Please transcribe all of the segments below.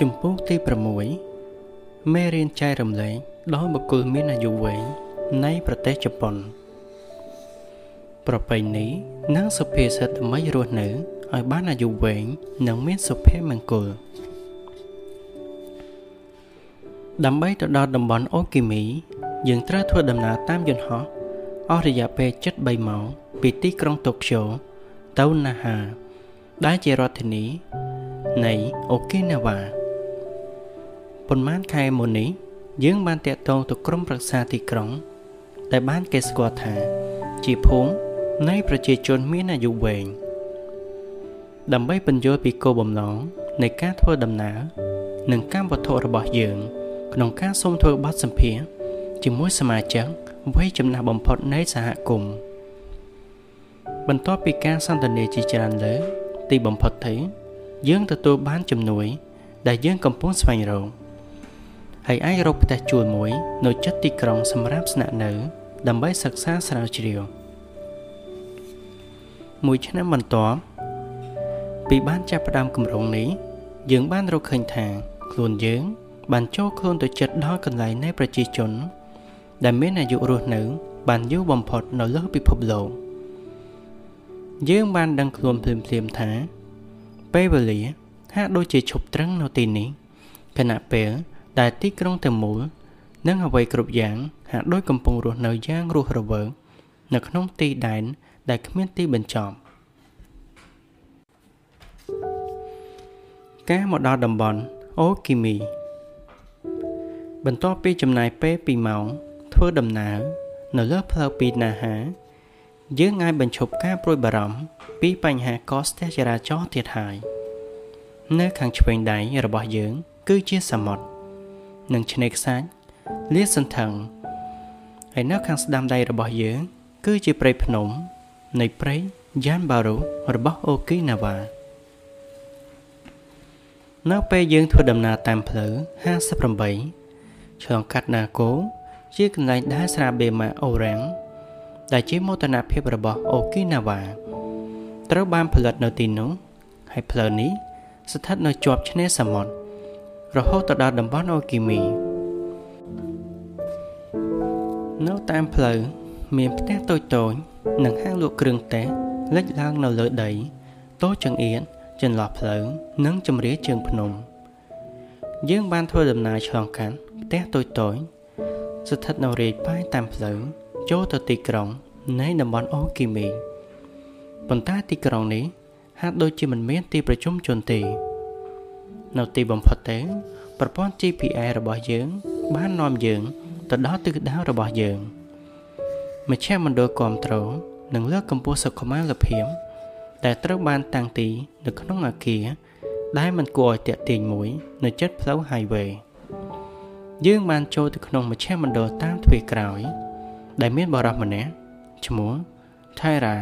ជំពូកទី6មេរៀនចែករំលែកដល់បុគ្គលមានអាយុវែងនៃប្រទេសជប៉ុន ប្រពៃណីនិងសុភាសិតដើម្បីរស់នៅឲ្យបានអាយុវែងនិងមានសុភមង្គលដើម្បីទៅដល់តំបន់អូគីមី យើងត្រូវធ្វើដំណើរតាមយន្តហោះអស់រយៈពេល73ម៉ោងពីទីក្រុងតូក្យូទៅណាហា ដែលជារដ្ឋធានីនៃអូគីណាវ៉ា ប៉ុន្មានខែមុននេះយើងបានតាក់ទងទៅក្រុមប្រឹក្សាទីក្រុង ដែលបានគេស្គាល់ថា ជាភូមិនៃប្រជាជនមានអាយុវែងដើម្បីបញ្យល់ពីគោលបំណងនៃការធ្វើដំណើរនិងកម្មវត្ថុរបស់យើង ក្នុងការសូមធ្វើបទសម្ភាសន៍ជាមួយសមាជិកវ័យចំណាស់បំផុតនៃសហគមន៍បន្ទាប់ពីការសន្ទនាជាច្រើនលើទីបំផុតទៅយើងទទួលបានជំនួយ ដែលយើងកំពុងស្វែងរក ហើយអាចរកផ្ទះជួលមួយ នៅជិតទីក្រុងសម្រាប់ស្នាក់នៅ ដើម្បីសិក្សាស្រាវជ្រាវមួយឆ្នាំបន្ទាប់ពីបានចាប់ផ្ដើមគម្រោងនេះ យើងបានរកឃើញថា ខ្លួនយើង បានចូលខ្លួនទៅចិត្តដល់កន្លែងនៃប្រជាជន ដែលមានអាយុរស់នៅ បានយូរបំផុតនៅលើពិភពលោកយើងបានដឹងខ្លួនភ្លាមៗថាពេលវេលាហាក់ដូចជាឈប់ត្រឹងនៅទីនេះខណៈពេល ដែលទីក្រុងទាំងមូលនិងអ្វីគ្រប់យ៉ាងហាក់ដូចកំពុងរស់នៅយ៉ាងរស់រវើកនៅក្នុងទីដែនដែលគ្មានទីបញ្ចប់ការមកដល់តំបន់អូគីមី បន្ទាប់ពីចំណាយពេល2ម៉ោងធ្វើដំណើរនៅលើផ្លូវពីណាហា យើងអាចបញ្ឈប់ការព្រួយបារម្ភពីបញ្ហាកកស្ទះចរាចរណ៍ទៀតហើយនៅខាងឆ្វេងដៃរបស់យើង គឺជាសមុទ្រ និងឆ្នេរខ្សាច់លាតសន្ធឹងហើយនៅខាងស្ដាំដៃរបស់យើង គឺជាព្រៃភ្នំ នៃព្រៃយ៉ានបារូរបស់អូគីណាវ៉ានៅពេលយើងធ្វើដំណើរតាមផ្លូវ58ឆ្លងកាត់ណាកូជាកន្លែងដែលស្រាបេម៉ាអូរ៉ាំងដែលជាមោទនភាពរបស់អូគីណាវ៉ាត្រូវបានផលិតនៅទីនោះហើយផ្លូវនេះស្ថិតនៅជាប់ឆ្នេរសមុទ្រ រហូតទៅដល់តំបន់អូគីមី នៅតាមផ្លូវមានផ្ទះតូចតូចនិងហាងលក់គ្រឿងទេសលេចឡើងនៅលើដីតូចចង្អៀតចន្លោះផ្លូវនិងជម្រាលជើងភ្នំ យើងបានធ្វើដំណើរឆ្លងកាត់ផ្ទះតូចតូចស្ថិតនៅរាយប៉ាយតាមផ្លូវចូលទៅទីក្រុងនៃតំបន់អូគីមីប៉ុន្តែទីក្រុងនេះហាក់ដូចជាមិនមានទីប្រជុំជនទេ នៅទីបំផុតទេប្រព័ន្ធ GPS របស់យើង បាននាំយើង ទៅដល់ទិសដៅរបស់យើងមជ្ឈមណ្ឌលគ្រប់គ្រងនិងលើកកម្ពស់សុខុមាលភាពដែលត្រូវបានតាំងទីនៅក្នុងអាគារដែលមិនគួរឲ្យតាក់ទាញមួយ នៅជិតផ្លូវ highway យើងបានចូលទៅក្នុងមជ្ឈមណ្ឌលតាមទ្វារក្រោយ ដែលមានបរិសម្នាក់ឈ្មោះថៃរ៉ា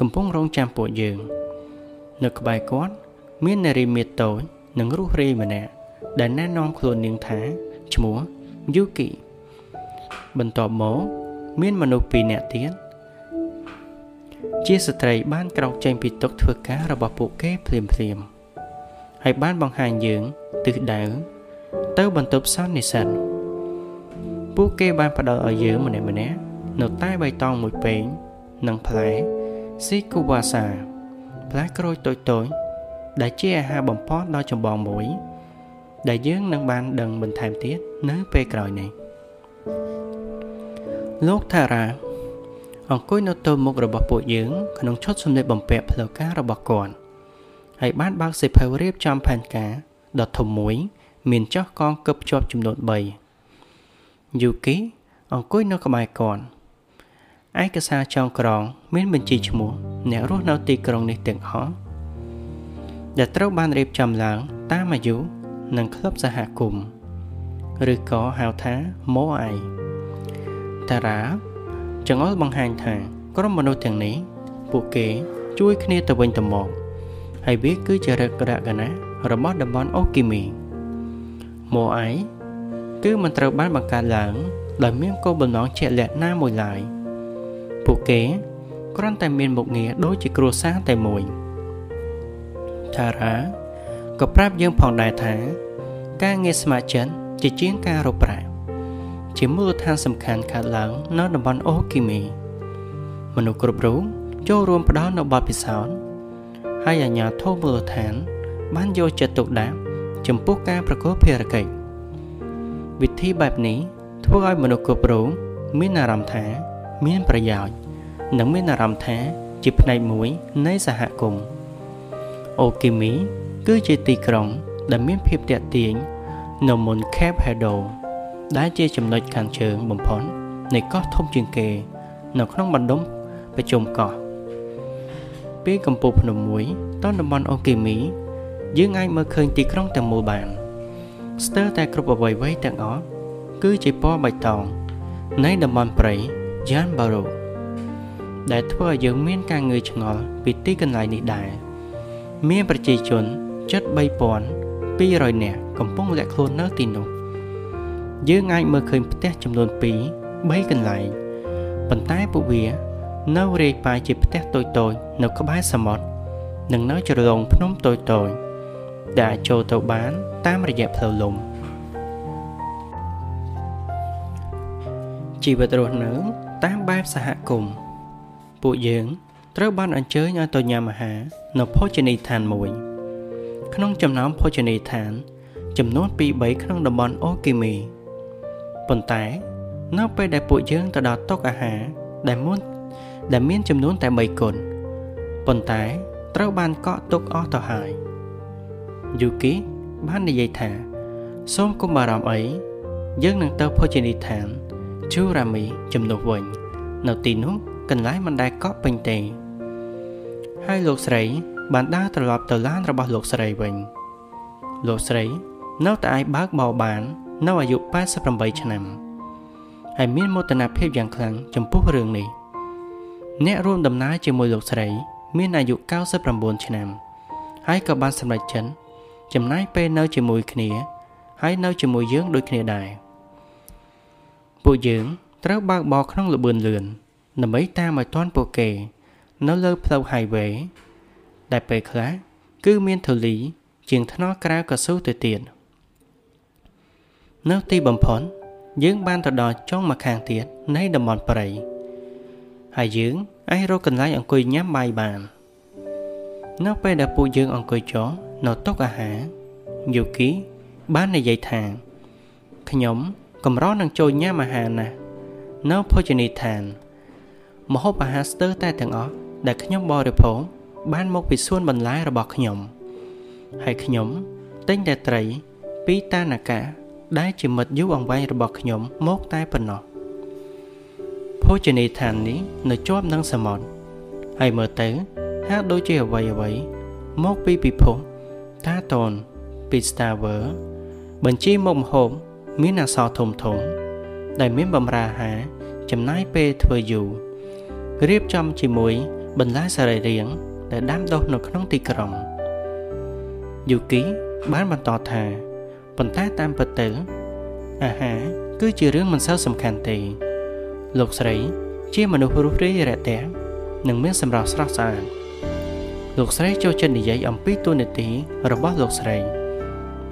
កំពុងរងចាំពួកយើង នៅក្បែរគាត់មាននារីមាសតូច និងរុះរាយម្នាក់ដែលណែនាំខ្លួននាងថាឈ្មោះយូគីបន្ទាប់មកមានមនុស្សពីរនាក់ទៀតជាស្ត្រីបានក្រោកចេញពីតុធ្វើការរបស់ពួកគេភ្លាមភ្លាមហើយបានបង្ហាញយើងទិសដៅទៅបន្ទប់សន្និសិទពួកគេបានផ្ដល់ឲ្យយើងម្នាក់ម្នាក់នៅតែបៃតងមួយពេងនិងផ្លែស៊ីគូវ៉ាសាផ្លែក្រូចតូចតូច ដែលជាអាហារបំផុសដ៏ចម្បងមួយ ដែលយើងនឹងបានដឹងបន្ថែមទៀតនៅពេលក្រោយនេះលោកថារ៉ាអង្គុយនៅទល់មុខរបស់ពួកយើងក្នុងឈុតសម្លៀកបំពាក់ផ្លូវការរបស់គាត់ហើយបានបើកសិភៅរៀបចំផែនការដ៏ធំមួយ មានចោះកងគឹបជាប់ចំនួន3យូគីអង្គុយនៅក្បែរគាត់ឯកសារចងក្រង មានបញ្ជីឈ្មោះអ្នករស់នៅទីក្រុងនេះទាំងអស់ ដែលត្រូវបានរៀបចំឡើងតាមអាយុនិងក្លឹបសហគមន៍ឬក៏ហៅថាម៉ូអៃតារ៉ាចង្អុលបង្ហាញថាក្រុមមនុស្សទាំងនេះពួកគេជួយគ្នាទៅវិញទៅមកហើយវាគឺជារករកណារបស់តំបន់អូគីមីម៉ូអៃគឺមិនត្រូវបានបង្កើតឡើងដោយមានគោលបំណងជាក់លាក់ណាមួយឡើយពួកគេគ្រាន់តែមានមុខងារដូចជាគ្រួសារតែមួយ តារ៉ាក៏ប្រាប់យើងផងដែរថា ការងារស្ម័គ្រចិត្តជាជាងការរកប្រាក់ជាមូលដ្ឋានសំខាន់កើតឡើងនៅតំបន់អូគីមីមនុស្សគ្រប់រូបចូលរួមផ្ដល់នូវបទពិសោធន៍ហើយអាជ្ញាធរមូលដ្ឋាន បានយកចិត្តទុកដាក់ចំពោះការប្រកបភារកិច្ចវិធីបែបនេះធ្វើឲ្យមនុស្សគ្រប់រូបមានអារម្មណ៍ថាមានប្រយោជន៍និងមានអារម្មណ៍ថាជាផ្នែកមួយនៃសហគមន៍ អូគីមីគឺជាទីក្រុង ដែលមានភាពតាក់ទាញនៅមុន Cape Hedo ដែលជាចំណុចខាងជើងបំផុតនៃកោះធំជាងគេ នៅក្នុងបណ្ដុំប្រជុំកោះពីកំពូលភ្នំមួយទៅតំបន់អូគីមី យើងអាចមើលឃើញទីក្រុងទាំងមូលបាន ស្ទើរតែគ្រប់អ្វីៗទាំងអស់គឺជាពណ៌បៃតងនៃតំបន់ព្រៃយ៉ានបារ៉ូដែលធ្វើឲ្យយើងមានការងឿឆ្ងល់ពីទីកន្លែងនេះដែរ មានប្រជាជនជិត3200នាក់កំពុងលាក់ខ្លួននៅទីនោះយើងអាចមើលឃើញផ្ទះចំនួន2 3កន្លែងប៉ុន្តែពួកវា នៅរាយប៉ាយជាផ្ទះតូចៗនៅក្បែរសមុទ្រនិងនៅជ្រលងភ្នំតូចៗដែលអាចចូលទៅបាន តាមរយៈផ្លូវលំជីវិតរស់នៅតាមបែបសហគមន៍ពួកយើង ត្រូវបានអញ្ជើញឲ្យទៅញ៉ាំអាហារនៅភោជនីយដ្ឋានមួយ ក្នុងចំណោមភោជនីយដ្ឋាន ចំនួន2-3ក្នុងតំបន់អូគីមីប៉ុន្តែនៅពេលដែលពួកយើងទៅដល់តុអាហារដែលមុនដែលមានចំនួនតែ3គុណប៉ុន្តែត្រូវបានកក់ទុកអស់ទៅហើយយូគីបាននិយាយថា សូមកុំបារម្ភអីយើងនឹងទៅភោជនីយដ្ឋានជូរ៉ាមីជំនួសវិញ នៅទីនោះកន្លែងមិនដែលកក់ពេញទេ ហើយលោកស្រីបានដើរត្រឡប់ទៅឡានរបស់លោកស្រីវិញលោកស្រីនៅតែអាចបើកបោបាន នៅអាយុ88ឆ្នាំហើយមានមោទនភាពយ៉ាងខ្លាំងចំពោះរឿងនេះអ្នករួមដំណើរជាមួយលោកស្រី មានអាយុ99ឆ្នាំ ហើយក៏បានសម្រេចចិត្តចំណាយពេលនៅជាមួយគ្នា ហើយនៅជាមួយយើងដូចគ្នាដែរពួកយើងត្រូវបើកបរក្នុងលបឿនលឿនដើម្បីតាមឲ្យទាន់ពួកគេ នៅលើផ្លូវ highway ដែលពេលខ្លះគឺមានធូលី ជាងថ្នល់ក្រៅកស៊ូទៅទៀតនៅទីបំផុតយើងបានទៅដល់ចុងម្ខាងទៀតនៃតំបន់ព្រៃហើយយើងអាចរកកន្លែងអង្គុយញ៉ាំបាយបាន នៅពេលដែលពួកយើងអង្គុយចុះនៅតុអាហារយូគីបាននិយាយថាខ្ញុំកម្រនឹងចូលញ៉ាំអាហារណាស់នៅភោជនីយដ្ឋានម្ហូបអាហារស្ទើរតែទាំងអស់ ដែលខ្ញុំបរិភោគបានមកពីសួនបន្លែរបស់ខ្ញុំហើយខ្ញុំទិញតែត្រីពីតាណាកាដែលជាមិត្តយូរអង្វែងរបស់ខ្ញុំមកតែប៉ុណ្ណោះភោជនីយដ្ឋាននេះនៅជាប់នឹងសមុទ្រហើយមើលទៅហាក់ដូចជាអ្វីអ្វីមកពីពិភពតាតនពី Starver បញ្ជីមុខម្ហូបមានអក្សរធំធំ ដែលមានបម្រើអាហារចំណាយពេលធ្វើយូររៀបចំជាមួយ បន្លែសរីរាង្គដែលដាំដុះនៅក្នុងទីក្រុងយូគីបានបន្តថាប៉ុន្តែតាមពិតទៅអាហារគឺជារឿងមិនសូវសំខាន់ទេលោកស្រីជាមនុស្សរុះរាយរាក់ទាក់និងមានសម្រស់ស្រស់ស្អាតលោកស្រីចូលចិត្តនិយាយអំពីទូនាទីរបស់លោកស្រី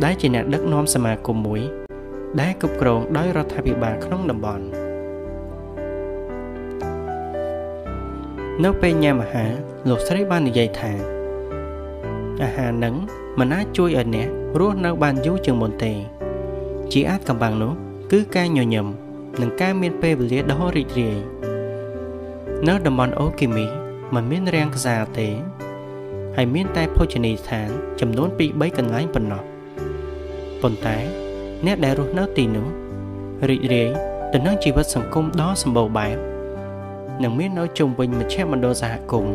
ដែលជាអ្នកដឹកនាំសមាគមមួយ ដែលគ្រប់គ្រងដោយរដ្ឋាភិបាលក្នុងតំបន់ នៅពេលញ៉ាំអាហារលោកស្រីបាននិយាយថាអាហារនឹងមិនអាចជួយឲ្យអ្នករស់នៅបានយូរជាងមុនទេ ជាអាចកំបាំងនោះគឺការញញឹមនិងការមានពេលវេលាដ៏រីករាយនៅតំបន់អូគីមីមិនមានរាំងខ្សាទេ ហើយមានតែភោជនីយដ្ឋាន ចំនួន2-3កន្លែងប៉ុណ្ណោះប៉ុន្តែ អ្នកដែលរស់នៅទីនោះរីករាយទៅនឹងជីវិតសង្គមដ៏សម្បូរបែប និងមាននៅជុំវិញមជ្ឈមណ្ឌលសហគមន៍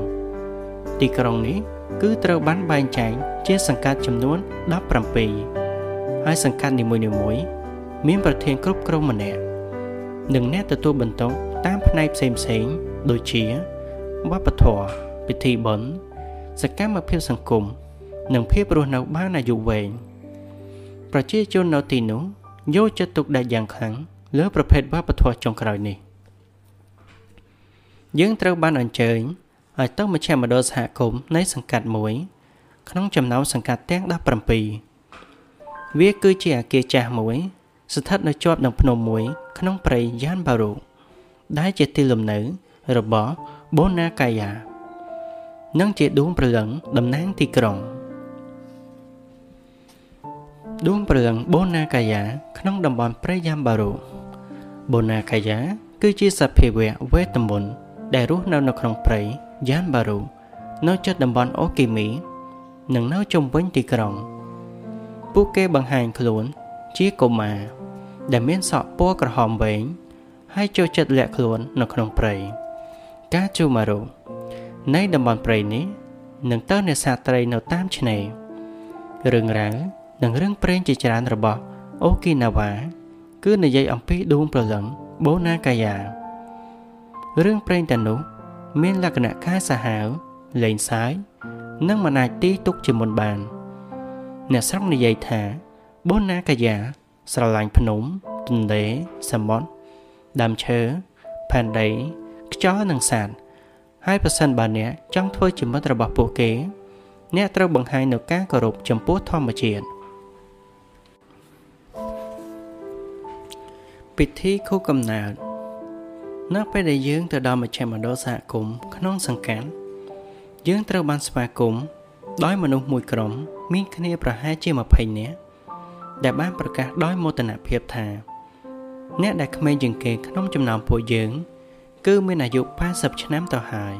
ទីក្រុងនេះគឺត្រូវបានបែងចែកជាសង្កាត់ចំនួន17ហើយសង្កាត់នីមួយៗមានប្រធានគ្រប់គ្រងម្នាក់និងអ្នកទទួលបន្ទុកតាមផ្នែកផ្សេងៗដូចជាវប្បធម៌ពិធីបុណ្យសកម្មភាពសង្គមនិងភាពរស់នៅបានអាយុវែងប្រជាជននៅទីនោះយកចិត្តទុកដាក់យ៉ាងខ្លាំងលើប្រភេទវប្បធម៌ចុងក្រោយនេះ យើងត្រូវបានអញ្ជើញឲ្យទៅមជ្ឈមណ្ឌលសហគមន៍នៃសង្កាត់មួយ ក្នុងចំណោមសង្កាត់ទាំង17វាគឺជាអគារចាស់មួយ ស្ថិតនៅជាប់នឹងភ្នំមួយ ក្នុងព្រៃយ៉ានបារូដែលជាទីលំនៅរបស់បូណាកាយ៉ានិងជាដួងព្រលឹងតំណាងទីក្រុងដួងព្រលឹងបូណាកាយ៉ាក្នុងតំបន់ព្រៃយ៉ាំបារូបូណាកាយ៉ាគឺជាសភាវៈវេទមន្ត ដែលរស់នៅនៅក្នុងព្រៃយ៉ានបារូនៅជិតតំបន់អូគីមី និងនៅជុំវិញទីក្រុង ពួកគេបង្ហាញខ្លួនជាកុមារដែលមានសក់ពណ៌ក្រហមវែងហើយចូលចិត្តលាក់ខ្លួននៅក្នុងព្រៃកាជូម៉ារូនៃតំបន់ព្រៃនេះនឹងទៅនេសាទត្រីនៅតាមឆ្នេររឿងរ៉ាវនិងរឿងព្រេងជាច្រើនរបស់អូគីណាវ៉ាគឺនិយាយអំពីដួងព្រលឹងបូណាកាយ៉ា រឿងព្រេងទាំងនោះ មានលក្ខណៈកាយសាហាវលេងសើចនិងមិនអាចទីទុកជាមុនបាន អ្នកស្រុកនិយាយថាបូណាកាយ៉ាស្រឡាញ់ភ្នំទន្លេសមុទ្រដើមឈើផែនដីខ្យល់និងសត្វហើយប្រសិនបើអ្នកចង់ធ្វើជាមិត្តរបស់ពួកគេ អ្នកត្រូវបង្ហាញនូវការគោរពចំពោះធម្មជាតិពិធីខួបកំណើត នៅពេលដែលយើងទៅដល់មជ្ឈមណ្ឌលសហគមន៍ក្នុងសង្កាត់យើងត្រូវបានស្វាគមន៍ដោយមនុស្សមួយក្រុម មានគ្នាប្រហែលជា20នាក់ដែលបានប្រកាសដោយមោទនភាពថាអ្នកដែលក្មេងជាងគេក្នុងចំណោមពួកយើង គឺមានអាយុ80ឆ្នាំទៅហើយ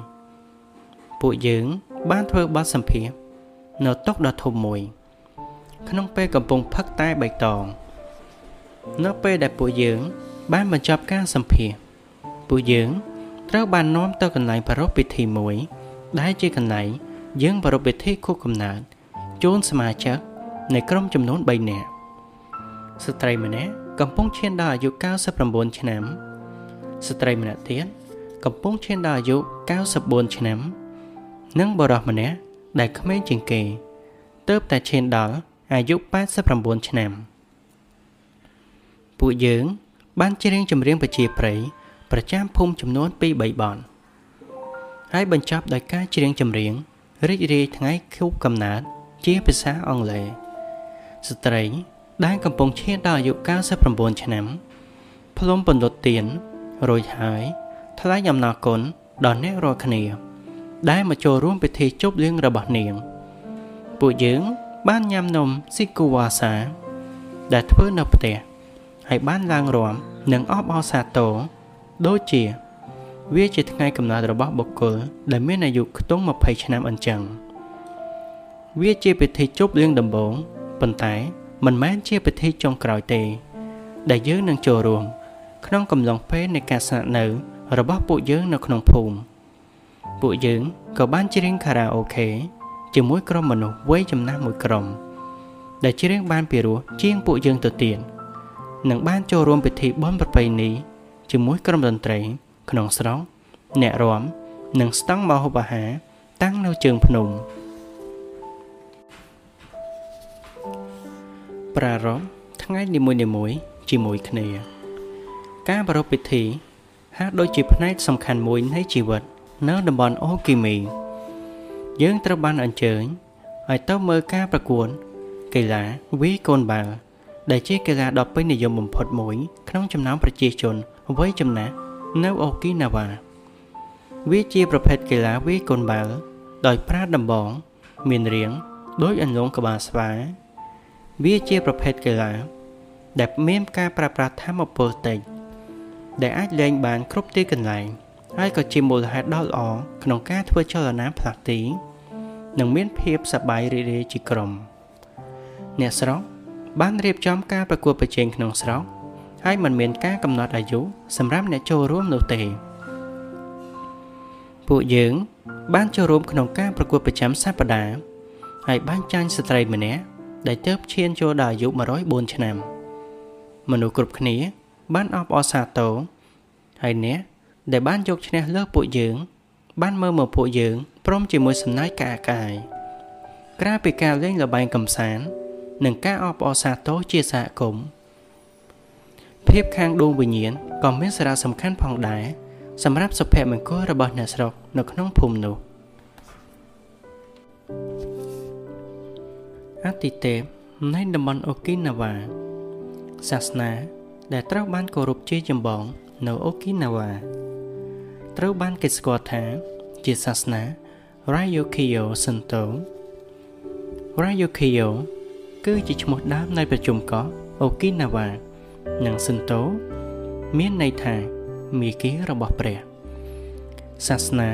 ពួកយើងបានធ្វើបទសម្ភាសនៅតុដ៏ធំមួយ ក្នុងពេលកំពុងផឹកតែបៃតង នៅពេលដែលពួកយើង បានបញ្ចប់ការសម្ភាស ពួកយើងត្រូវបាននាំទៅកន្លែងប្រារព្ធពិធីមួយ ដែលជាកន្លែងយើងប្រារព្ធពិធីខួបកំណើតជូនសមាជិកនៃក្រុមចំនួន3នាក់ស្ត្រីម្នាក់កំពុងឈានដល់អាយុ99ឆ្នាំ ស្ត្រីម្នាក់ទៀតកំពុងឈានដល់អាយុ94ឆ្នាំ និងបុរសម្នាក់ដែលក្មេងជាងគេទើបតែឈានដល់អាយុ89ឆ្នាំ ពួកយើង បានច្រៀងចម្រៀងប្រជាប្រិយ ប្រចាំភូមិចំនួន2 3បទហើយបញ្ចប់ដោយការច្រៀងចម្រៀងរីករាយថ្ងៃខួបកំណើតជាភាសាអង់គ្លេសស្ត្រីដែលកំពុងឈានដល់អាយុ99ឆ្នាំផ្លុំពន្លត់ទៀនរួចហើយថ្លែងអំណរគុណដល់អ្នករាល់គ្នា ដែលមកចូលរួមពិធីជប់លៀងរបស់នាង ពួកយើងបានញ៉ាំនំស៊ីគូវ៉ាសា ដែលធ្វើនៅផ្ទះហើយបានឡើងរំនិងអបអរសាទរ ដូចជា វាជាថ្ងៃកំណើតរបស់បុគ្គលដែលមានអាយុខ្ទង់20ឆ្នាំអញ្ចឹងវាជាពិធីជប់លៀងដំបូងប៉ុន្តែមិនមែនជាពិធីចុងក្រោយទេ ដែលយើងនឹងចូលរួម ក្នុងកំឡុងពេលនៃការស្នាក់នៅ របស់ពួកយើងនៅក្នុងភូមិពួកយើងក៏បានច្រៀងខារ៉ាអូខេជាមួយក្រុមមនុស្សវ័យចំណាស់មួយក្រុម ដែលច្រៀងបានពីរោះជាងពួកយើងទៅទៀតនិងបានចូលរួមពិធីបុណ្យប្រពៃណី ជាមួយក្រុមតន្ត្រី ក្នុងស្រុកអ្នករាំនិងស្តង់មហូបអាហារតាំងនៅជើងភ្នំប្រារព្ធថ្ងៃនីមួយៗជាមួយគ្នា ការប្រារព្ធពិធីហាក់ដូចជាផ្នែកសំខាន់មួយនៃជីវិត នៅតំបន់អូគីមី យើងត្រូវបានអញ្ជើញឲ្យទៅមើលការប្រកួតកីឡាវាយកូនបាល់ដែលជាកីឡាដ៏ពេញនិយមបំផុតមួយ ក្នុងចំណោមប្រជាជន វ័យចំណាស់នៅអូគីណាវ៉ាវាជាប្រភេទកីឡាវាយកូនបាល់ដោយប្រើដំបង មានរាងដូចអន្លង់ក្បាលស្វា វាជាប្រភេទកីឡា ដែលមានការប្រើប្រាស់ធម៌ពលតិចដែលអាចលេងបានគ្រប់ទីកន្លែងហើយក៏ជាមូលហេតុដ៏ល្អក្នុងការធ្វើចលនាផ្លាស់ទីនិងមានភាពសប្បាយរីករាយជាក្រុម អ្នកស្រុកបានរៀបចំការប្រកួតប្រជែងក្នុងស្រុក ហើយមិនមានការកំណត់អាយុសម្រាប់អ្នកចូលរួមនោះទេ ពួកយើង បានចូលរួមក្នុងការប្រកួតប្រចាំសប្តាហ៍ហើយបានចាញ់ស្ត្រីម្នាក់ដែលទើបឈានចូលដល់អាយុ104ឆ្នាំ មនុស្សគ្រប់គ្នា បានអបអរសាទរហើយអ្នកដែលបានយកឈ្នះលើពួកយើង បានមើលមកពួកយើងព្រមជាមួយសំណើចកាកាយក្រៅពីការលេងល្បែងកំសាន្តនិងការអបអរសាទរជាសហគមន៍ ភាពខាងដួងវិញ្ញាណក៏មានសារៈសំខាន់ផងដែរសម្រាប់សុភមង្គលរបស់អ្នកស្រុកនៅក្នុងភូមិនោះអតិទេពនៃតំបន់អូគីណាវ៉ាសាសនាដែលត្រូវបានគោរពជាចម្បងនៅអូគីណាវ៉ាត្រូវបានគេស្គាល់ថាជាសាសនា Ryukyo Shinto Ryukyo គឺជាឈ្មោះដើមនៃប្រជុំកោះអូគីណាវ៉ា និង Shinto មានន័យថាមាគ៌ារបស់ព្រះ សាសនា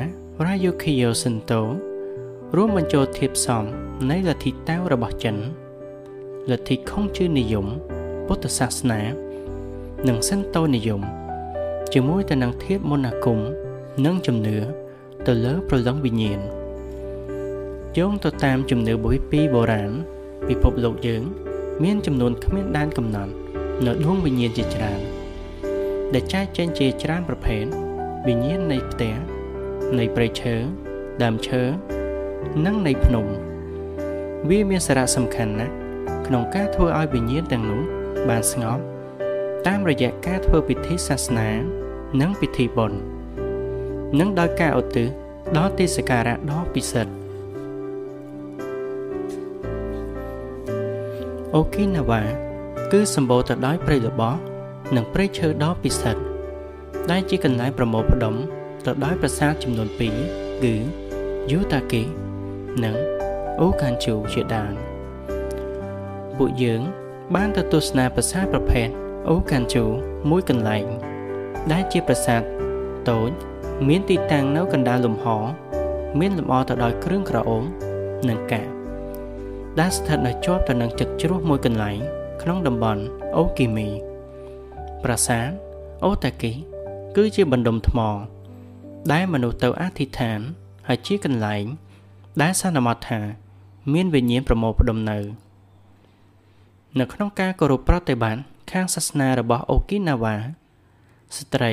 Ryukyo Shinto រួមបញ្ចូលធាតុផ្សំនៃលទ្ធិតាវរបស់ចិនលទ្ធិខុងជឿនិយម ពុទ្ធសាសនា និងសិនតូនិយម ជាមួយទៅនឹងធាតុមន្តអាគមនិងជំនឿទៅលើប្រលឹងវិញ្ញាណយោងទៅតាមជំនឿបុព្វពីបុរាណពិភពលោកយើង មានចំនួនគ្មានដែនកំណត់ នៅដួងវិញ្ញាណជាច្រើន ដែលចែកចេញជាច្រើនប្រភេទវិញ្ញាណនៃផ្ទះនៃព្រៃឈើដើមឈើនិងនៃភ្នំវាមានសារៈសំខាន់ណាស់ក្នុងការធ្វើឲ្យវិញ្ញាណទាំងនោះបានស្ងប់តាមរយៈការធ្វើពិធីសាសនា និងពិធីបុណ្យនិងដោយការឧទ្ទិសដល់ទីសក្ការៈដ៏ពិសិដ្ឋអូគីណាវ៉ា គឺសម្បូរទៅដោយព្រៃល្បោះនិងព្រៃឈើដ៏ពិសិដ្ឋដែលជាកន្លែងប្រមូលផ្ដុំទៅដោយប្រាសាទចំនួន2គឺយូតាគីនិងអូកានជូជាដើមពួកយើង បានទៅទស្សនាប្រាសាទប្រភេទអូកានជូមួយកន្លែង ដែលជាប្រាសាទតូចមានទីតាំងនៅកណ្ដាលលំហ មានលម្អទៅដោយគ្រឿងក្រអូបនិងកាកដែលស្ថិតនៅជាប់ទៅនឹងទឹកជ្រោះមួយកន្លែង ក្នុងតំបន់អូគីមី ប្រាសាទអូតាគី គឺជាបណ្ដុំថ្ម ដែលមនុស្សទៅអធិដ្ឋាន ហើយជាកន្លែង ដែលសន្មតថា មានវិញ្ញាណប្រមូលផ្ដុំនៅ នៅក្នុងការគោរពប្រតិបត្តិខាងសាសនារបស់អូគីណាវ៉ាស្ត្រី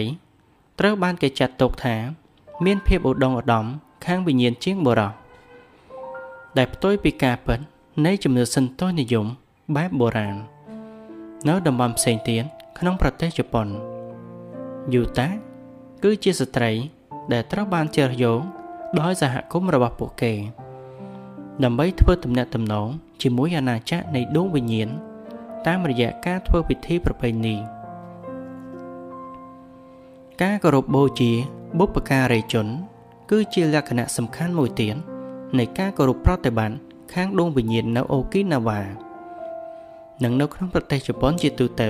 ត្រូវបានគេចាត់ទុកថា មានភាពឧត្តមឧត្តមខាងវិញ្ញាណជាងបុរសដែលផ្ទុយពីការពិតនៃជំនឿសិនតូនិយមបែបបុរាណ នៅតំបន់ផ្សេងទៀតក្នុងប្រទេសជប៉ុនយូតាគឺជាស្ត្រីដែលត្រូវបានជ្រើសយកដោយសហគមន៍របស់ពួកគេ ដើម្បីធ្វើទំនាក់ទំនងជាមួយអាណាចក្រនៃដួងវិញ្ញាណតាមរយៈការធ្វើពិធីប្រពៃណីការគោរពបូជាបុព្វការីជន គឺជាលក្ខណៈសំខាន់មួយទៀតនៃការគោរពប្រតិបត្តិខាងដួងវិញ្ញាណនៅអូគីណាវ៉ា និងនៅក្នុងប្រទេសជប៉ុនជាទូទៅ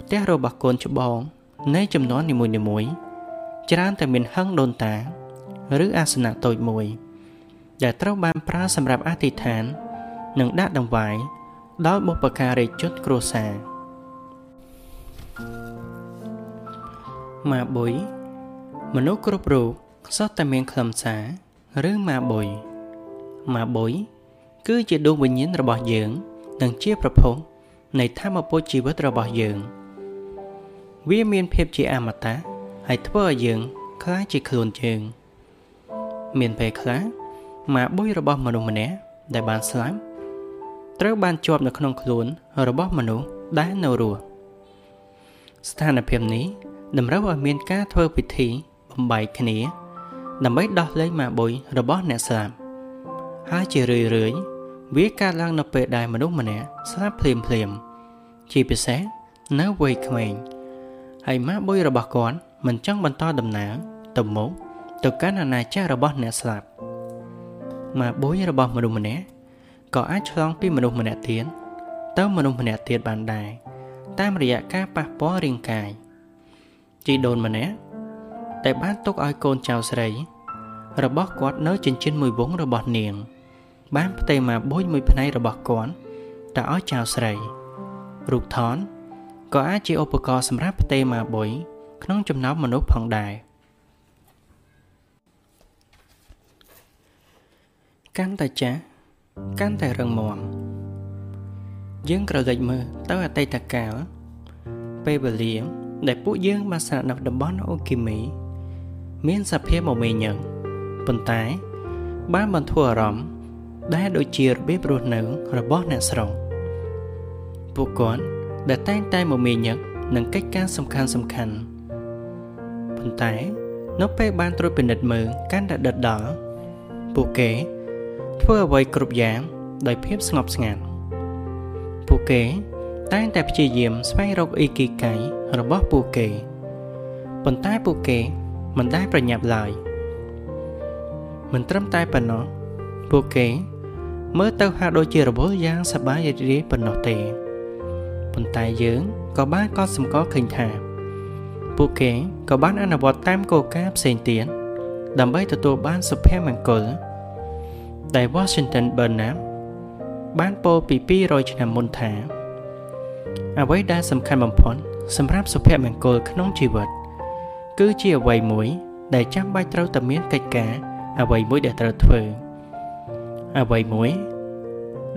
ផ្ទះរបស់កូនច្បងនៃចំនួននីមួយៗច្រើនតែមានហឹងដូនតា ឬអាសនៈតូចមួយ ដែលត្រូវបានប្រើសម្រាប់អធិដ្ឋាន និងដាក់ដង្វាយដោយបុព្វការីជនគ្រួសារម៉ាបុយមនុស្សគ្រប់រូបសុទ្ធតែមានខ្លឹមសារឬម៉ាបុយម៉ាបុយគឺជាដួងវិញ្ញាណរបស់យើង និងជាប្រភពនៃធម៌ពុជីវិតរបស់យើង វាមានភាពជាអមតៈហើយធ្វើឲ្យយើងខ្លាចជាខ្លួនយើង មានពេលខ្លះម៉ាបុយរបស់មនុស្សម្នាក់ដែលបានស្លាប់ត្រូវបានជាប់នៅក្នុងខ្លួនរបស់មនុស្សដែលនៅរស់ស្ថានភាពនេះតម្រូវឲ្យមានការធ្វើពិធីបំបែកគ្នា ដើម្បីដោះលែងម៉ាបុយរបស់អ្នកស្លាប់ហើយជារឿយរឿយ វាកើតឡើងនៅពេលដែលមនុស្សម្នាក់ស្លាប់ភ្លាមភ្លាមជាពិសេសនៅវ័យក្មេងហើយម៉ាបុយរបស់គាត់មិនចង់បន្តដំណើរទៅមុខទៅកាន់អាណាចក្ររបស់អ្នកស្លាប់ម៉ាបុយរបស់មនុស្សម្នាក់ក៏អាចឆ្លងពីមនុស្សម្នាក់ទៀតទៅមនុស្សម្នាក់ទៀតបានដែរតាមរយៈការប៉ះពាល់រាងកាយជីដូនម្នាក់ដែលបានទុកឲ្យកូនចៅស្រី របស់គាត់នៅចិញ្ចៀនមួយវងរបស់នាង បានផ្ទេរមកបួយមួយផ្នែករបស់គាត់ទៅឲ្យចៅស្រីរូបថនក៏អាចជាឧបករណ៍សម្រាប់ផ្ទេរមកបុយក្នុងចំណោមមនុស្សផងដែរកាន់តែចាស់កាន់តែរឹងមាំយើងក្រឡេកមើលទៅអតីតកាលពេលវេលាដែលពួកយើងបានស្នាក់នៅតំបន់អូគីមី មានសភាពមមាញឹកប៉ុន្តែបានបន្ធូរអារម្មណ៍ ដែលដូចជារបៀបរស់នៅរបស់អ្នកស្រុកពួកគាត់ដែលតែងតែមមាញឹកនឹងកិច្ចការសំខាន់សំខាន់ប៉ុន្តែនៅពេលបានត្រួតពិនិត្យមើលកាន់តែដិតដល់ពួកគេ ធ្វើអ្វីគ្រប់យ៉ាងដោយភាពស្ងប់ស្ងាត់ពួកគេតែងតែព្យាយាមស្វែងរកអ៊ីគីកៃរបស់ពួកគេប៉ុន្តែពួកគេមិនដែលប្រញាប់ឡើយមិនត្រឹមតែប៉ុណ្ណោះពួកគេ មើលទៅហាក់ដូចជារវល់យ៉ាងសប្បាយរីករាយប៉ុណ្ណោះទេប៉ុន្តែយើងក៏បានកត់សម្គាល់ឃើញថាពួកគេក៏បានអនុវត្តតាមគោលការណ៍ផ្សេងទៀតដើម្បីទទួលបានសុភមង្គលដែល Washington Burnham បានពោលពី200ឆ្នាំមុនថា អ្វីដែលសំខាន់បំផុតសម្រាប់សុភមង្គលក្នុងជីវិត គឺជាអ្វីមួយដែលចាំបាច់ត្រូវតែមានកិច្ចការអ្វីមួយដែលត្រូវធ្វើ អ្វីមួយ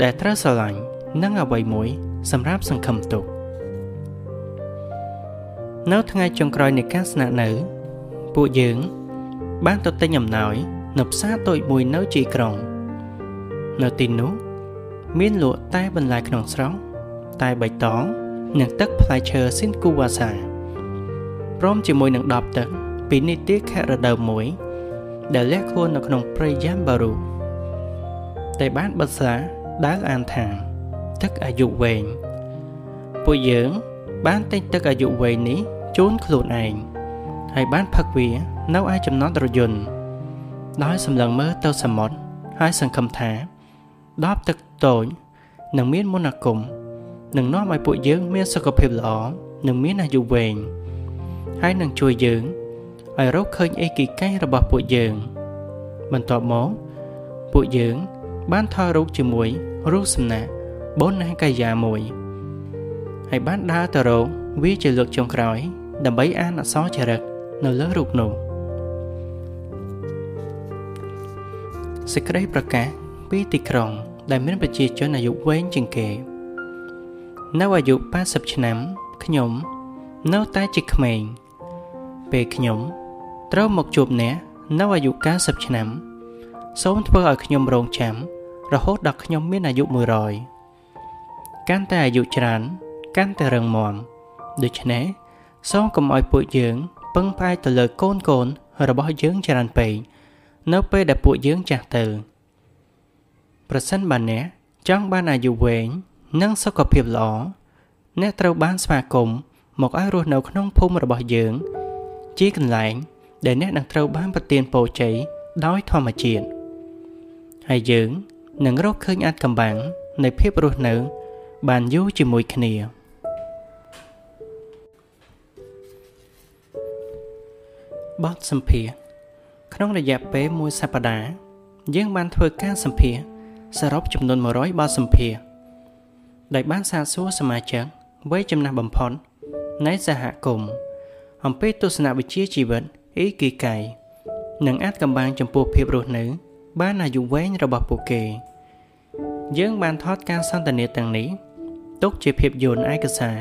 ដែលត្រូវស្រឡាញ់និងអ្វីមួយ សម្រាប់សង្ឃឹមទុកនៅថ្ងៃចុងក្រោយនៃការស្នាក់នៅ ពួកយើង បានទៅទិញអំណោយ នៅផ្សារតូចមួយនៅជីក្រុង នៅទីនោះ មានលក់តែបន្លែក្នុងស្រុកតែបៃតងនិងទឹកផ្លែឈើស៊ីនគូវ៉ាសាព្រមជាមួយនឹង10ទឹកពីនីតិខរដូវមួយ ដែលលះខ្លួននៅក្នុងព្រៃយ៉ាំបារូ តែបានបិទស្លាដែលអានថាទឹកអាយុវែងពួកយើងបានទិញទឹកអាយុវែងនេះជូនខ្លួនឯងហើយបានផឹកវានៅឯចំណតរយន្តដោយសម្លឹងមើលទៅសមុទ្រហើយសង្ឃឹមថាដបទឹកតូចនឹងមានមន្តអាគមនឹងនាំឲ្យពួកយើងមានសុខភាពល្អនិងមានអាយុវែងហើយនឹងជួយយើងឲ្យរកឃើញអេគីកេរបស់ពួកយើង បន្ទាប់មកពួកយើង បានថតរូបជាមួយរូបសំណាកបូនណាកាយាមួយហើយបានដើរទៅរកវាជាលើកចុងក្រោយ ដើម្បីអានអក្សរចរិតនៅលើរូបនោះសេចក្តីប្រកាសពីទីក្រុង ដែលមានប្រជាជនអាយុវែងជាងគេ នៅអាយុ80ឆ្នាំខ្ញុំនៅតែជាក្មេង ពេលខ្ញុំត្រូវមកជួបអ្នកនៅអាយុ90ឆ្នាំ សូមធ្វើឲ្យខ្ញុំរងចាំ រហូតដល់ខ្ញុំមានអាយុ100កាន់តែអាយុច្រើនកាន់តែរឹងមាំដូច្នេះសូមកុំឲ្យពួកយើងពឹងផ្អែកទៅលើកូនកូនរបស់យើងច្រើនពេកនៅពេលដែលពួកយើងចាស់ទៅប្រសិនបើអ្នកចង់បានអាយុវែងនិងសុខភាពល្អអ្នកត្រូវបានស្វាគមន៍មកឲ្យរស់នៅក្នុងភូមិរបស់យើង ជាកន្លែងដែលអ្នកនឹងត្រូវបានប្រទានពរជ័យដោយធម្មជាតិហើយយើង នឹងរកឃើញអាចកំបាំងនៃភាពរស់នៅ បានយូរជាមួយគ្នាបទសម្ភាសក្នុងរយៈពេលមួយសប្តាហ៍យើងបានធ្វើការសម្ភាសសរុបចំនួន100បទសម្ភាសដោយបានសាកសួរសមាជិកវ័យចំណាស់បំផុតនៃសហគមន៍អំពីទស្សនវិជ្ជាជីវិតអ៊ីគីកៃនិងអាចកំបាំងចំពោះភាពរស់នៅ បានអាយុវែងរបស់ពួកគេ យើងបានថតការសន្ទនាទាំងនេះទុកជាភាពយន្តឯកសារ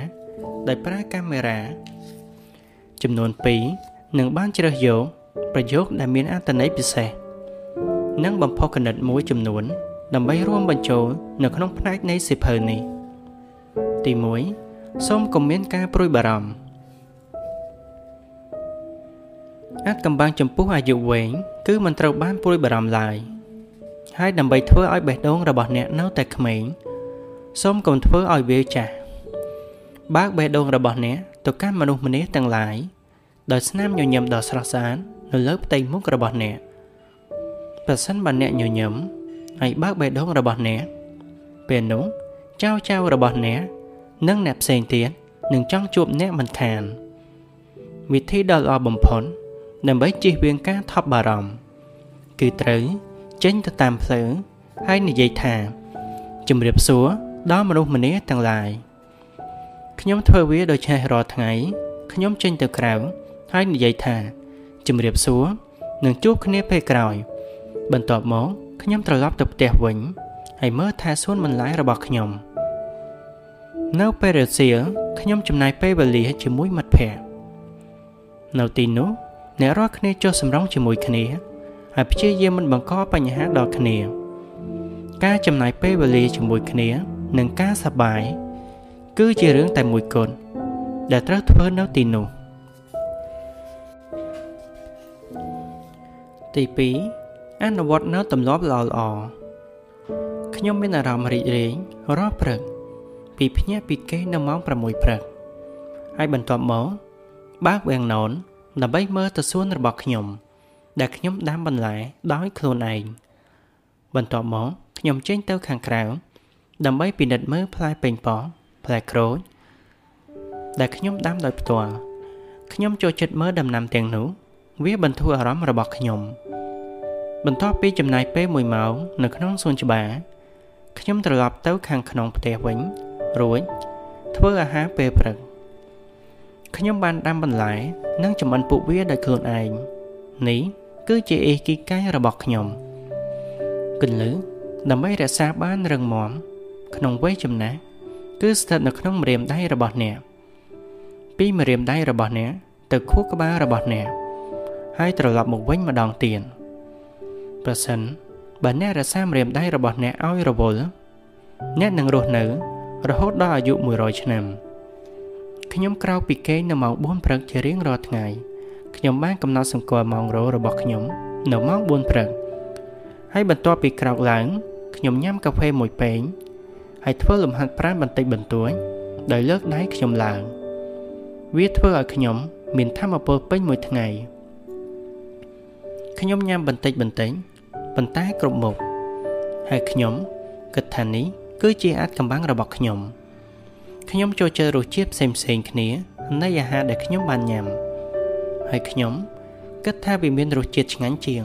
ដោយប្រើកាមេរ៉ាចំនួន2និងបានជ្រើសយកប្រយោគដែលមានអត្ថន័យពិសេសនិងបំផុសគណិតមួយចំនួន ដើម្បីរួមបញ្ចូលនៅក្នុងផ្នែកនៃសិភៅនេះទី1សូមកុំមានការព្រួយបារម្ភអាចកំបាំងចំពោះអាយុវែង គឺមិនត្រូវបានព្រួយបារម្ភឡើយហើយដើម្បីធ្វើឲ្យបេះដូងរបស់អ្នកនៅតែក្មេងសូមកុំធ្វើឲ្យវាចាស់បើកបេះដូងរបស់អ្នកទៅកាន់មនុស្សម្នាទាំងឡាយដោយស្នាមញញឹមដ៏ស្រស់ស្អាតនៅលើផ្ទៃមុខរបស់អ្នកប្រសិនបើអ្នកញញឹមហើយបើកបេះដូងរបស់អ្នកពេលនោះចៅចៅរបស់អ្នកនិងអ្នកផ្សេងទៀតនឹងចង់ជួបអ្នកមិនខានវិធីដ៏ល្អបំផុត ដើម្បីជៀសវាងការថប់បារម្ភគឺត្រូវចេញទៅតាមផ្លូវហើយនិយាយថាជំរាបសួរដល់មនុស្សម្នាទាំងឡាយខ្ញុំធ្វើវាដូចឆេះរាល់ថ្ងៃខ្ញុំចេញទៅក្រៅហើយនិយាយថាជំរាបសួរនឹងជួបគ្នាពេលក្រោយ បន្ទាប់មកខ្ញុំត្រឡប់ទៅផ្ទះវិញហើយមើលថាសួនបន្លែរបស់ខ្ញុំនៅពេលរសៀលខ្ញុំចំណាយពេលវេលាជាមួយមិត្តភ័ក្តិនៅទីនោះ អ្នករាល់គ្នាចុះសម្រងជាមួយគ្នាហើយព្យាយាមមិនបង្កបញ្ហាដល់គ្នា ការចំណាយពេលវេលាជាមួយគ្នា និងការសប្បាយគឺជារឿងតែមួយគត់ដែលត្រូវធ្វើនៅទីនោះទី2អនុវត្តនៅទម្លាប់ល្អល្អខ្ញុំមានអារម្មណ៍រីករាយរាល់ព្រឹកពីភ្ញាក់ពីគេងនៅម៉ោង6ព្រឹកហើយបន្ទាប់មកបើកវាំងណូន ដើម្បីមើលទៅសួនរបស់ខ្ញុំ ដែលខ្ញុំដាំបន្លែដោយខ្លួនឯងបន្ទាប់មកខ្ញុំចេញទៅខាងក្រៅដើម្បីពិនិត្យមើលផ្លែប៉េងប៉ោះផ្លែក្រូចដែលខ្ញុំដាំដោយផ្ទាល់ខ្ញុំចូលចិត្តមើលដំណាំទាំងនោះវាបន្ធូរអារម្មណ៍របស់ខ្ញុំបន្ទាប់ពីចំណាយពេល1ម៉ោងនៅក្នុងសួនច្បារខ្ញុំត្រឡប់ទៅខាងក្នុងផ្ទះវិញរួចធ្វើអាហារពេលព្រឹក ខ្ញុំបានដាំបន្លែនិងចម្អិនពួកវាដោយខ្លួនឯងនេះគឺជាអេគីកាយរបស់ខ្ញុំគន្លឹះដើម្បីរក្សាបានរឹងមាំក្នុងវ័យចំណាស់គឺស្ថិតនៅក្នុងម្រាមដៃរបស់អ្នកពីម្រាមដៃរបស់អ្នកទៅខួរក្បាលរបស់អ្នកហើយត្រឡប់មកវិញម្ដងទៀតប្រសិនបើអ្នករក្សាម្រាមដៃរបស់អ្នកឲ្យរវល់អ្នកនឹងរស់នៅ រហូតដល់អាយុ100ឆ្នាំ ខ្ញុំក្រោកពីគេងនៅម៉ោង4ព្រឹកជារៀងរាល់ថ្ងៃខ្ញុំបានកំណត់សម្គាល់ម៉ោងរោរបស់ខ្ញុំនៅម៉ោង4ព្រឹកហើយបន្ទាប់ពីក្រោកឡើងខ្ញុំញ៉ាំកាហ្វេមួយពែងហើយធ្វើលំហាត់ប្រាណបន្តិចបន្តួចដោយលើកដៃខ្ញុំឡើងវាធ្វើឲ្យខ្ញុំមានធម៌ពលពេញមួយថ្ងៃខ្ញុំញ៉ាំបន្តិចបន្តិចប៉ុន្តែគ្រប់មុខហើយខ្ញុំគិតថានេះគឺជាអាចកំបាំងរបស់ខ្ញុំ ខ្ញុំចូលចិត្តរសជាតិផ្សេងផ្សេងគ្នានៃអាហារដែលខ្ញុំបានញ៉ាំហើយខ្ញុំគិតថាវាមានរសជាតិឆ្ងាញ់ជាង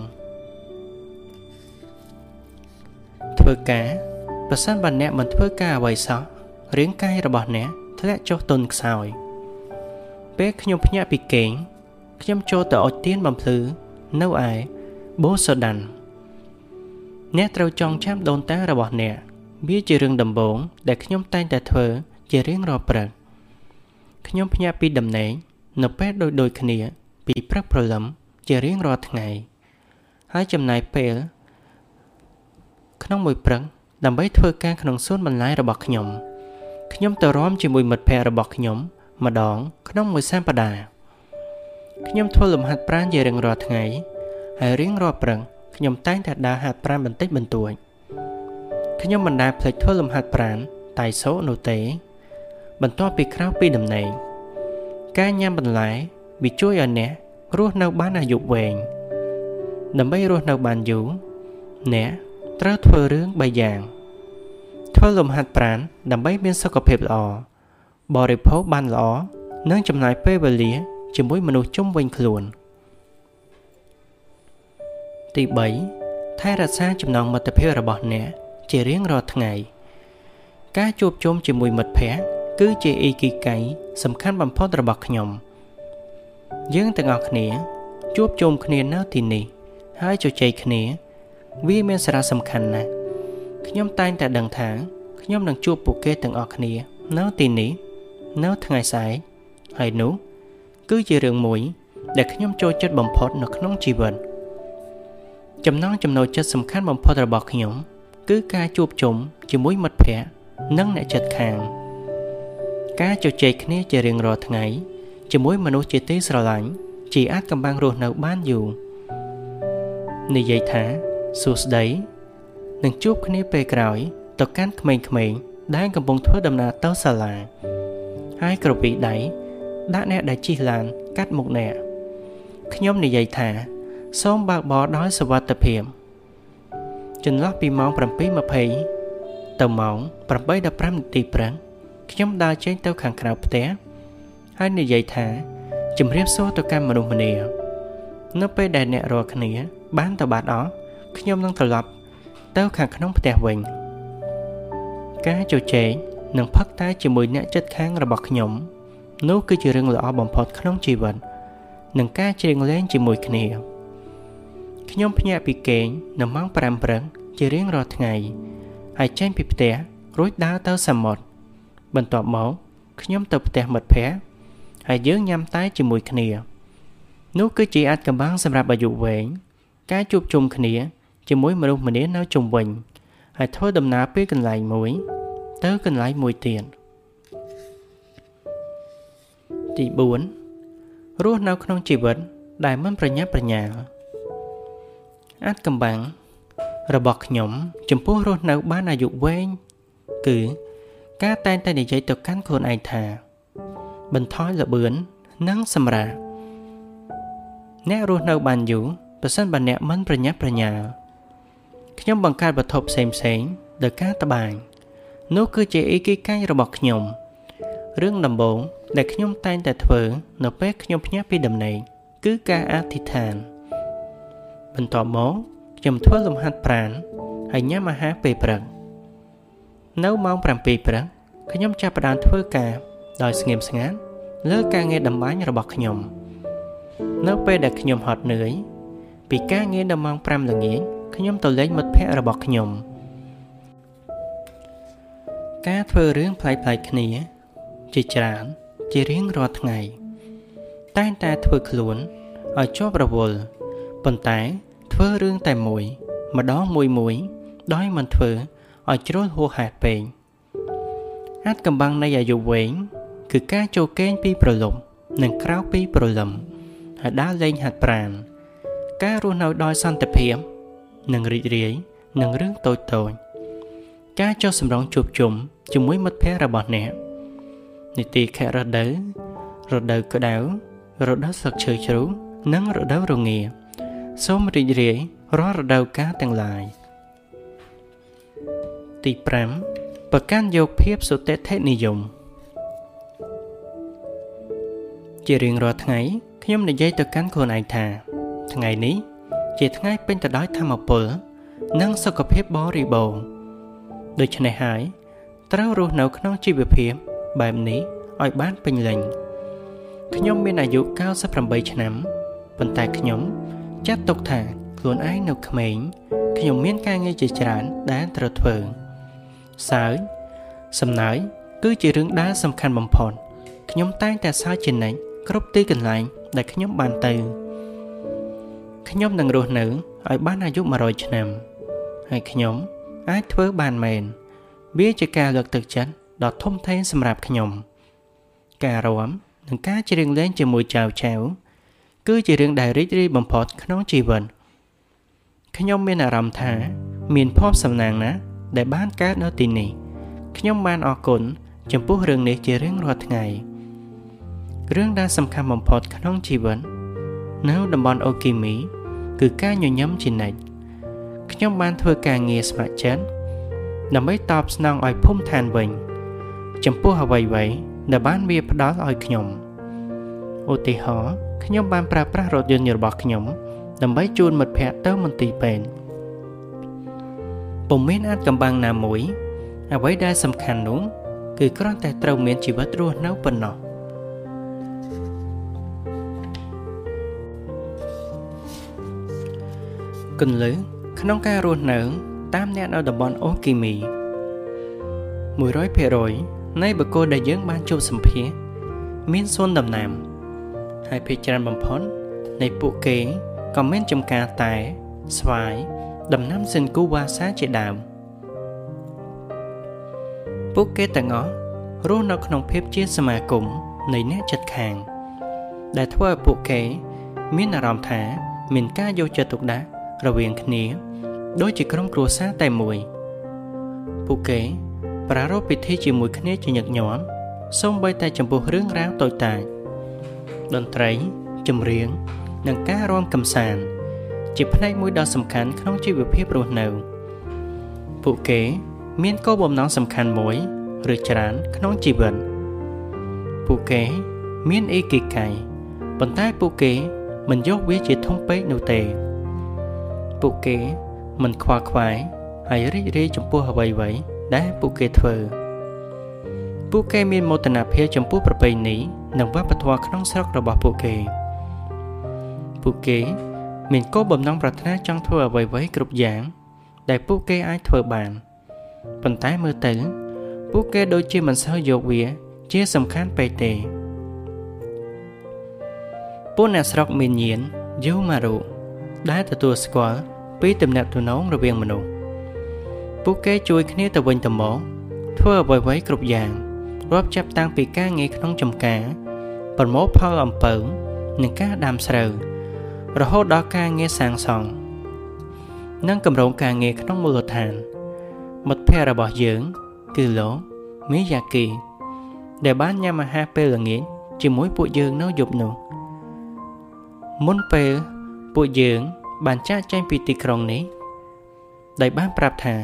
ធ្វើការប្រសិនបើអ្នកមិនធ្វើការអ្វីសោះរាងកាយរបស់អ្នកធ្លាក់ចុះទន់ខ្សោយពេលខ្ញុំភ្ញាក់ពីគេងខ្ញុំចូលទៅអុជទៀនបំភ្លឺនៅឯបូសូដានអ្នកត្រូវចងចាំដូនតារបស់អ្នកវាជារឿងដំបូងដែលខ្ញុំតែងតែធ្វើ ជារៀងរាល់ព្រឹកខ្ញុំភ្ញាក់ពីដំណេកនៅពេលដូចដូចគ្នា ពីព្រឹកព្រលឹមជារៀងរាល់ថ្ងៃហើយចំណាយពេល ក្នុងមួយព្រឹកដើម្បីធ្វើការក្នុងសួនបន្លែរបស់ខ្ញុំខ្ញុំទៅរាំជាមួយមិត្តភ័ក្តិរបស់ខ្ញុំ ម្ដង ក្នុងមួយសប្តាហ៍ខ្ញុំធ្វើលំហាត់ប្រាណជារៀងរាល់ថ្ងៃហើយរៀងរាល់ព្រឹកខ្ញុំតែងតែដើរហាត់ប្រាណបន្តិចបន្តួចខ្ញុំមិនដែលភ្លេចធ្វើលំហាត់ប្រាណតៃសូនោះទេ បន្ទាប់ពីក្រោកពីដំណេកការញ៉ាំបន្លែវាជួយឲ្យអ្នករស់នៅបានអាយុវែងដើម្បីរស់នៅបានយូរអ្នកត្រូវធ្វើរឿង3យ៉ាង ធ្វើលំហាត់ប្រាណដើម្បីមានសុខភាពល្អបរិភោគបានល្អនិងចំណាយពេលវេលាជាមួយមនុស្សជុំវិញខ្លួនទី3ថែរក្សាចំណងមិត្តភាពរបស់អ្នកជារៀងរាល់ថ្ងៃ ការជួបជុំជាមួយមិត្តភ័ក្តិ គឺជាអ៊ីគីកៃសំខាន់បំផុតរបស់ខ្ញុំយើងទាំងអស់គ្នា ជួបជុំគ្នានៅទីនេះ ហើយជជែកគ្នា វាមានសារៈសំខាន់ណាស់ខ្ញុំតែងតែដឹងថាខ្ញុំនឹងជួបពួកគេទាំងអស់គ្នា នៅទីនេះ នៅថ្ងៃស្អែកហើយនោះ គឺជារឿងមួយ ដែលខ្ញុំចូលចិត្តបំផុតនៅក្នុងជីវិតចំណងចំណូលចិត្តសំខាន់បំផុតរបស់ខ្ញុំ គឺការជួបជុំជាមួយមិត្តភ័ក្តិនិងអ្នកជិតខាង ការជជែកគ្នាជារៀងរាល់ថ្ងៃជាមួយមនុស្សជាទីស្រឡាញ់ជាអាចកំបាំងរស់នៅបានយូរនិយាយថាសួស្តីនឹងជួបគ្នាពេលក្រោយទៅកាន់ក្មេងៗដែលកំពុងធ្វើដំណើរទៅសាលាហើយក្រពីដៃដាក់អ្នកដែលជិះឡានកាត់មុខអ្នកខ្ញុំនិយាយថាសូមបើកបរដោយសុវត្ថិភាពចន្លោះពីម៉ោង7:20ទៅម៉ោង8:15នាទីព្រឹក ខ្ញុំដើរចេញទៅខាងក្រៅផ្ទះហើយនិយាយថាជំរាបសួរទៅកាន់មនុស្សម្នានៅពេលដែលអ្នករាល់គ្នា បានទៅបាត់អស់ខ្ញុំនឹងត្រឡប់ទៅខាងក្នុងផ្ទះវិញការជជែកនិងផឹកតែជាមួយអ្នកចិត្តខាងរបស់ខ្ញុំនោះគឺជារឿងល្អបំផុតក្នុងជីវិតនិងការច្រៀងលេងជាមួយគ្នាខ្ញុំភ្ញាក់ពីគេងនៅម៉ោង5ព្រឹកជារៀងរាល់ថ្ងៃហើយចេញពីផ្ទះរួចដើរទៅសមុទ្រ បន្ទាប់មកខ្ញុំទៅផ្ទះមិត្តភ័ក្តិហើយយើងញ៉ាំតែជាមួយគ្នា នោះគឺជាអាចកំបាំងសម្រាប់អាយុវែងការជួបជុំគ្នាជាមួយមនុស្សម្នានៅជុំវិញ ហើយធ្វើដំណើរពីកន្លែងមួយ ទៅកន្លែងមួយទៀតទី4រស់នៅក្នុងជីវិតដែលមិនប្រញាប់ប្រញាល់អាចកំបាំងរបស់ខ្ញុំ ចំពោះរស់នៅបានអាយុវែងគឺ ការតែងតែនិយាយទៅកាន់ខ្លួនឯងថា បន្ថយល្បឿននិងសម្រាកអ្នករស់នៅបានយូរប្រសិនបើអ្នកមិនប្រញាប់ប្រញាល់ខ្ញុំបង្កើតវត្ថុផ្សេងផ្សេងដោយការត្បាញនោះគឺជាអេគីកាយរបស់ខ្ញុំរឿងដំបូងដែលខ្ញុំតែងតែធ្វើនៅពេលខ្ញុំភ្ញាក់ពីដំណេកគឺការអធិដ្ឋាន បន្ទាប់មកខ្ញុំធ្វើលំហាត់ប្រាណហើយញ៉ាំអាហារពេលព្រឹក នៅម៉ោង7ព្រឹកខ្ញុំចាប់ផ្ដើមធ្វើការដោយស្ងៀមស្ងាត់លើការងារតម្បាញរបស់ខ្ញុំ នៅពេលដែលខ្ញុំហត់នឿយពីការងារនៅម៉ោង5ល្ងាចខ្ញុំទៅលេងមិត្តភ័ក្តិរបស់ខ្ញុំ ការធ្វើរឿងប្លែកៗគ្នា ជាច្រើន ជារៀងរាល់ថ្ងៃ តែងតែធ្វើខ្លួនឲ្យជាប់រវល់ប៉ុន្តែធ្វើរឿងតែមួយ ម្ដងមួយមួយដោយមិនធ្វើ ឲ្យជ្រុលហួសហេតុពេកអាចកំបាំងនៃអាយុវែងគឺការចូលគេងពីប្រលប់និងក្រៅពីប្រលឹមហើយដើរលេងហាត់ប្រាណការរស់នៅដោយសន្តិភាពនិងរីករាយនឹងរឿងតូចតូចការចុះសម្រងជួបជុំជាមួយមិត្តភ័ក្តិរបស់អ្នកនីតិខៈរដូវរដូវក្តៅរដូវស្លឹកឈើជ្រុះនិងរដូវរងាសូមរីករាយរាល់រដូវកាលទាំងឡាយ ទី5ប្រកាន់យកភាពសុតិធិនិយមជារៀងរាល់ថ្ងៃខ្ញុំនិយាយទៅកាន់ខ្លួនឯងថាថ្ងៃនេះ ជាថ្ងៃពេញទៅដោយធម៌ពល និងសុខភាពបរិបូរណ៍ដូច្នេះហើយត្រូវរស់នៅក្នុងជីវភាពបែបនេះឲ្យបានពេញលេញខ្ញុំមានអាយុ98ឆ្នាំប៉ុន្តែខ្ញុំ ចាត់ទុកថាខ្លួនឯងនៅក្មេងខ្ញុំមានការងារជាច្រើនដែលត្រូវធ្វើ សើចសំណើចគឺជារឿងដែលសំខាន់បំផុតខ្ញុំតែងតែសើចជានិច្ចគ្រប់ទីកន្លែងដែលខ្ញុំបានទៅខ្ញុំនឹងរស់នៅឲ្យបានអាយុ100ឆ្នាំហើយខ្ញុំអាចធ្វើបានមែនវាជាការលើកទឹកចិត្តដ៏ធំធេងសម្រាប់ខ្ញុំ ការរាំនិងការច្រៀងលេងជាមួយចៅចៅគឺជារឿងដែលរីករាយបំផុតក្នុងជីវិតខ្ញុំមានអារម្មណ៍ថា មានភ័ព្វសំណាងណាស់ ដែលបានកើតនៅទីនេះខ្ញុំបានអរគុណចំពោះរឿងនេះជារៀងរាល់ថ្ងៃរឿងដែលសំខាន់បំផុតក្នុងជីវិតនៅតំបន់អូគីមី គឺការញញឹមជានិច្ចខ្ញុំបានធ្វើការងារស្ម័គ្រចិត្តដើម្បីតបស្នងឲ្យភូមិឋានវិញ ចំពោះអ្វីៗដែលបានវាផ្ដល់ឲ្យខ្ញុំឧទាហរណ៍ខ្ញុំបានប្រើប្រាស់រថយន្តរបស់ខ្ញុំដើម្បីជូនមិត្តភ័ក្តិទៅមន្ទីរពេទ្យ ពុំមានអាចកំបាំងណាមួយ អ្វីដែលសំខាន់នោះគឺគ្រាន់តែត្រូវមានជីវិតរស់នៅប៉ុណ្ណោះគន្លឹះក្នុងការរស់នៅ តាមអ្នកនៅតំបន់អូគីមី100%នៃបុគ្គលដែលយើងបានជួបសម្ភាសមានសួនដំណាំ ហើយភាគច្រើនបំផុតនៃពួកគេក៏មានចំការតែ ស្វាយ ដំណាំសិនគូវ៉ាសាជាដើមពួកគេទាំងអស់រស់នៅក្នុងភាពជាសមាគមនៃអ្នកចិត្តខាង ដែលធ្វើឲ្យពួកគេ មានអារម្មណ៍ថា មានការយកចិត្តទុកដាក់រវាងគ្នា ដូចជាក្រុមគ្រួសារតែមួយ ពួកគេ ប្រារព្ធពិធីជាមួយគ្នាជាញឹកញាប់សូម្បីតែចំពោះរឿងរ៉ាវតូចតាចតន្ត្រីចម្រៀងនិងការរាំកម្សាន្ត ជាផ្នែកមួយដ៏សំខាន់ក្នុងជីវភាពរស់នៅ ពួកគេមានគោលបំណងសំខាន់មួយឬច្រើនក្នុងជីវិតពួកគេមានអេគិកៃប៉ុន្តែពួកគេមិនយកវាជាធំពេកនោះទេពួកគេមិនខ្វល់ខ្វាយហើយរីករាយចំពោះអ្វីៗដែលពួកគេធ្វើពួកគេមានមោទនភាពចំពោះប្រពៃណីនិងវប្បធម៌ក្នុងស្រុករបស់ពួកគេ ពួកគេ មានគោលបំណងប្រាថ្នាចង់ធ្វើអ្វីៗគ្រប់យ៉ាង ដែលពួកគេអាចធ្វើបានប៉ុន្តែមើលទៅពួកគេដូចជាមិនសូវយកវា ជាសំខាន់ពេកទេពួកអ្នកស្រុកមានញៀនយូម៉ារុដែលទទួលស្គាល់ពីទំនាក់ទំនងរវាងមនុស្សពួកគេជួយគ្នាទៅវិញទៅមកធ្វើអ្វីៗគ្រប់យ៉ាងរាប់ចាប់តាំងពីការងារក្នុងចំការប្រមូលផលអំពៅនិងការដាំស្រូវ រហូតដល់ការងារសាងសង់និងគម្រោងការងារក្នុងមូលដ្ឋានមិត្តភ័ក្តិរបស់យើងគឺលោកមីយ៉ាគីដែលបានញ៉ាំអាហារពេលល្ងាចជាមួយពួកយើងនៅយប់នោះមុនពេលពួកយើងបានចាកចេញពីទីក្រុងនេះដោយបានប្រាប់ថា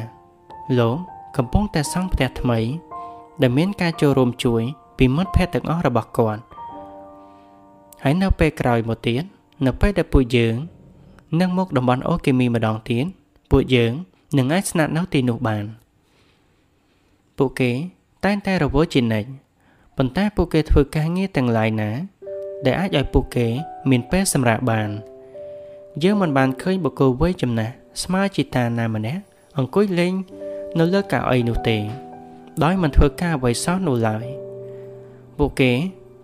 លោកកំពុងតែសង់ផ្ទះថ្មី ដែលមានការចូលរួមជួយពីមិត្តភ័ក្តិទាំងអស់របស់គាត់ហើយនៅពេលក្រោយមកទៀត នៅពេលដែលពួកយើងនឹងមកតំបន់អូគីមីម្ដងទៀតពួកយើងនឹងអាចស្នាក់នៅទីនោះបាន ពួកគេតែងតែរវល់ជានិច្ចប៉ុន្តែពួកគេធ្វើការងារទាំងឡាយណា ដែលអាចឲ្យពួកគេមានពេលសម្រាកបាន យើងមិនបានឃើញបុគ្គលវ័យចំណាស់ស្មើជាតាណាម្នាក់អង្គុយលេងនៅលើកៅអីនោះទេ ដោយមិនធ្វើការអ្វីសោះនោះឡើយពួកគេ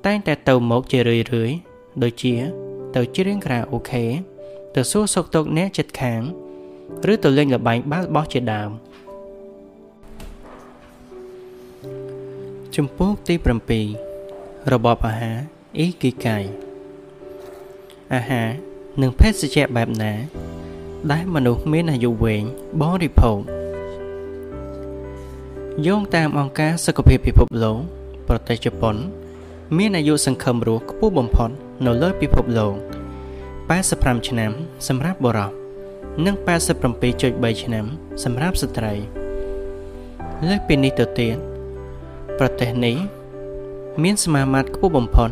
តែងតែទៅមកជារឿយរឿយដូចជា ទៅច្រៀងខារ៉ាអូខេទៅសួរសុខទុក្ខអ្នកចិត្តខាង ឬទៅលេងល្បែងបាល់បោះជាដើមជំពូកទី7របបអាហារអ៊ីគីកាយអាហារនិងភេសជ្ជៈបែបណា ដែលមនុស្សមានអាយុវែងបរិភោគយោងតាមអង្គការសុខភាពពិភពលោកប្រទេសជប៉ុន មានអាយុសង្ឃឹមរស់ខ្ពស់បំផុត នៅលើពិភពលោក85ឆ្នាំសម្រាប់បុរសនិង87.3ឆ្នាំសម្រាប់ស្ត្រីលើសពីនេះទៅទៀតប្រទេសនេះមានសមាមាត្រខ្ពស់បំផុត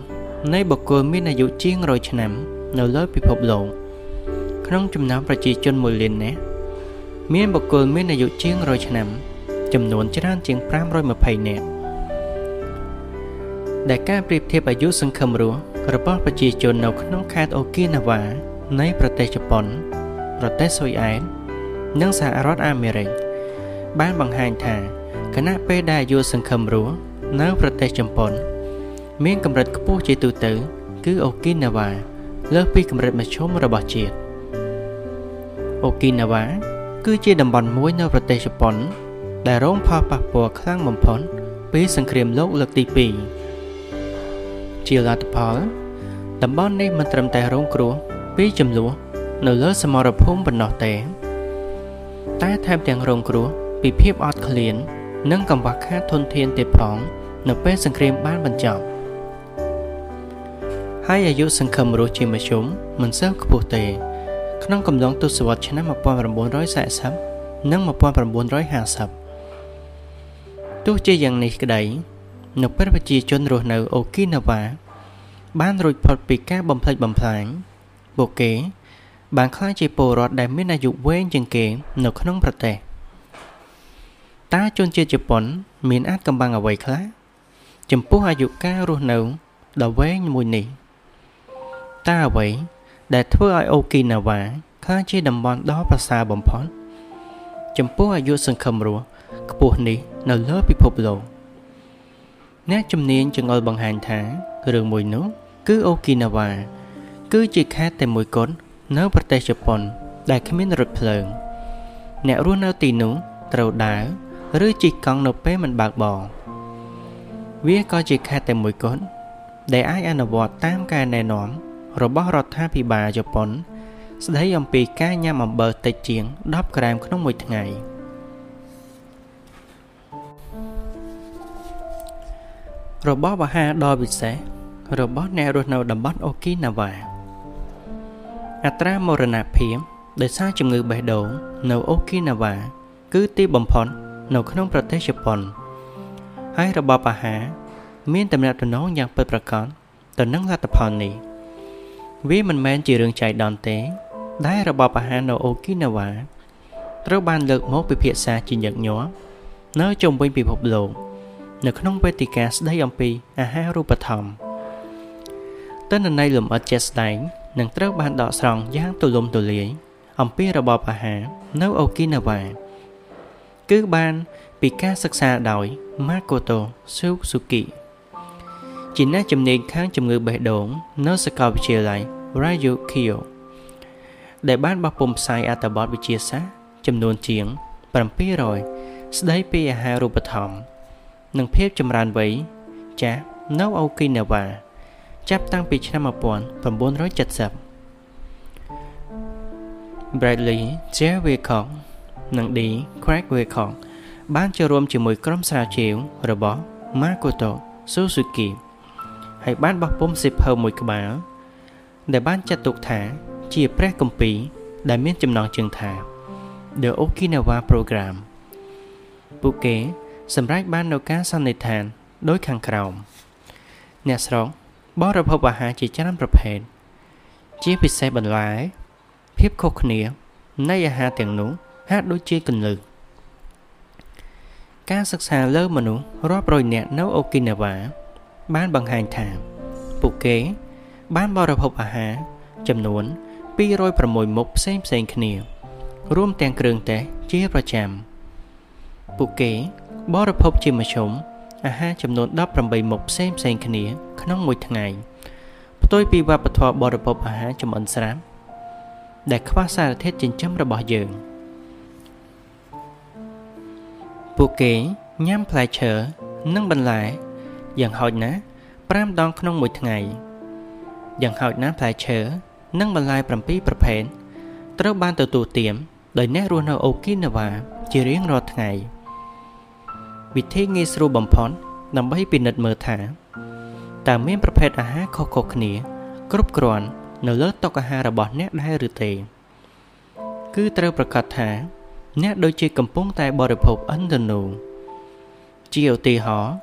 នៃបុគ្គលមានអាយុជាង100ឆ្នាំនៅលើពិភពលោកក្នុងចំណោមប្រជាជន1លាននាក់មានបុគ្គលមានអាយុជាង100ឆ្នាំ ចំនួនច្រើនជាង520នាក់ដែលការប្រៀបធៀបអាយុសង្ឃឹមរស់ របស់ប្រជាជននៅក្នុងខេត្តអូគីណាវ៉ានៃប្រទេសជប៉ុន ប្រទេសស៊ុយអែតនិងសហរដ្ឋអាមេរិកបានបង្ហាញថាគណៈពេលដែលអាយុសង្ឃឹមរស់នៅប្រទេសជប៉ុន មានកម្រិតខ្ពស់ជាទូទៅ គឺអូគីណាវ៉ាលើសពីកម្រិតមធ្យមរបស់ជាតិអូគីណាវ៉ាគឺជាតំបន់មួយនៅប្រទេសជប៉ុន ដែលរងផលប៉ះពាល់ខ្លាំងបំផុតពីសង្គ្រាមលោកលើកទី2 ជាលទ្ធផលតំបន់នេះមិនត្រឹមតែរងគ្រោះពីចំនួននៅលើសមរភូមិប៉ុណ្ណោះទេ តែថែមទាំងរងគ្រោះពីភាពអត់ឃ្លាន និងកង្វះខាតធនធានទៀតផងនៅពេលសង្គ្រាមបានបញ្ចប់ហើយអាយុសង្ឃឹមរស់ជាមធ្យមមិនសូវខ្ពស់ទេ ក្នុងកំឡុងទសវត្សរ៍ឆ្នាំ1940និង1950ទោះជាយ៉ាងនេះក្តី នៅពេលប្រជាជនរស់នៅអូគីណាវ៉ាបានរួចផុតពីការបំផ្លិចបំផ្លាញពួកគេបានក្លាយជាពលរដ្ឋដែលមានអាយុវែងជាងគេនៅក្នុងប្រទេសតើជនជាតិជប៉ុន មានអាចកំបាំងអ្វីខ្លះចំពោះអាយុកាលរស់នៅដ៏វែងមួយនេះតើអ្វីដែលធ្វើឲ្យអូគីណាវ៉ាក្លាយជាតំបន់ដ៏ប្រសើរបំផុតចំពោះអាយុសង្ឃឹមរស់ខ្ពស់នេះនៅលើពិភពលោក អ្នកជំនាញចង្អុលបង្ហាញថារឿងមួយនោះគឺអូគីណាវ៉ាគឺជាខេត្តតែមួយគត់នៅប្រទេសជប៉ុន ដែលគ្មានរថភ្លើង អ្នករស់នៅទីនោះត្រូវដើរឬជិះកង់នៅពេលមិនបើកបរវាក៏ជាខេត្តតែមួយគត់ដែលអាចអនុវត្តតាមការណែនាំរបស់រដ្ឋាភិបាលជប៉ុន ស្ដីអំពីការញ៉ាំអំបិលតិចជាង10ក្រាមក្នុងមួយថ្ងៃ។ របបអាហារដ៏ពិសេសរបស់អ្នករស់នៅតំបន់អូគីណាវ៉ាអត្រាមរណភាពដោយសារជំងឺបេះដូងនៅអូគីណាវ៉ាគឺទីបំផុតនៅក្នុងប្រទេសជប៉ុន ហើយរបបអាហារមានតំណែងតំណងយ៉ាងពិតប្រាកដទៅនឹងលទ្ធផលនេះវាមិនមែនជារឿងចៃដន្យទេ ដែលរបបអាហារនៅអូគីណាវ៉ាត្រូវបានលើកមកពិភាក្សាជាញឹកញាប់នៅជុំវិញពិភពលោក នៅក្នុងវេទិកាស្ដីអំពីអាហារូបត្ថម្ភទិន្នន័យលម្អិតជាក់ស្ដែងនឹងត្រូវបានដកស្រង់យ៉ាងទូលំទូលាយអំពីរបបអាហារនៅអូគីណាវ៉ាគឺបានពីការសិក្សាដោយ Makoto Suzuki ជាអ្នកជំនាញខាងជំងឺបេះដូងនៅសាកលវិទ្យាល័យ Ryukyo ដែលបានបោះពុម្ពផ្សាយអត្ថបទវិទ្យាសាស្ត្រចំនួនជាង700ស្ដីពីអាហារូបត្ថម្ភ និងភាពចម្រើនវ័យចាស់នៅអូគីណាវ៉ាចាប់តាំងពីឆ្នាំ1970 Bradley J. Wilcox និង D. Craig Wilcox បានចូលរួមជាមួយក្រុមស្រាវជ្រាវរបស់ Makoto Suzuki ហើយបានបោះពុម្ពសិភៅមួយក្បាលដែលបានចាត់ទុកថាជាព្រះគម្ពីរដែលមានចំណងជើងថា The Okinawa Program ពួកគេ សម្រេចបាននូវការសន្និដ្ឋានដោយខាងក្រោមអ្នកស្រុកបរិភោគអាហារជាច្រើនប្រភេទជាពិសេសបន្លែ ភាពខុសគ្នានៃអាហារទាំងនោះហាក់ដូចជាកន្លឹះការសិក្សាលើមនុស្សរាប់រយនាក់នៅអូគីណាវ៉ាបានបង្ហាញថា ពួកគេ បានបរិភោគអាហារចំនួន206មុខផ្សេងផ្សេងគ្នា រួមទាំងគ្រឿងទេសជាប្រចាំពួកគេ បរិភោគជាមធ្យមអាហារចំនួន18មុខផ្សេងផ្សេងគ្នា ក្នុងមួយថ្ងៃផ្ទុយពីវប្បធម៌បរិភោគអាហារចំអិនស្រាប់ដែលខ្វះសារធាតុចិញ្ចឹមរបស់យើងពួកគេញ៉ាំផ្លែឈើនិងបន្លែយ៉ាងហោចណាស់5ដងក្នុងមួយថ្ងៃយ៉ាងហោចណាស់ផ្លែឈើនិងបន្លែ7ប្រភេទត្រូវបានទទួលទានដោយអ្នករស់នៅអូគីណាវ៉ាជារៀងរាល់ថ្ងៃ វិធីងាយស្រួលបំផុតដើម្បីពិនិត្យមើលថាតើមានប្រភេទអាហារខុសៗគ្នា គ្រប់គ្រាន់នៅលើតុអាហាររបស់អ្នកដែរឬទេ គឺត្រូវប្រកាសថា អ្នកដូចជាកំពុងតែបរិភោគឥណ្ឌូនូជាឧទាហរណ៍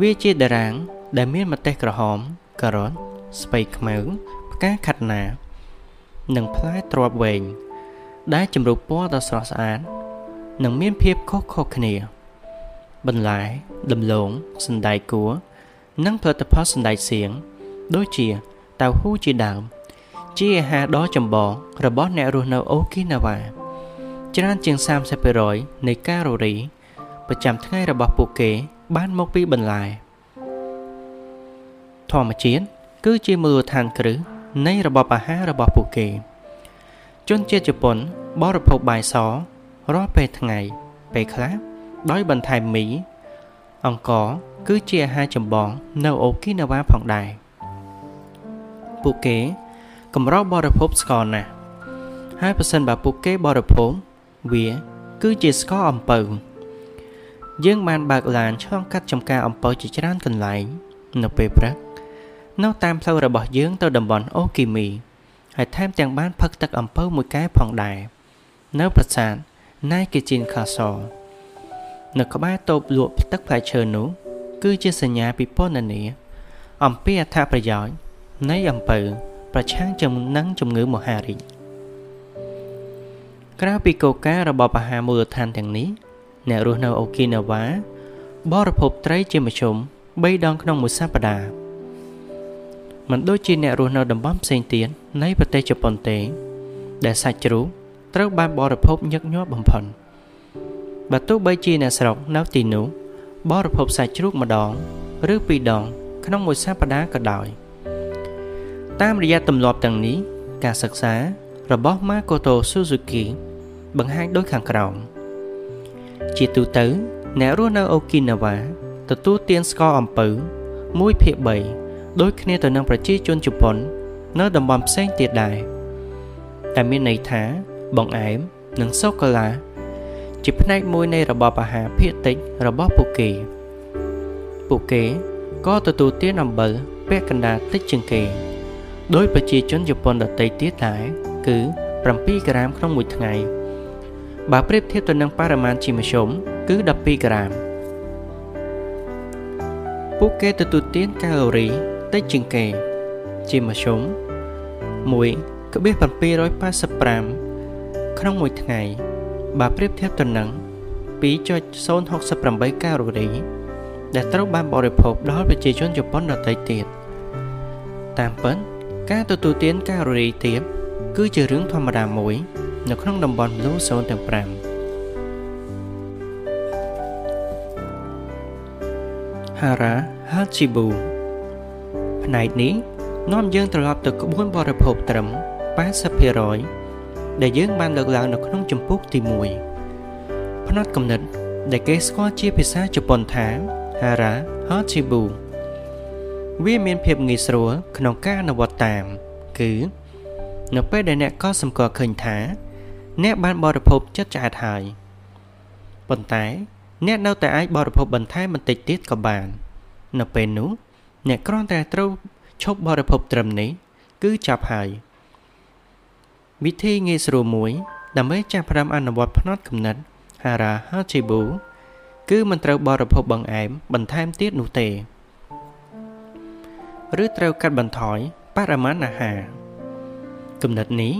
វាជាតារាង ដែលមានម្ទេសក្រហមការ៉ុតស្ពៃខ្មៅផ្កាខាត់ណា និងផ្លែទ្រាប់វែងដែលជំរុះពណ៌ដ៏ស្រស់ស្អាតនិងមានភាពខុសៗគ្នា បន្លែដំឡូងសណ្តែកគួរ និងផលិតផលសណ្តែកសៀងដូចជាតៅហ៊ូជាដើម ជាអាហារដ៏ចម្បងរបស់អ្នករស់នៅអូគីណាវ៉ាច្រើនជាង30%នៃកាឡូរីប្រចាំថ្ងៃរបស់ពួកគេ បានមកពីបន្លែ ធម្មជាតិគឺជាមូលដ្ឋានគ្រឹះនៃរបបអាហាររបស់ពួកគេ ជនជាតិជប៉ុនបរិភោគបាយសរាល់ពេលថ្ងៃពេលខ្លះ ដោយបន្ថែមមី អង្ករគឺជាអាហារចម្បងនៅអូគីណាវ៉ាផងដែរពួកគេកម្របរិភោគស្ករណាស់ហើយប្រសិនបើពួកគេបរិភោគវា គឺជាស្ករអំពៅយើងបានបើកឡានឆ្លងកាត់ចំការអំពៅជាច្រើនកន្លែង នៅពេលព្រឹកនៅតាមផ្លូវរបស់យើងទៅតំបន់អូគីមីហើយថែមទាំងបានផឹកទឹកអំពៅមួយកែផងដែរនៅប្រាសាទណៃគេជីនខាស នៅក្បែរតូបលក់ទឹកផ្លែឈើនោះគឺជាសញ្ញាពិពណ៌នាអំពីអត្ថប្រយោជន៍នៃអំពៅប្រឆាំងជាមួយនឹងជំងឺមហារីកក្រៅពីកូការបបអាហារមូលដ្ឋានទាំងនេះអ្នករស់នៅអូគីណាវ៉ាបរិភោគត្រីជាមធ្យម3ដងក្នុងមួយសប្តាហ៍មិនដូចជាអ្នករស់នៅតំបន់ផ្សេងទៀតនៃប្រទេសជប៉ុនទេ ដែលសាច់ជ្រូកត្រូវបានបរិភោគញឹកញាប់បំផុត បើទោះបីជាអ្នកស្រុកនៅទីនោះបរិភោគសាច់ជ្រូកម្ដង ឬពីរដង ក្នុងមួយសប្តាហ៍ក៏ដោយតាមរយៈទម្លាប់ទាំងនេះការសិក្សារបស់ Makoto Suzuki បង្ហាញដូចខាងក្រោមជាទូទៅ អ្នករស់នៅអូគីណាវ៉ាទទួលទានស្ករអំពៅ1ភាគ3ដូចគ្នាទៅនឹងប្រជាជនជប៉ុន នៅតំបន់ផ្សេងទៀតដែរតែមានន័យថាបង្អែម និងសូកូឡា ជាផ្នែកមួយនៃរបបអាហារភាគតិចរបស់ពួកគេ ពួកគេក៏ទទួលទានអំបិលពាក់កណ្ដាលតិចជាងគេ ដោយប្រជាជនជប៉ុនដទៃទៀតដែរគឺ7ក្រាមក្នុងមួយថ្ងៃបើប្រៀបធៀបទៅនឹងបរិមាណជាមធ្យមគឺ12ក្រាមពួកគេទទួលទានកាឡូរីតិចជាងគេ ជាមធ្យម1.785ក្នុងមួយថ្ងៃ បើប្រៀបធៀបទៅនឹង2.068កាឡូរីដែលត្រូវបានបរិភោគដល់ប្រជាជនជប៉ុនដទៃទៀតតាមពិតការទទួលទានកាឡូរីទាបគឺជារឿងធម្មតាមួយ នៅក្នុងតំបន់ Blue Zone ទាំង5 Hara Hachibu ផ្នែកនេះនាំយើងត្រឡប់ទៅក្បួនបរិភោគត្រឹម80% ដែលយើងបានលើកឡើងនៅក្នុងចម្ពោះទី1ផ្នែកកំណត់ដែលគេស្គាល់ជាភាសាជប៉ុនថា Hara Hachibu វាមានភាពងាយស្រួលក្នុងការអនុវត្តតាម គឺ នៅពេលដែលអ្នកក៏សម្គាល់ឃើញថា អ្នកបានបរិភោគចិត្តឆ្អែតហើយប៉ុន្តែ អ្នកនៅតែអាចបរិភោគបន្ថែមបន្តិចទៀតក៏បាន នៅពេលនោះ អ្នកគ្រាន់តែត្រូវឈប់បរិភោគត្រឹមនេះ គឺចាប់ហើយ វិធីងាយស្រួលមួយ ដើម្បីចាប់ផ្ដើមអនុវត្តផ្នត់គំនិត Hara Hachibu គឺមិនត្រូវបរិភោគបង្អែមបន្ថែមទៀតនោះទេឬត្រូវកាត់បន្ថយបរិមាណអាហារគំនិតនេះ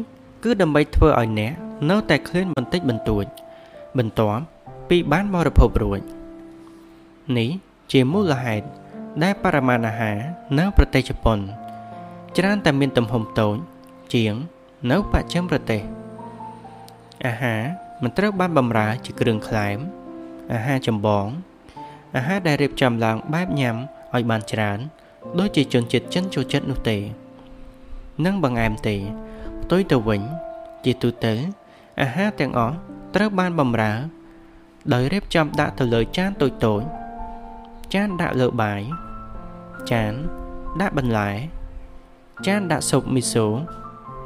គឺដើម្បីធ្វើឲ្យអ្នកនៅតែឃ្លានបន្តិចបន្តួច បន្ទាប់ពីបានបរិភោគរួចនេះជាមូលហេតុដែលបរិមាណអាហារនៅប្រទេសជប៉ុនច្រើនតែមានទំហំតូចជាង នៅបច្ចិមប្រទេសអាហារមិនត្រូវបានបម្រើជាគ្រឿងក្លែមអាហារចម្បងអាហារដែលរៀបចំឡើងបែបញ៉ាំឲ្យបានច្រើនដូចជាជនជាតិចិនចូលចិត្តនោះទេនិងបង្អែមទេផ្ទុយទៅវិញ ជាទូទៅ អាហារទាំងអស់ត្រូវបានបម្រើ ដោយរៀបចំដាក់ទៅលើចានតូចតូចចានដាក់លើបាយចានដាក់បន្លែចានដាក់ស៊ុបមីសូ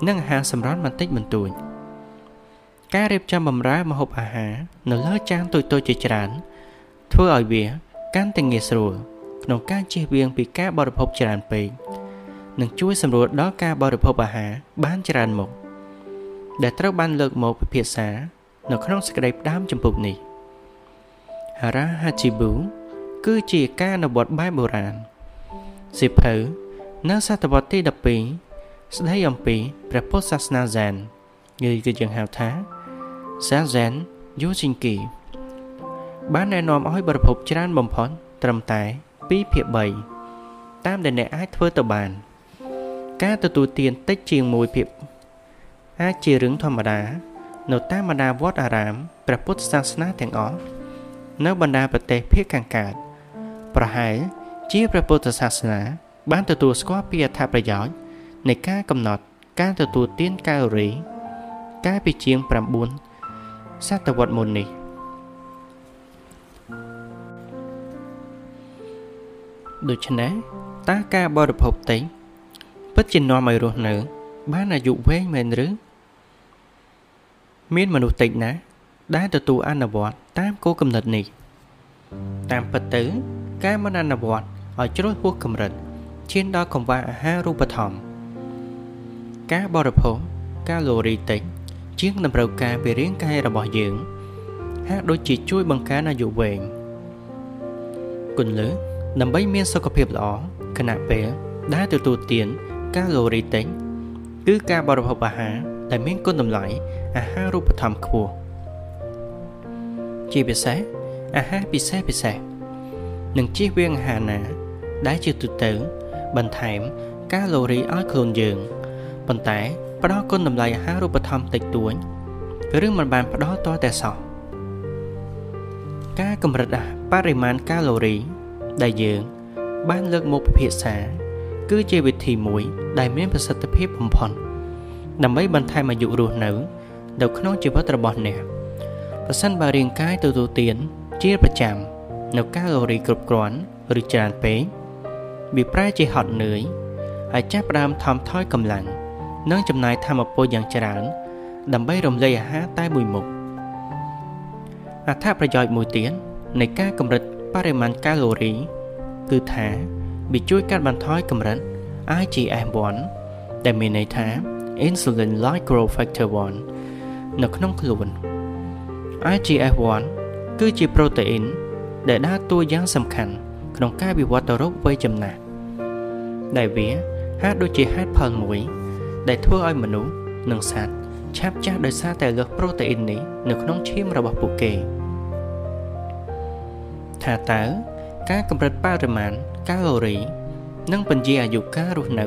និងអាហារសម្រន់បន្តិចបន្តួចការរៀបចំបម្រើម្ហូបអាហារនៅលើចានតូចៗជាច្រើនធ្វើឲ្យវាកាន់តែងាយស្រួលក្នុងការជៀសវាងពីការបរិភោគច្រើនពេកនិងជួយសម្រួលដល់ការបរិភោគអាហារបានច្រើនមុខដែលត្រូវបានលើកមកពិភាក្សានៅក្នុងសេចក្តីផ្ដាំចម្ពោះនេះ Hara Hachibu គឺជាការអនុវត្តបែបបុរាណសិភៅនៅសតវត្សទី12 ស្ដីអំពីព្រះពុទ្ធសាសនាហ្សែនឬគឺយើងហៅថាសាហ្សែនយូស៊ីងគីបានណែនាំឲ្យបរិភពច្រើនបំផុតត្រឹមតែ2ភាគ3តាមដែលអ្នកអាចធ្វើទៅបាន ការទទួលទានតិចជាង1ភាគអាចជារឿងធម្មតា នៅតាមបណ្ដាវត្តអារាមព្រះពុទ្ធសាសនាទាំងអស់នៅបណ្ដាប្រទេសភាគខាងកើតប្រហែលជាព្រះពុទ្ធសាសនា បានទទួលស្គាល់ពីអត្ថប្រយោជន៍ នៃការកំណត់ការទទួលទានកាឡូរី កាលពីជាង9សតវត្សមុននេះដូច្នេះតើការបរិភោគតិចពិតជានាំឲ្យរស់នៅ បានអាយុវែងមែនឬមានមនុស្សតិចណាស់ដែលទទួលអនុវត្តតាមគោលគំនិតនេះ តាមពិតទៅ ការមិនអនុវត្តឲ្យជ្រុលហួសកម្រិតឈានដល់កង្វះអាហារូបត្ថម្ភ ការបរិភោគកាឡូរីតិចជាងតម្រូវការពីរាងកាយរបស់យើងហាក់ដូចជាជួយបង្កើនអាយុវែងគុណលើដើម្បីមានសុខភាពល្អខណៈពេលដែលទទួលទានកាឡូរីតិចគឺការបរិភោគអាហារដែលមានគុណតម្លៃអាហារូបត្ថម្ភខ្ពស់ជាពិសេសអាហារពិសេសពិសេសនិងជៀសវាងអាហារណា ដែលជាទូទៅបន្ថែមកាឡូរីឲ្យខ្លួនយើង ប៉ុន្តែផ្ដល់គុណតម្លៃអាហារូបត្ថម្ភតិចតួចឬមិនបានផ្ដល់តតែសោះការកម្រិតបរិមាណកាឡូរី ដែលយើង បានលើកមកពិភាក្សា គឺជាវិធីមួយដែលមានប្រសិទ្ធភាពបំផុតដើម្បីបន្ថែមអាយុរស់នៅនៅក្នុងជីវិតរបស់អ្នកប្រសិនបើរាងកាយទទួលទានជាប្រចាំនៅកាឡូរីគ្រប់គ្រាន់ឬច្រើនពេកវាប្រែជាហត់នឿយហើយចាប់ផ្ដើមថមថយកម្លាំង និងចំណាយធម៌ពលយ៉ាងច្រើន ដើម្បីរំលាយអាហារតែមួយមុខអត្ថប្រយោជន៍មួយទៀតនៃការកម្រិតបរិមាណកាឡូរី គឺថាវាជួយកាត់បន្ថយកម្រិត IGF-1 ដែលមានន័យថា Insulin Like Growth Factor 1នៅក្នុងខ្លួន IGF-1 គឺជាប្រូតេអ៊ីនដែលដើរតួយ៉ាងសំខាន់ក្នុងការវិវត្តទៅរកវ័យចំណាស់ដែលវាហាក់ដូចជាហេតុផលមួយ ដែលធ្វើឲ្យមនុស្សនិងសត្វឆាប់ចាស់ដោយសារតែលើសប្រូតេអ៊ីននេះនៅក្នុងឈាមរបស់ពួកគេថាតើការកម្រិតបរិមាណកាឡូរីនឹងបញ្ជាអាយុកាលរស់នៅ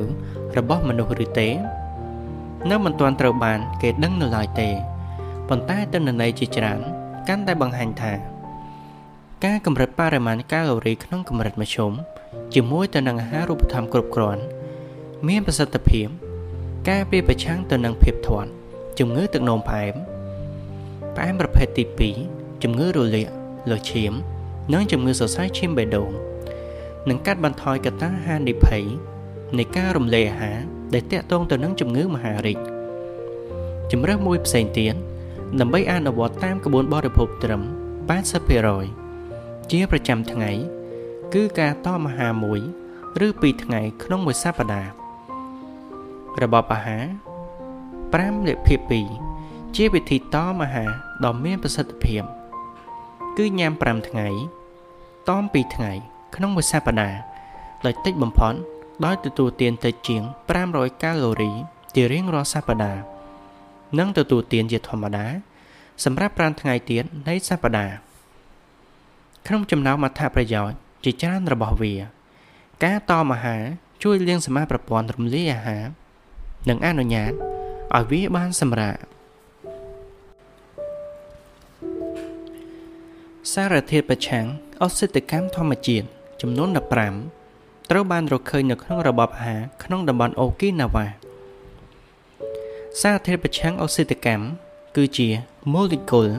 របស់មនុស្សឬទេនៅមិនទាន់ត្រូវបាន គេដឹងនៅឡើយទេប៉ុន្តែទិន្នន័យជាច្រើនកាន់តែបង្ហាញថា ការកម្រិតបរិមាណកាឡូរីក្នុងកម្រិតមធ្យមជាមួយទៅនឹងអាហារូបត្ថម្ភគ្រប់គ្រាន់ មានប្រសិទ្ធភាព ការពារប្រឆាំងទៅនឹងភាពធាត់ជំងឺទឹកនោមផ្អែមផ្អែមប្រភេទទី2ជំងឺរលាកលើឈាម និងជំងឺសរសៃឈាមបេះដូងនិងកាត់បន្ថយកត្តាហានិភ័យនៃការរំលាយអាហារដែលតាក់ទងទៅនឹងជំងឺមហារីកជំរើសមួយផ្សេងទៀតដើម្បីអនុវត្តតាមក្បួនបរិភោគត្រឹម80%ជាប្រចាំថ្ងៃ គឺការតមអាហារមួយឬ2ថ្ងៃក្នុងមួយសប្តាហ៍ របបអាហារ5លក្ខភាព2ជាវិធីតមអាហារដ៏មានប្រសិទ្ធភាព គឺញ៉ាំ5ថ្ងៃតម2ថ្ងៃ ក្នុងមួយសប្តាហ៍ដោយតិចបំផុតដោយទទួលទានតិចជាង500កាឡូរីជារៀងរាល់សប្តាហ៍និងទទួលទានជាធម្មតា សម្រាប់5ថ្ងៃទៀតនៃសប្តាហ៍ក្នុងចំណោមអត្ថប្រយោជន៍ជាច្រើនរបស់វា ការតមអាហារជួយលាងសម្អាតប្រព័ន្ធរំលាយអាហារ និងអនុញ្ញាតឲ្យវាបានសម្រាកសារធាតុប្រឆាំងអុកស៊ីតកម្មធម្មជាតិចំនួន15ត្រូវបានរកឃើញនៅក្នុងរបបអាហារក្នុងតំបន់អូគីណាវ៉ាសារធាតុប្រឆាំងអុកស៊ីតកម្មគឺជា molecule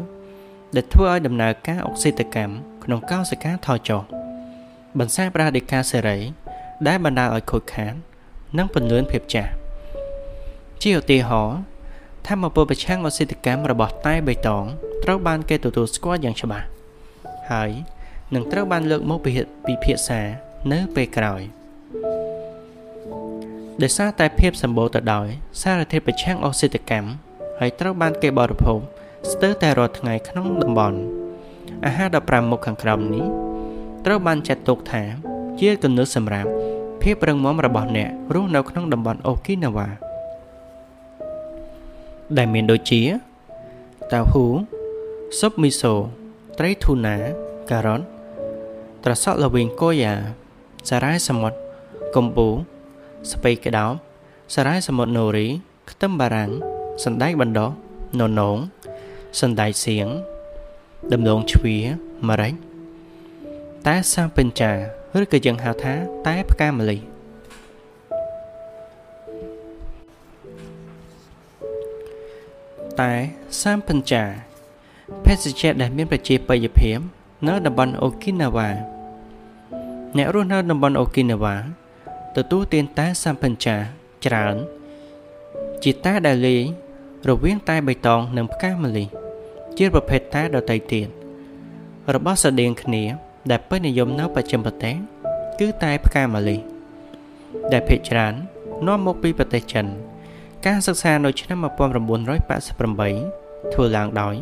ដែលធ្វើឲ្យដំណើរការអុកស៊ីតកម្មក្នុងកោសិកាថយចុះបន្សាបរ៉ាឌីកាសេរី ដែលបណ្ដាលឲ្យខូចខាតនិងពន្លឿនភាពចាស់ ជាឧទាហរណ៍ធម្មពលប្រឆាំងអុកស៊ីតកម្មរបស់តែបៃតងត្រូវបានគេទទួលស្គាល់យ៉ាងច្បាស់ហើយនឹងត្រូវបានលើកមកពិភាក្សានៅពេលក្រោយដោយសារតែភាពសម្បូរទៅដោយសារធាតុប្រឆាំងអុកស៊ីតកម្មហើយត្រូវបានគេបរិភោគស្ទើរតែរាល់ថ្ងៃក្នុងតំបន់អាហារ15មុខខាងក្រោមនេះត្រូវបានចាត់ទុកថា ជាគន្លឹះសម្រាប់ភាពរឹងមាំរបស់អ្នករស់នៅក្នុងតំបន់អូគីណាវ៉ា ដែលមានដូចជាតាហ៊ូស៊ុបមីសូត្រីធូណាការ៉ុតត្រសក់ល្វីងកូយ៉ាសារ៉ាយសមុទ្រកំពូស្ពៃក្តោបសារ៉ាយសមុទ្រណូរីខ្ទឹមបារាំងសណ្តែកបណ្ដោះននងសណ្តែកសៀងដំឡូងជ្វាម្រេចតែសាពេញចាឬក៏យើងហៅថាតែផ្កាម្លិះ តែសាមពេញចាភេសជ្ជៈដែលមានប្រជាប្រិយភាពនៅតំបន់អូគីណាវ៉ាអ្នករស់នៅតំបន់អូគីណាវ៉ាទទួលទានតែសាមពេញចាច្រើន ជាតែដែលលាយរវាងតែបៃតងនិងផ្កាម្លិះជាប្រភេទតែដទៃទៀតរបស់ស្រដៀងគ្នា ដែលពេញនិយមនៅបច្ចិមប្រទេសគឺតែផ្កាម្លិះដែលភាគច្រើននាំមកពីប្រទេសចិន ការសិក្សានៅឆ្នាំ1988ធ្វើឡើងដោយ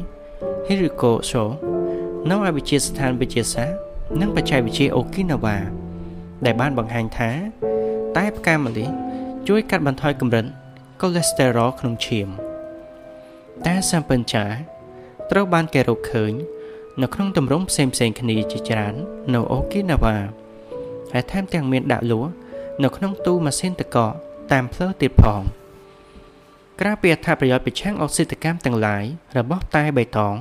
Hiriko Sho នៅឯវិទ្យាស្ថានវិទ្យាសាស្ត្រនិងបច្ចេកវិទ្យាអូគីណាវ៉ាដែលបានបង្ហាញថា តែផ្កាម្លិះជួយកាត់បន្ថយកម្រិតកូលេស្តេរ៉ុលក្នុងឈាមតែសាំពិនចាត្រូវបានគេរកឃើញ នៅក្នុងទម្រង់ផ្សេងផ្សេងគ្នាជាច្រើននៅអូគីណាវ៉ាហើយថែមទាំងមានដាក់លក់នៅក្នុងទូម៉ាស៊ីនតកកតាមផ្លូវទៀតផង ក្រៅពីអត្ថប្រយោជន៍ប្រឆាំងអុកស៊ីតកម្មទាំងឡាយរបស់តែបៃតង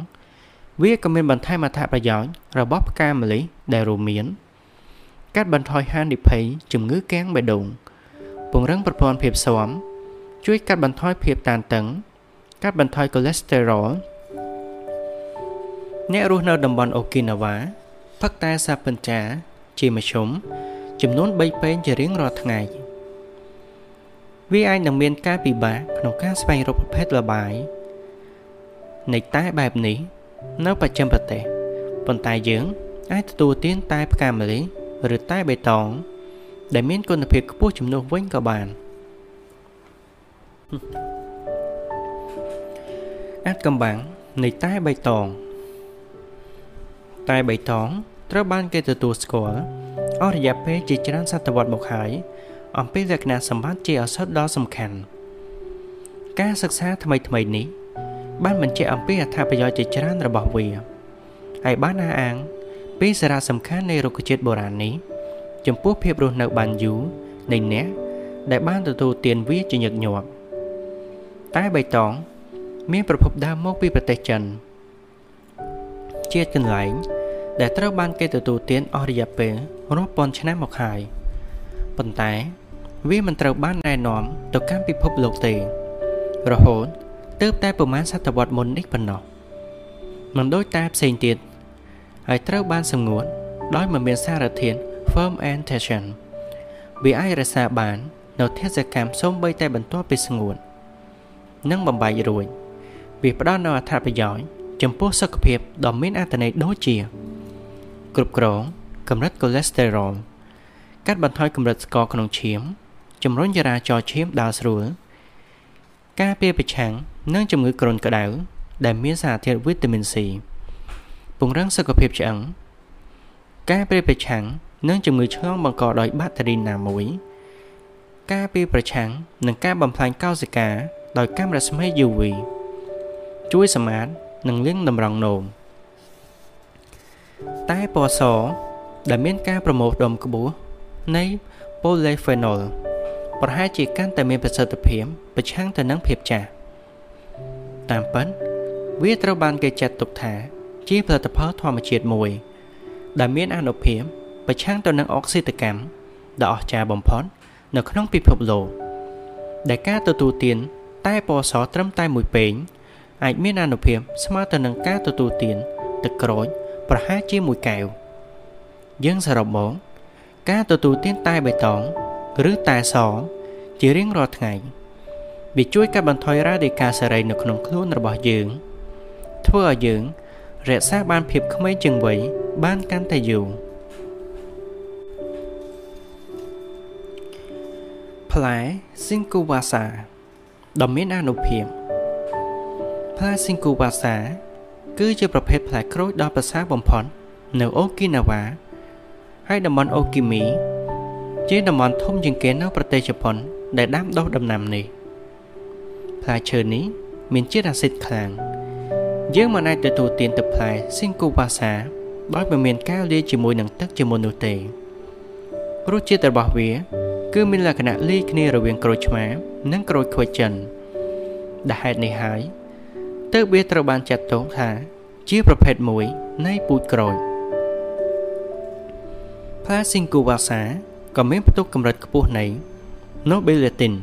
វាក៏មានបន្ថែមអត្ថប្រយោជន៍របស់ផ្កាម្លិះដែលរួមមាន កាត់បន្ថយហានិភ័យជំងឺកាំងបេះដូងពង្រឹងប្រព័ន្ធភាពស៊ាំជួយកាត់បន្ថយភាពតានតឹង កាត់បន្ថយកូលេស្តេរ៉ុលអ្នករស់នៅតំបន់អូគីណាវ៉ាផឹកតែសាពិនចា ជាមធ្យមចំនួន3ពេងជារៀងរាល់ថ្ងៃ វាអាចនឹងមានការពិបាកក្នុងការស្វែងរកប្រភេទលបាយនៃតែបែបនេះ នៅបច្ចិមប្រទេសប៉ុន្តែយើងអាចទទួលទានតែផ្កាម្លិះឬតែបៃតង ដែលមានគុណភាពខ្ពស់ជំនួសវិញក៏បានអាចកំបាំងនៃតែបៃតងតែបៃតងត្រូវបានគេទទួលស្គាល់អស់រយៈពេលជាច្រើនសតវត្សមកហើយ អំពីលក្ខណៈសម្បត្តិជាឱសថដ៏សំខាន់ការសិក្សាថ្មីៗនេះ បានបញ្ជាក់អំពីអត្ថប្រយោជន៍ជាច្រើនរបស់វាហើយបានអះអាងពីសារៈសំខាន់នៃរុក្ខជាតិបុរាណនេះចំពោះភាពរស់នៅបានយូរនៃអ្នកដែលបានទទួលទានវាជាញឹកញាប់តែបៃតង មានប្រភពដើមមកពីប្រទេសចិនជាកន្លែង ដែលត្រូវបានគេទទួលទានអស់រយៈពេលរាប់ពាន់ឆ្នាំមកហើយប៉ុន្តែ វាមិនត្រូវបានណែនាំទៅកាន់ពិភពលោកទេ រហូតទើបតែប្រមាណសតវត្សមុននេះប៉ុណ្ណោះមិនដូចតែផ្សេងទៀតហើយត្រូវបានសម្ងួតដោយមិនមានសារធាតុ fermentation វាអាចរក្សាបាននៅទេសកម្មសូម្បីតែបន្ទាប់ពីស្ងួតនិងបំបែករួច។វាផ្ដល់នូវអត្ថប្រយោជន៍ចំពោះសុខភាពដ៏មានអត្ថន័យដូចជា គ្រប់គ្រងកម្រិតកូលេស្តេរ៉ុលកាត់បន្ថយកម្រិតស្ករក្នុងឈាម ជំរុញចរាចរណ៍ឈាមដើរស្រួលការពារប្រឆាំងនឹងជំងឺគ្រុនក្តៅដែលមានសារធាតុវីតាមីន C ពង្រឹងសុខភាពឆ្អឹងការពារប្រឆាំងនឹងជំងឺឆ្លងបង្កដោយបាក់តេរីណាមួយ ការពារប្រឆាំងនឹងការបំផ្លាញកោសិកាដោយកាំរស្មី UV ជួយសម្អាតនិងលាងតម្រង់នោមតែពណ៌សដែលមានការប្រមូលផ្ដុំខ្ពស់នៃ polyphenol ប្រហែលជាកាន់តែមានប្រសិទ្ធភាពប្រឆាំងទៅនឹងភាពចាស់តាមពិតវាត្រូវបានគេចាត់ទុកថា ជាផលិតផលធម្មជាតិមួយ ដែលមានអនុភាពប្រឆាំងទៅនឹងអុកស៊ីតកម្មដ៏អស្ចារ្យបំផុតនៅក្នុងពិភពលោកដែលការទទួលទានតែពណ៌សត្រឹមតែមួយពេងអាចមានអនុភាពស្មើទៅនឹងការទទួលទានទឹកក្រូចប្រហែលជាមួយកែវយើងសរុបមក ការទទួលទានតែបៃតង ឬតែសជារៀងរាល់ថ្ងៃវាជួយកាត់បន្ថយរ៉ាឌីកាសេរីនៅក្នុងខ្លួនរបស់យើង ធ្វើឲ្យយើងរក្សាបានភាពក្មេងជាងវ័យបានកាន់តែយូរផ្លែស៊ីងគូវ៉ាសាដ៏មានអានុភាពផ្លែស៊ីងគូវ៉ាសាគឺជាប្រភេទផ្លែក្រូចដ៏ប្រសើរបំផុតនៅអូគីណាវ៉ាហើយតំបន់អូគីមី ជាតំបន់ធំជាងគេនៅប្រទេសជប៉ុន ដែលដាំដុះដំណាំនេះផ្លែឈើនេះមានជាតិអាស៊ីតខ្លាំងយើងមិនអាចទទួលទានទឹកផ្លែស៊ីងគូវ៉ាសាដោយមិនមានការលាយជាមួយនឹងទឹកជាមុននោះទេរសជាតិរបស់វា គឺមានលក្ខណៈលាយគ្នារវាងក្រូចឆ្មា និងក្រូចខូចចិនដែលហេតុនេះហើយទើបវាត្រូវបានចាត់ទុកថា ជាប្រភេទមួយនៃពូជក្រូចផ្លែស៊ីងគូវ៉ាសា ក៏មានផ្ទុកកម្រិតខ្ពស់នៃ Nobelatin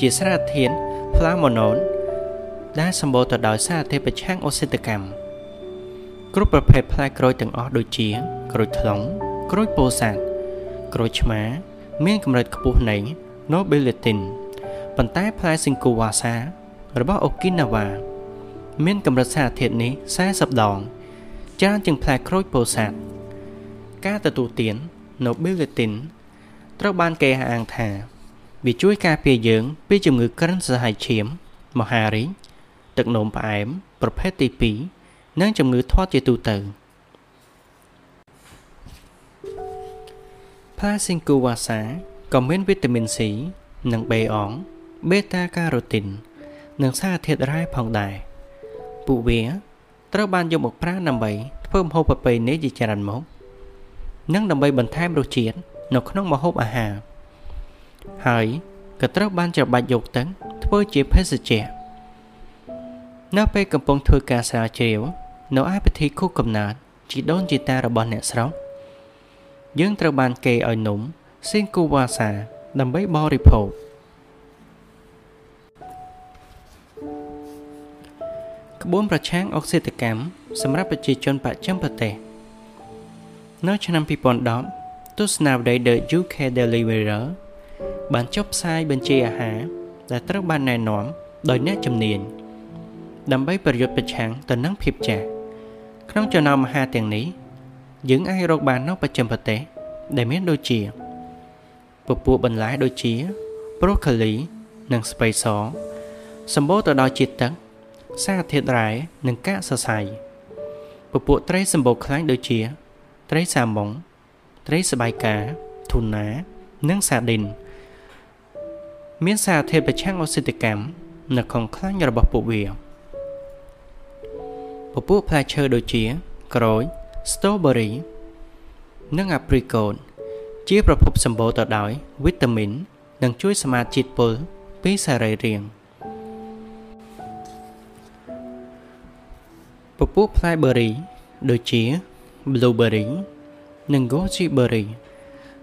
ជាសារធាតុ flavonoid ដែលសម្បូរទៅដោយសារធាតុប្រឆាំងអុកស៊ីតកម្មគ្រប់ប្រភេទផ្លែក្រូចទាំងអស់ដូចជា ក្រូចថ្លុងក្រូចពោធិ៍សាត់ក្រូចឆ្មា មានកម្រិតខ្ពស់នៃ Nobelatin ប៉ុន្តែផ្លែស៊ីងគូវ៉ាសារបស់អូគីណាវ៉ាមានកម្រិតសារធាតុនេះ40ដង ច្រើនជាងផ្លែក្រូចពោធិ៍សាត់ការទទួលទាន Nobelatin ត្រូវបានគេហាងថាវាជួយការពារយើង ពីជំងឺក្រិនសរសៃឈាម មហារីកទឹកនោមផ្អែម ប្រភេទទី2និងជំងឺធាត់ជាទូទៅផ្លែស៊ីងគូវ៉ាសាក៏មានវីតាមីន C និង B អងបេតាការ៉ូទីននិងសារធាតុរ៉ែផងដែរពួកវាត្រូវបានយកមកប្រើដើម្បីធ្វើម្ហូបប្រពៃណីជាច្រើនមុខនិងដើម្បីបន្ថែមរសជាតិ នៅក្នុងម្ហូបអាហារហើយក៏ត្រូវបានច្របាច់យកទឹកធ្វើជាភេសជ្ជៈនៅពេលកំពុងធ្វើការស្រាវជ្រាវនៅឯពិធីខួបកំណើតជីដូនជីតារបស់អ្នកស្រុកយើងត្រូវបានគេឲ្យនំស៊ីងគូវ៉ាសាដើម្បីបរិភោគក្បួនប្រឆាំងអុកស៊ីតកម្មសម្រាប់ប្រជាជនបច្ចឹមប្រទេសនៅឆ្នាំ2010 ទស្សនាវដ្តី The UK Daily Mirror បានចុះផ្សាយបញ្ជីអាហារដែលត្រូវបានណែនាំដោយអ្នកជំនាញដើម្បីប្រយុទ្ធប្រឆាំងទៅនឹងភាពចាស់ក្នុងចំណោមអាហារទាំងនេះ យើងអាចរកបាននៅបច្ចឹមប្រទេសដែលមានដូចជាពពួកបន្លែដូចជាប្រូកាលីនិងស្ពៃសសម្បូរទៅដោយជាតិទឹក សារធាតុរ៉ែនិងកាកសរសៃពពួកត្រីសម្បូរខ្លាញ់ដូចជា ត្រីសាម៉ុង ត្រីស្បែកកាធូណា និងសាឌីនមានសារធាតុប្រឆាំងអុកស៊ីតកម្មនៅក្នុងខ្លាញ់របស់ពួកវាពពួកផ្លែឈើដូចជាក្រូច strawberry និង apricot ជាប្រភពសម្បូរទៅដោយវីតាមីននិងជួយសម្អាតជាតិពុលពីសរីរាង្គពពួកផ្លែ berry ដូចជា blueberry និង goji berry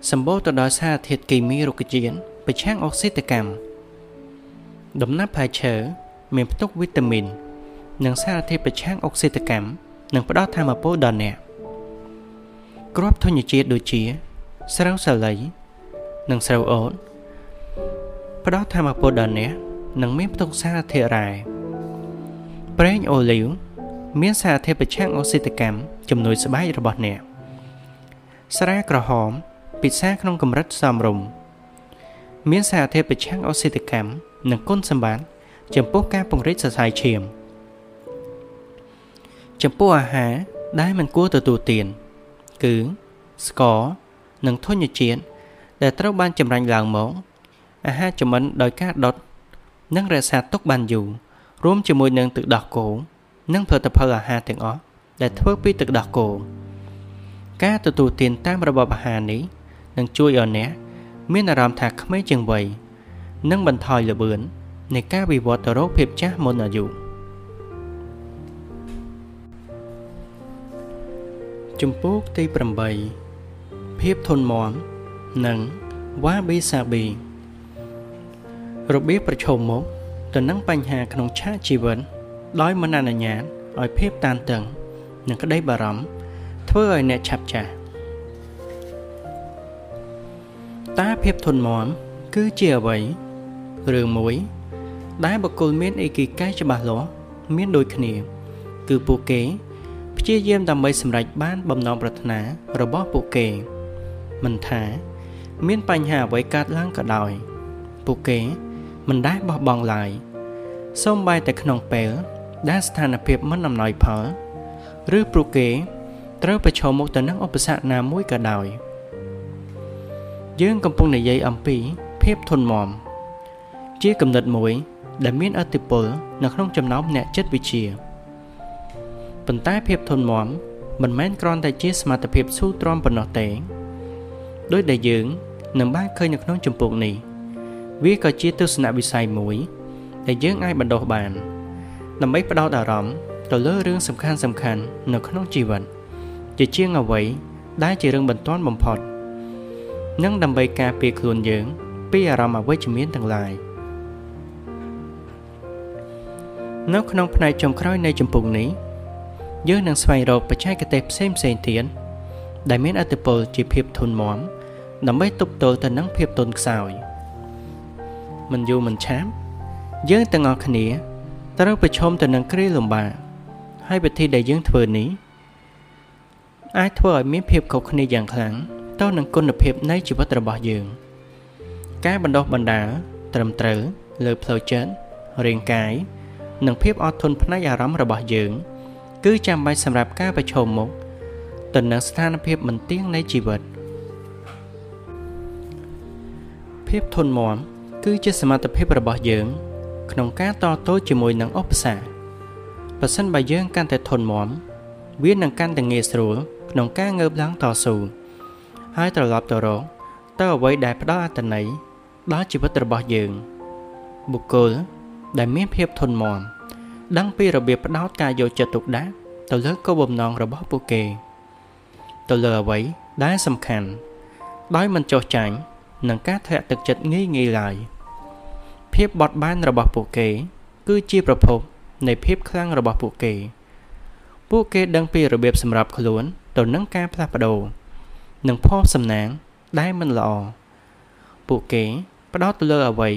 សម្បូរទៅដោយសារធាតុគីមីរុក្ខជាតិប្រឆាំងអុកស៊ីតកម្មដំណាប់ផ្លែឈើមានផ្ទុកវីតាមីននិងសារធាតុប្រឆាំងអុកស៊ីតកម្មនិងផ្ដល់ធម៌ពលដល់អ្នកគ្រាប់ធញ្ញជាតិដូចជា ស្រូវសាលី និងស្រូវអូតផ្ដល់ធម៌ពលដល់អ្នកនិងមានផ្ទុកសារធាតុរ៉ែប្រេងអូលីវមានសារធាតុប្រឆាំងអុកស៊ីតកម្មជំនួយស្បែករបស់អ្នក ស្រាក្រហម ពិសាក្នុងកម្រិតសមរម្យមានសារធាតុប្រឆាំងអុកស៊ីតកម្មនិងគុណសម្បត្តិចំពោះការពង្រីកសរសៃឈាមចំពោះអាហារដែលមិនគួរទទួលទាន គឺស្ករនិងធញ្ញជាតិដែលត្រូវបានចម្រាញ់ឡើងមកអាហារចម្មិនដោយការដុតនិងរក្សាទុកបានយូររួមជាមួយនឹងទឹកដោះគោនិងផលិតផលអាហារទាំងអស់ដែលធ្វើពីទឹកដោះគោ ការទទួលទានតាមរបបអាហារនេះនឹងជួយឲ្យអ្នកមានអារម្មណ៍ថាក្មេងជាងវ័យនិងបន្ថយល្បឿននៃការវិវត្តទៅរកភាពចាស់មុនអាយុជំពូកទី8ភាពធន់មាំនិងវ៉ាប៊ីសាប៊ីរបៀបប្រឈមមុខទៅនឹងបញ្ហាក្នុងឆាកជីវិតដោយមិនអនុញ្ញាតឲ្យភាពតានតឹងនិងក្តីបារម្ភ ធ្វើឲ្យអ្នកឆាប់ចាស់តើភាពធន់មាំគឺជាអ្វីរឿងមួយ ដែលបុគ្គលមានអេគីកាយច្បាស់លាស់មានដូចគ្នា គឺពួកគេព្យាយាមដើម្បីសម្រេចបានបំណងប្រាថ្នារបស់ពួកគេ មិនថា មានបញ្ហាអ្វីកើតឡើងក៏ដោយ ពួកគេមិនដែលបោះបង់ឡើយសូម្បីតែក្នុងពេលដែលស្ថានភាពមិនអំណោយផល ឬពួកគេ ត្រូវប្រឈមមុខទៅនឹងឧបសគ្គណាមួយក៏ដោយយើងកំពុងនិយាយអំពីភាពធន់មាំជាគំនិតមួយ ដែលមានអតិពលនៅក្នុងចំណោមអ្នកចិត្តវិទ្យាប៉ុន្តែភាពធន់មាំមិនមែនគ្រាន់តែជាសមត្ថភាពស៊ូទ្រាំប៉ុណ្ណោះទេដោយដែលយើងនឹងបានឃើញនៅក្នុងចម្ពោះនេះ វាក៏ជាទស្សនវិស័យមួយ ដែលយើងអាចបណ្ដុះបាន ដើម្បីផ្ដោតអារម្មណ៍ទៅលើរឿងសំខាន់សំខាន់នៅក្នុងជីវិត ជាជាងអ្វីដែលជារឿងបន្ទាន់បំផុតនិងដើម្បីការពារខ្លួនយើង ពីអារម្មណ៍អវិជ្ជមានទាំងឡាយនៅក្នុងផ្នែកចុងក្រោយនៃចម្ពោះនេះយើងនឹងស្វែងរកបច្ចេកទេសផ្សេងផ្សេងទៀតដែលមានអត្ថប្រយោជន៍ជាភាពធន់មាំដើម្បីទប់ទល់ទៅនឹងភាពទន់ខ្សោយមិនយូរមិនឆាប់យើងទាំងអស់គ្នាត្រូវប្រឈមទៅនឹងគ្រាលំបាកហើយវិធីដែលយើងធ្វើនេះ អាចធ្វើឲ្យមានភាពខុសគ្នាយ៉ាងខ្លាំងទៅនឹងគុណភាពនៃជីវិតរបស់យើង ការបណ្ដុះបណ្ដាលត្រឹមត្រូវលើផ្លូវចិត្តរាងកាយនិងភាពអត់ធន់ផ្នែកអារម្មណ៍របស់យើង គឺចាំបាច់សម្រាប់ការប្រឈមមុខទៅនឹងស្ថានភាពមិនទៀងនៃជីវិតភាពធន់មាំគឺជាសមត្ថភាពរបស់យើង ក្នុងការតទល់ជាមួយនឹងឧបសគ្គបើសិនបើយើងកាន់តែធន់មាំវានឹងកាន់តែងាយស្រួល ក្នុងការងើបឡើងតស៊ូហើយត្រឡប់ទៅរកទៅអ្វីដែលផ្ដល់អត្ថន័យដល់ជីវិតរបស់យើង បុគ្គលដែលមានភាពធន់មាំដឹងពីរបៀបផ្ដោតការយកចិត្តទុកដាក់ទៅលើគោលបំណងរបស់ពួកគេ ទៅលើអ្វីដែលសំខាន់ដោយមិនចោះចាញ់នឹងការធ្លាក់ទឹកចិត្តងាយងាយឡើយភាពបត់បែនរបស់ពួកគេ គឺជាប្រភពនៃភាពខ្លាំងរបស់ពួកគេ ពួកគេដឹងពីរបៀបសម្រាប់ខ្លួន ទៅនឹងការផ្លាស់ប្ដូរនិងភ័ព្វសំណាងដែលមិនល្អពួកគេផ្ដោតទៅលើអ្វី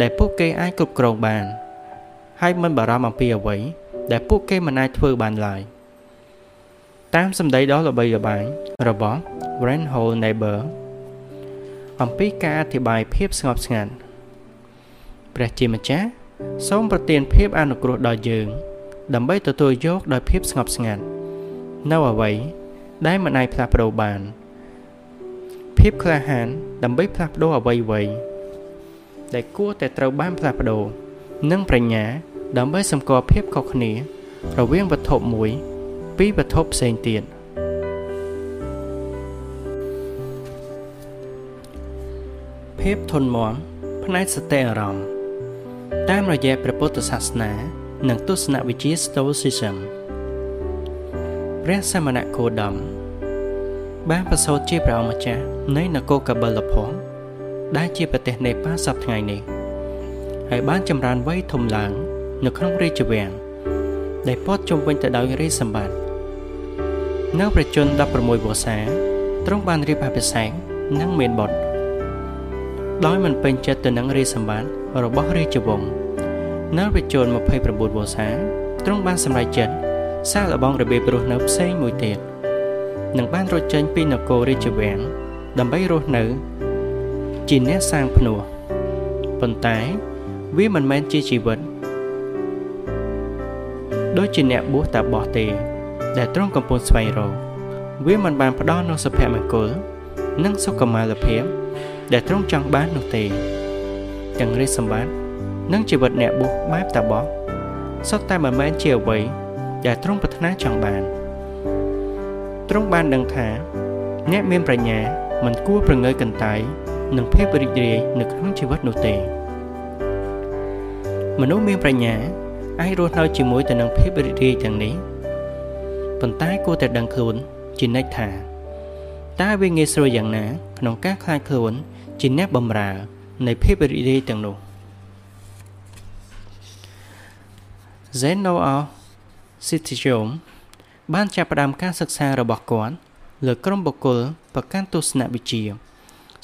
ដែលពួកគេអាចគ្រប់គ្រងបាន ហើយមិនបារម្ភអំពីអ្វីដែលពួកគេមិនអាចធ្វើបានឡើយតាមសម្ដីដ៏ល្បីល្បាញរបស់ Reinhold Niebuhr អំពីការអធិប្បាយភាពស្ងប់ស្ងាត់ព្រះជាម្ចាស់សូមប្រទានភាពអនុគ្រោះដល់យើង ដើម្បីទទួលយកដោយភាពស្ងប់ស្ងាត់នៅអ្វី ដែលមិនអាចផ្លាស់ប្ដូរបាន ភាពក្លាហានដើម្បីផ្លាស់ប្ដូរអ្វីៗដែលគួរតែត្រូវបានផ្លាស់ប្ដូរនិងប្រាជ្ញា ដើម្បីសម្គាល់ភាពខុសគ្នា រវាងវត្ថុមួយ ពីវត្ថុផ្សេងទៀតភាពធន់មាំផ្នែកសតិអារម្មណ៍តាមរយៈព្រះពុទ្ធសាសនា និងទស្សនវិជ្ជា Stoicism ព្រះសមណគោតមបានប្រសូតជាព្រះអង្គម្ចាស់នៃនគរកបិលភពដែលជាប្រទេសនេប៉ាលសប្តាហ៍ថ្ងៃនេះហើយបានចម្រើនវ័យធំឡើង នៅក្នុងរាជវាំងដែលព័ទ្ធជុំវិញទៅដោយរាជសម្បត្តិនៅប្រជជន16វស្សាទ្រង់បានរៀបអភិសេកនិងមានបុត្រដោយមិនពេញចិត្តទៅនឹងរាជសម្បត្តិរបស់រាជវង្សនៅប្រជជន29វស្សាទ្រង់បានសម្រេចចិត្ត សាកល្បងរបៀបរស់នៅផ្សេងមួយទៀតនិងបានរត់ចេញពីនគររាជវាំងដើម្បីរស់នៅជាអ្នកសាងភ្នោះប៉ុន្តែវាមិនមែនជាជីវិតដូចជាអ្នកបួសតាបោះទេ ដែលទ្រង់កំពុងស្វែងរកវាមិនបានផ្ដល់នូវសុភមង្គល និងសុខុមាលភាព ដែលទ្រង់ចង់បាននោះទេទាំងរាជសម្បត្តិនិងជីវិតអ្នកបួសបែបតាបោះសុទ្ធតែមិនមែនជាអ្វី ដែលទ្រង់ប្រាថ្នាចង់បានទ្រង់បានដឹងថាអ្នកមានប្រាជ្ញាមិនគួរប្រងើយកន្តើយនឹងភាពរីករាយនៅក្នុងជីវិតនោះទេមនុស្សមានប្រាជ្ញាអាចរស់នៅជាមួយទៅនឹងភាពរីករាយទាំងនេះប៉ុន្តែគួរតែដឹងខ្លួនជានិច្ចថាតើវាងាយស្រួលយ៉ាងណា ក្នុងការខ្លាចខ្លួនជាអ្នកបម្រើនៃភាពរីករាយទាំងនោះ Zeno of Citium បានចាប់ផ្ដើមការសិក្សារបស់គាត់លើក្រុមបុគ្គលប្រកាន់ទស្សនវិជ្ជា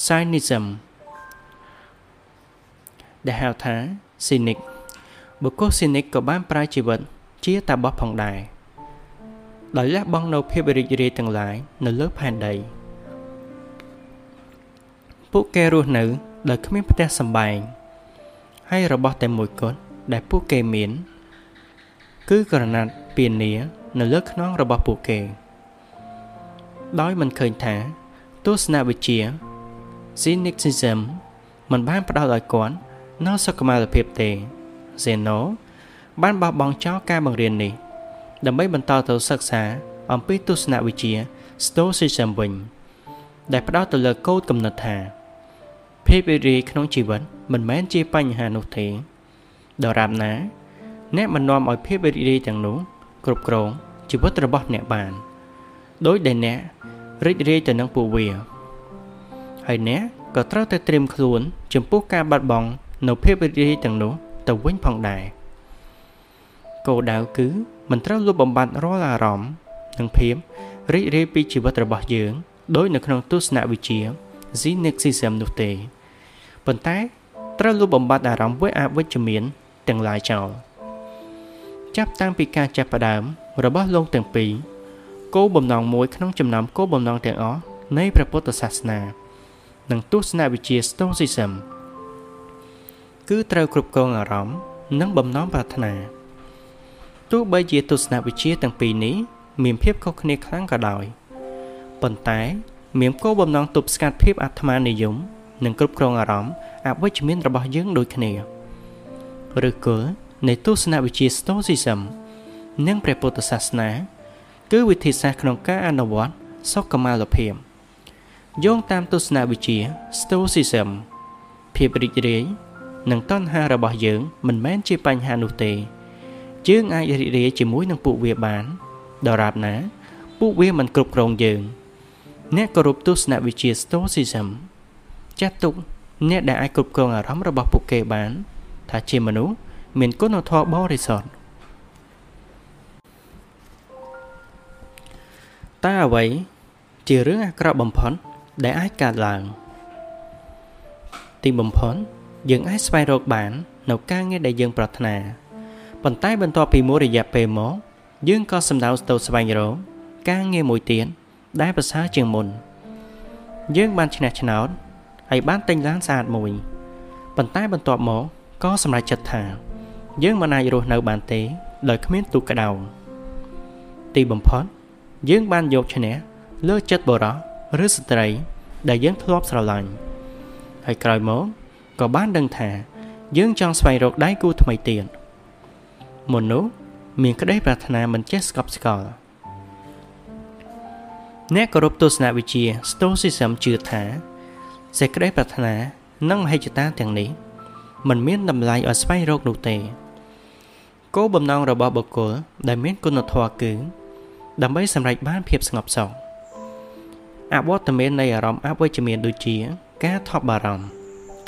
Cynicism ដែលហៅថា Cynic បុគ្គល Cynic ក៏បានប្រើជីវិតជាតាបោះផងដែរដោយលះបង់នៅភាពរីករាយទាំងឡាយនៅលើផែនដីពួកគេរស់នៅដោយគ្មានផ្ទះសម្បែងហើយរបស់តែមួយគត់ដែលពួកគេមាន គឺក្រណាត់ ពានានៅលើខ្នងរបស់ពួកគេ ដោយមិនឃើញថាទស្សនវិជ្ជា cynicism មិនបានផ្ដល់ឲ្យគាត់នូវសុខុមាលភាពទេ Zeno បានបោះបង់ចោលការបង្រៀននេះ ដើម្បីបន្តទៅសិក្សាអំពីទស្សនវិជ្ជា Stoicism វិញ ដែលផ្ដោតទៅលើគោលគំនិតថាភាពរីករាយក្នុងជីវិតមិនមែនជាបញ្ហានោះទេដរាបណា អ្នកមិននាំឲ្យភាពរីករាយទាំងនោះ គ្រប់គ្រងជីវិតរបស់អ្នកបានដោយដែលអ្នករីករាយទៅនឹងពួកវាហើយអ្នកក៏ត្រូវតែត្រៀមខ្លួន ចំពោះការបាត់បង់នៅភាពរីករាយទាំងនោះទៅវិញផងដែរគោលដៅគឺមិនត្រូវលុបបំបាត់រាល់អារម្មណ៍និងភាពរីករាយពីជីវិតរបស់យើងដោយនៅក្នុងទស្សនវិជ្ជា Zenexism នោះទេប៉ុន្តែត្រូវលុបបំបាត់អារម្មណ៍វិអវិជ្ជមានទាំងឡាយចោល ចាប់តាំងពីការចាប់ផ្ដើមរបស់លោកទាំងពីរគោលបំណងមួយក្នុងចំណោមគោលបំណងទាំងអស់នៃព្រះពុទ្ធសាសនា និងទស្សនវិជ្ជា Stoicism គឺត្រូវគ្រប់គ្រងអារម្មណ៍និងបំណងប្រាថ្នាទោះបីជាទស្សនវិជ្ជាទាំងពីរនេះមានភាពខុសគ្នាខ្លាំងក៏ដោយប៉ុន្តែមានគោលបំណងទប់ស្កាត់ភាពអាត្មានិយមនិងគ្រប់គ្រងអារម្មណ៍អវិជ្ជមានរបស់យើងដូចគ្នាឬគល់ នៃទស្សនវិជ្ជា Stoicism និងព្រះពុទ្ធសាសនា គឺវិធីសាស្ត្រក្នុងការអនុវត្តសុខុមាលភាពយោងតាមទស្សនវិជ្ជា Stoicism ភាពរីករាយនិងតណ្ហារបស់យើងមិនមែនជាបញ្ហានោះទេយើងអាចរីករាយជាមួយនឹងពួកវាបានដរាបណា ពួកវាមិនគ្រប់គ្រងយើងអ្នកគោរពទស្សនវិជ្ជា Stoicism ចាត់ទុកអ្នកដែលអាចគ្រប់គ្រងអារម្មណ៍របស់ពួកគេបាន ថាជាមនុស្ស មានគុណធម៌បរិសុទ្ធតើអ្វី ជារឿងអាក្រក់បំផុតដែលអាចកើតឡើង ទីបំផុតយើងអាចស្វែងរកបាន នៅការងារដែលយើងប្រាថ្នាប៉ុន្តែបន្ទាប់ពីមួយរយៈពេលមកយើងក៏សម្ដៅទៅស្វែងរកការងារមួយទៀតដែលប្រសើរជាងមុន យើងបានឈ្នះឆ្នោតហើយបានទិញឡានស្អាតមួយប៉ុន្តែបន្ទាប់មកក៏សម្រេចចិត្តថា យើងមិនអាចរស់នៅបានទេដោយគ្មានទូកក្តៅទីបំផុតយើងបានយកឈ្នះលើចិត្តបរោះឬស្ត្រី ដែលយើងធ្លាប់ស្រឡាញ់ហើយក្រោយមកក៏បានដឹងថា យើងចង់ស្វែងរកដៃគូថ្មីទៀតមនុស្សមានក្តីប្រាថ្នាមិនចេះស្កប់ស្កល់អ្នកគោរពទស្សនវិជ្ជា Stoicism ជឿថាសេចក្តីប្រាថ្នានិងមហិច្ឆតាទាំងនេះមិនមានតម្លៃឲ្យស្វែងរកនោះទេ គោលបំណងរបស់បុគ្គលដែលមានគុណធម៌គឺដើម្បីសម្រេចបានភាពស្ងប់សុខអវត្តមាននៃអារម្មណ៍អវិជ្ជមានដូចជា ការថប់បារម្ភ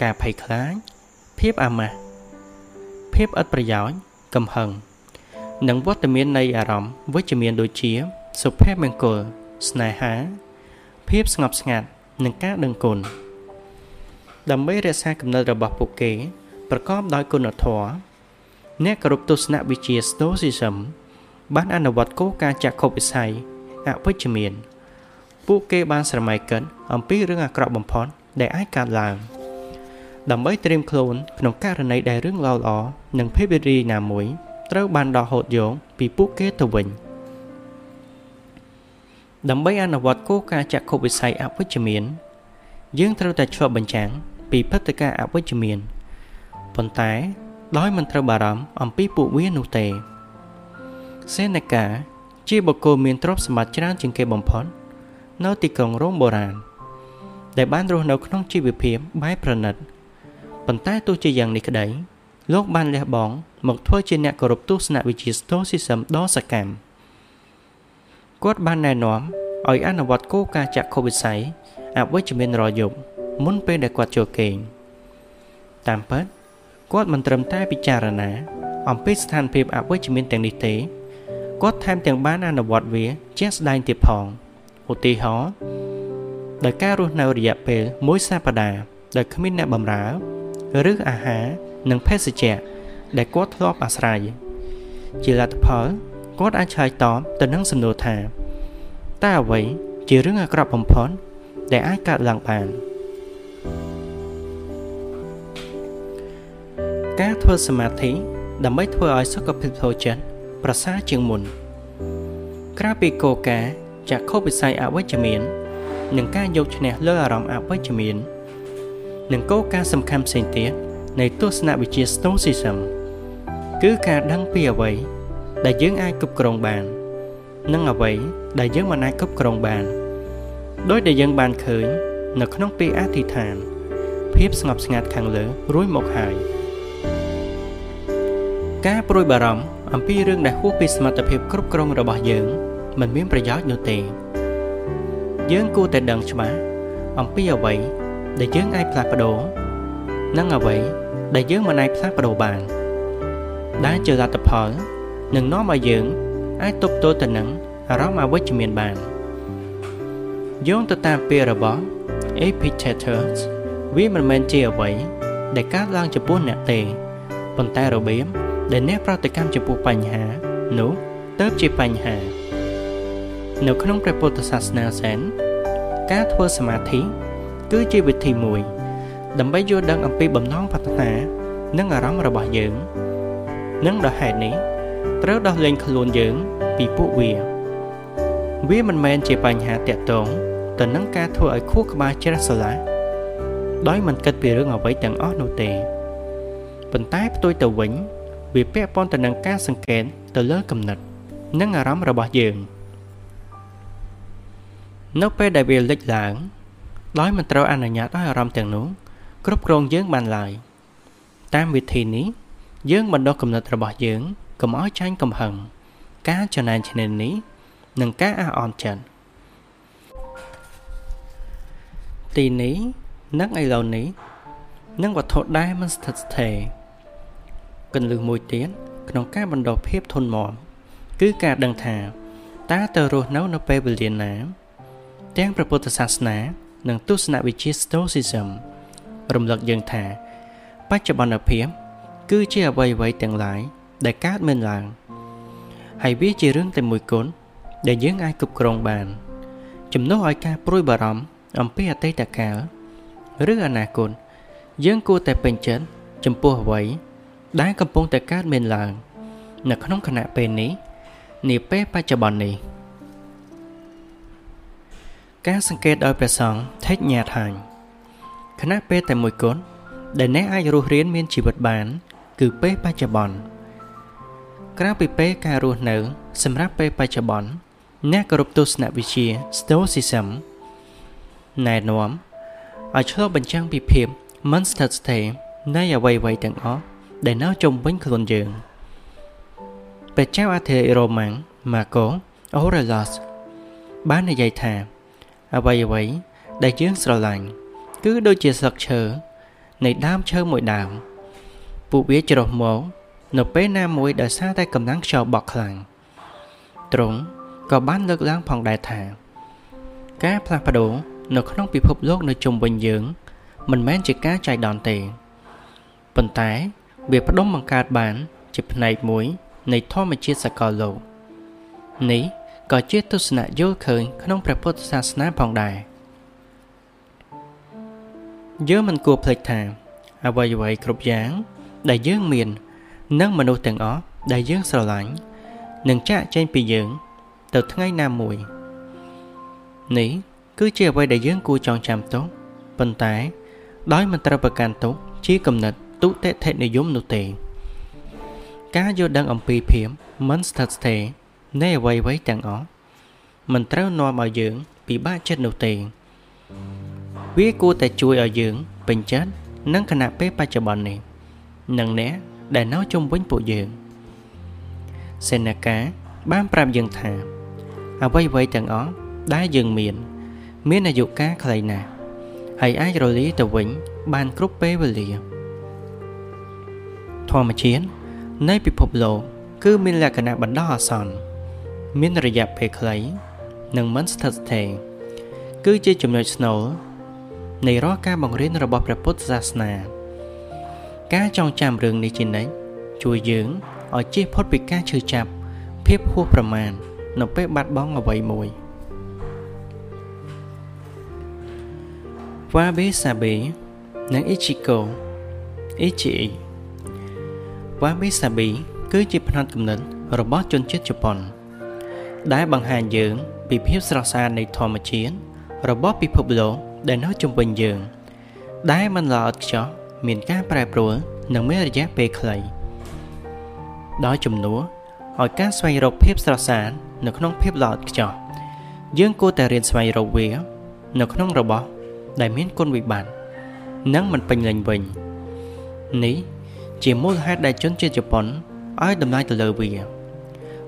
ការភ័យខ្លាចភាពអាម៉ាស់ភាពឥតប្រយោជន៍កំហឹងនិងវត្តមាននៃអារម្មណ៍វិជ្ជមានដូចជាសុភមង្គលស្នេហា ភាពស្ងប់ស្ងាត់និងការដឹងគុណដើម្បីរក្សាគំនិតរបស់ពួកគេ ប្រកបដោយគុណធម៌ អ្នកគោរពទស្សនវិជ្ជា Stoicism បានអនុវត្តគោលការណ៍ចក្ខុវិស័យអវិជ្ជមាន ពួកគេបានស្រមៃកិនអំពីរឿងអាក្រក់បំផុតដែលអាចកើតឡើងដើម្បីត្រៀមខ្លួនក្នុងករណីដែលរឿងល្អៗនិងភាពរីករាយណាមួយត្រូវបានដកហូតយកពីពួកគេទៅវិញដើម្បីអនុវត្តគោលការណ៍ចក្ខុវិស័យអវិជ្ជមាន យើងត្រូវតែឆ្លុះបញ្ចាំងពីព្រឹត្តិការណ៍អវិជ្ជមានប៉ុន្តែ ដោយមិនត្រូវបារម្ភអំពីពួកវានោះទេសេនេកាជាបុគ្គលមានទ្រព្យសម្បត្តិច្រើនជាងគេបំផុតនៅទីក្រុងរ៉ូមបុរាណដែលបានរស់នៅក្នុងជីវភាពបែបប្រណិតប៉ុន្តែទោះជាយ៉ាងនេះក្តី លោកបានលះបង់មកធ្វើជាអ្នកគោរពទស្សនវិជ្ជា Stoicism ដ៏សកម្មគាត់បានណែនាំឲ្យអនុវត្តគោលការណ៍ចក្ខុវិស័យអវិជ្ជមានរាល់យប់មុនពេលដែលគាត់ចូលគេងតាមពិត គាត់មិនត្រឹមតែពិចារណា អំពីស្ថានភាពអវិជ្ជមានទាំងនេះទេគាត់ថែមទាំងបានអនុវត្តវាជាក់ស្ដែងទៀតផងឧទាហរណ៍ដោយការរស់នៅរយៈពេលមួយសប្តាហ៍ដោយគ្មានអ្នកបម្រើឬអាហារនិងភេសជ្ជៈដែលគាត់ធ្លាប់អាស្រ័យជាលទ្ធផលគាត់អាចឆ្លើយតបទៅនឹងសំណួរថាតើអ្វីជារឿងអាក្រក់បំផុតដែលអាចកើតឡើងបាន ការធ្វើសមាធិដើម្បីធ្វើឲ្យសុខភាពផ្លូវចិត្តប្រសើរជាងមុន ក្រៅពីគោលការណ៍ចក្ខុវិស័យអវិជ្ជមាននិងការយកឈ្នះលើអារម្មណ៍អវិជ្ជមាននិងគោលការណ៍សំខាន់ផ្សេងទៀតនៃទស្សនវិជ្ជា Stoicism គឺការដឹងពីអ្វីដែលយើងអាចគ្រប់គ្រងបាន និងអ្វីដែលយើងមិនអាចគ្រប់គ្រងបានដោយដែលយើងបានឃើញ នៅក្នុងពេលអធិដ្ឋានភាពស្ងប់ស្ងាត់ខាងលើរួចមកហើយ ការព្រួយបារម្ភអំពីរឿងដែលហួសពីសមត្ថភាពគ្រប់គ្រងរបស់យើង មិនមានប្រយោជន៍នោះទេ យើងគួរតែដឹងច្បាស់អំពីអ្វីដែលយើងអាចផ្លាស់ប្ដូរនិងអ្វីដែលយើងមិនអាចផ្លាស់ប្ដូរបាន ដែលជាលទ្ធផលនឹងនាំឲ្យយើង អាចទប់ទល់ទៅនឹងអារម្មណ៍អវិជ្ជមានបានយោងទៅតាមពាក្យរបស់ Epictetus វាមិនមែនជាអ្វីដែលកើតឡើងចំពោះអ្នកទេប៉ុន្តែរបៀប ដែលអ្នកប្រតិកម្មចំពោះបញ្ហានោះទៅជាបញ្ហា នៅក្នុងព្រះពុទ្ធសាសនាសែនការធ្វើសមាធិគឺជាវិធីមួយ ដើម្បីយល់ដឹងអំពីបំណងប្រាថ្នា និងអារម្មណ៍របស់យើង និងដោយហេតុនេះត្រូវដោះលែងខ្លួនយើងពីពួកវា វាមិនមែនជាបញ្ហាតាក់ទងទៅនឹងការធ្វើឲ្យខួរក្បាលជ្រះស្រឡះដោយមិនគិតពីរឿងអ្វីទាំងអស់នោះទេប៉ុន្តែផ្ទុយទៅវិញ វាពាក់ព័ន្ធទៅនឹងការសង្កេតទៅលើគំនិត និងអារម្មណ៍របស់យើង នៅពេលដែលវាលេចឡើងដោយមិនត្រូវអនុញ្ញាតឲ្យអារម្មណ៍ទាំងនោះគ្រប់គ្រងយើងបានឡើយតាមវិធីនេះយើងបណ្ដុះគំនិតរបស់យើងកុំឲ្យចាញ់កំហឹងការចំណែនឈ្នានីសនិងការអះអន់ចិត្តទីនេះនិងឥឡូវនេះនឹងវត្ថុដែលមិនស្ថិតស្ថេរ កន្លឹះមួយទៀតក្នុងការបណ្ដុះភាពធន់មាំគឺការដឹងថាតើទៅរស់នៅនៅពេលវេលាណា ទាំងព្រះពុទ្ធសាសនា និងទស្សនវិជ្ជា Stoicism រំលឹកយើងថាបច្ចុប្បន្នភាពគឺជាអ្វីៗទាំងឡាយដែលកើតមានឡើងហើយវាជារឿងតែមួយគត់ដែលយើងអាចគ្រប់គ្រងបាន ជំនួសឲ្យការព្រួយបារម្ភអំពីអតីតកាលឬអនាគតយើងគួរតែពេញចិត្តចំពោះអ្វី ដែលកំពុងតែកើតមានឡើង នៅក្នុងគណៈពេលនេះនាពេលបច្ចុប្បន្ននេះការសង្កេតដោយព្រះសង្ឃថេចញាថាញគណៈពេលតែមួយគត់ដែលអ្នកអាចរស់រៀនមានជីវិតបាន គឺពេលបច្ចុប្បន្នក្រៅពីពេលការរស់នៅ សម្រាប់ពេលបច្ចុប្បន្នអ្នកគោរពទស្សនវិជ្ជា Stoicism ណែនាំឲ្យឆ្លុះបញ្ចាំងពីភាពមិនស្ថិតស្ថេរនៃអ្វីៗទាំងអស់ ដែលនៅជុំវិញខ្លួនយើងព្រះចៅអធិរាជរ៉ូម៉ាំង Marco Aurelius បាននិយាយថាអ្វីអ្វីដែលយើងស្រឡាញ់គឺដូចជាស្លឹកឈើនៃដើមឈើមួយដើមពួកវាច្រោះមកនៅពេលណាមួយដោយសារតែកម្លាំងខ្យល់បក់ខ្លាំងទ្រង់ក៏បានលើកឡើងផងដែរថា ការផ្លាស់ប្ដូរនៅក្នុងពិភពលោកនៅជុំវិញយើង មិនមែនជាការចៃដន្យទេប៉ុន្តែ វាផ្ដុំបង្កើតបាន ជាផ្នែកមួយ នៃធម្មជាតិសកលលោកនេះក៏ជាទស្សនៈយល់ឃើញក្នុងព្រះពុទ្ធសាសនាផងដែរយើងមិនគួរភ្លេចថាអ្វីអ្វីគ្រប់យ៉ាង ដែលយើងមាន និងមនុស្សទាំងអស់ដែលយើងស្រឡាញ់នឹងចាក់ចែងពីយើង ទៅថ្ងៃណាមួយនេះគឺជាអ្វីដែលយើងគួរចងចាំទុកប៉ុន្តែ ដោយមិនត្រូវប្រកាន់ទុកជាគំនិត ទុតិធិនិយមនោះទេ ការយល់ដឹងអំពីភាពមិនស្ថិតស្ថេរនៃអ្វីៗទាំងអស់មិនត្រូវនាំឲ្យយើងពិបាកចិត្តនោះទេ វាគួរតែជួយឲ្យយើងពេញចិត្តនឹងគណៈពេលបច្ចុប្បន្ននេះនិងអ្នកដែលនៅជុំវិញពួកយើងសេនាកាបានប្រាប់យើងថាអ្វីៗទាំងអស់ដែលយើងមាន មានអាយុកាលខ្លីណាស់ហើយអាចរលាយទៅវិញបានគ្រប់ពេលវេលា ធម្មជាតិនៃពិភពលោកគឺមានលក្ខណៈបណ្ដោះអាសន្នមានរយៈពេលខ្លី និងមិនស្ថិតស្ថេរគឺជាចំណុចស្នូលនៃរាល់ការបង្រៀនរបស់ព្រះពុទ្ធសាសនា ការចងចាំរឿងនេះជានិច្ចជួយយើងឲ្យជៀសផុតពីការឈឺចាប់ភាពហួសប្រមាណនៅពេលបាត់បង់អ្វីមួយវ៉ាបេសាបេនិងអ៊ីជីកូអ៊ីជី វ៉ាបេសាបេគឺជាផ្នត់គំនិតរបស់ជនជាតិជប៉ុន ដែលបង្ហាញយើងពីភាពស្រស់ស្អាតនៃធម្មជាតិរបស់ពិភពលោកដែលនៅជុំវិញយើង ដែលមិនល្អឥតខ្ចោះមានការប្រែប្រួលនិងមានរយៈពេលខ្លីដោយជំនួសឲ្យការស្វែងរកភាពស្រស់ស្អាតនៅក្នុងភាពល្អឥតខ្ចោះយើងគួរតែរៀនស្វែងរកវានៅក្នុងរបស់ដែលមានគុណវិបត្តិនិងមិនពេញលេញវិញនេះ ជាមូលហេតុដែលជនជាតិជប៉ុនឲ្យតម្លៃទៅលើវា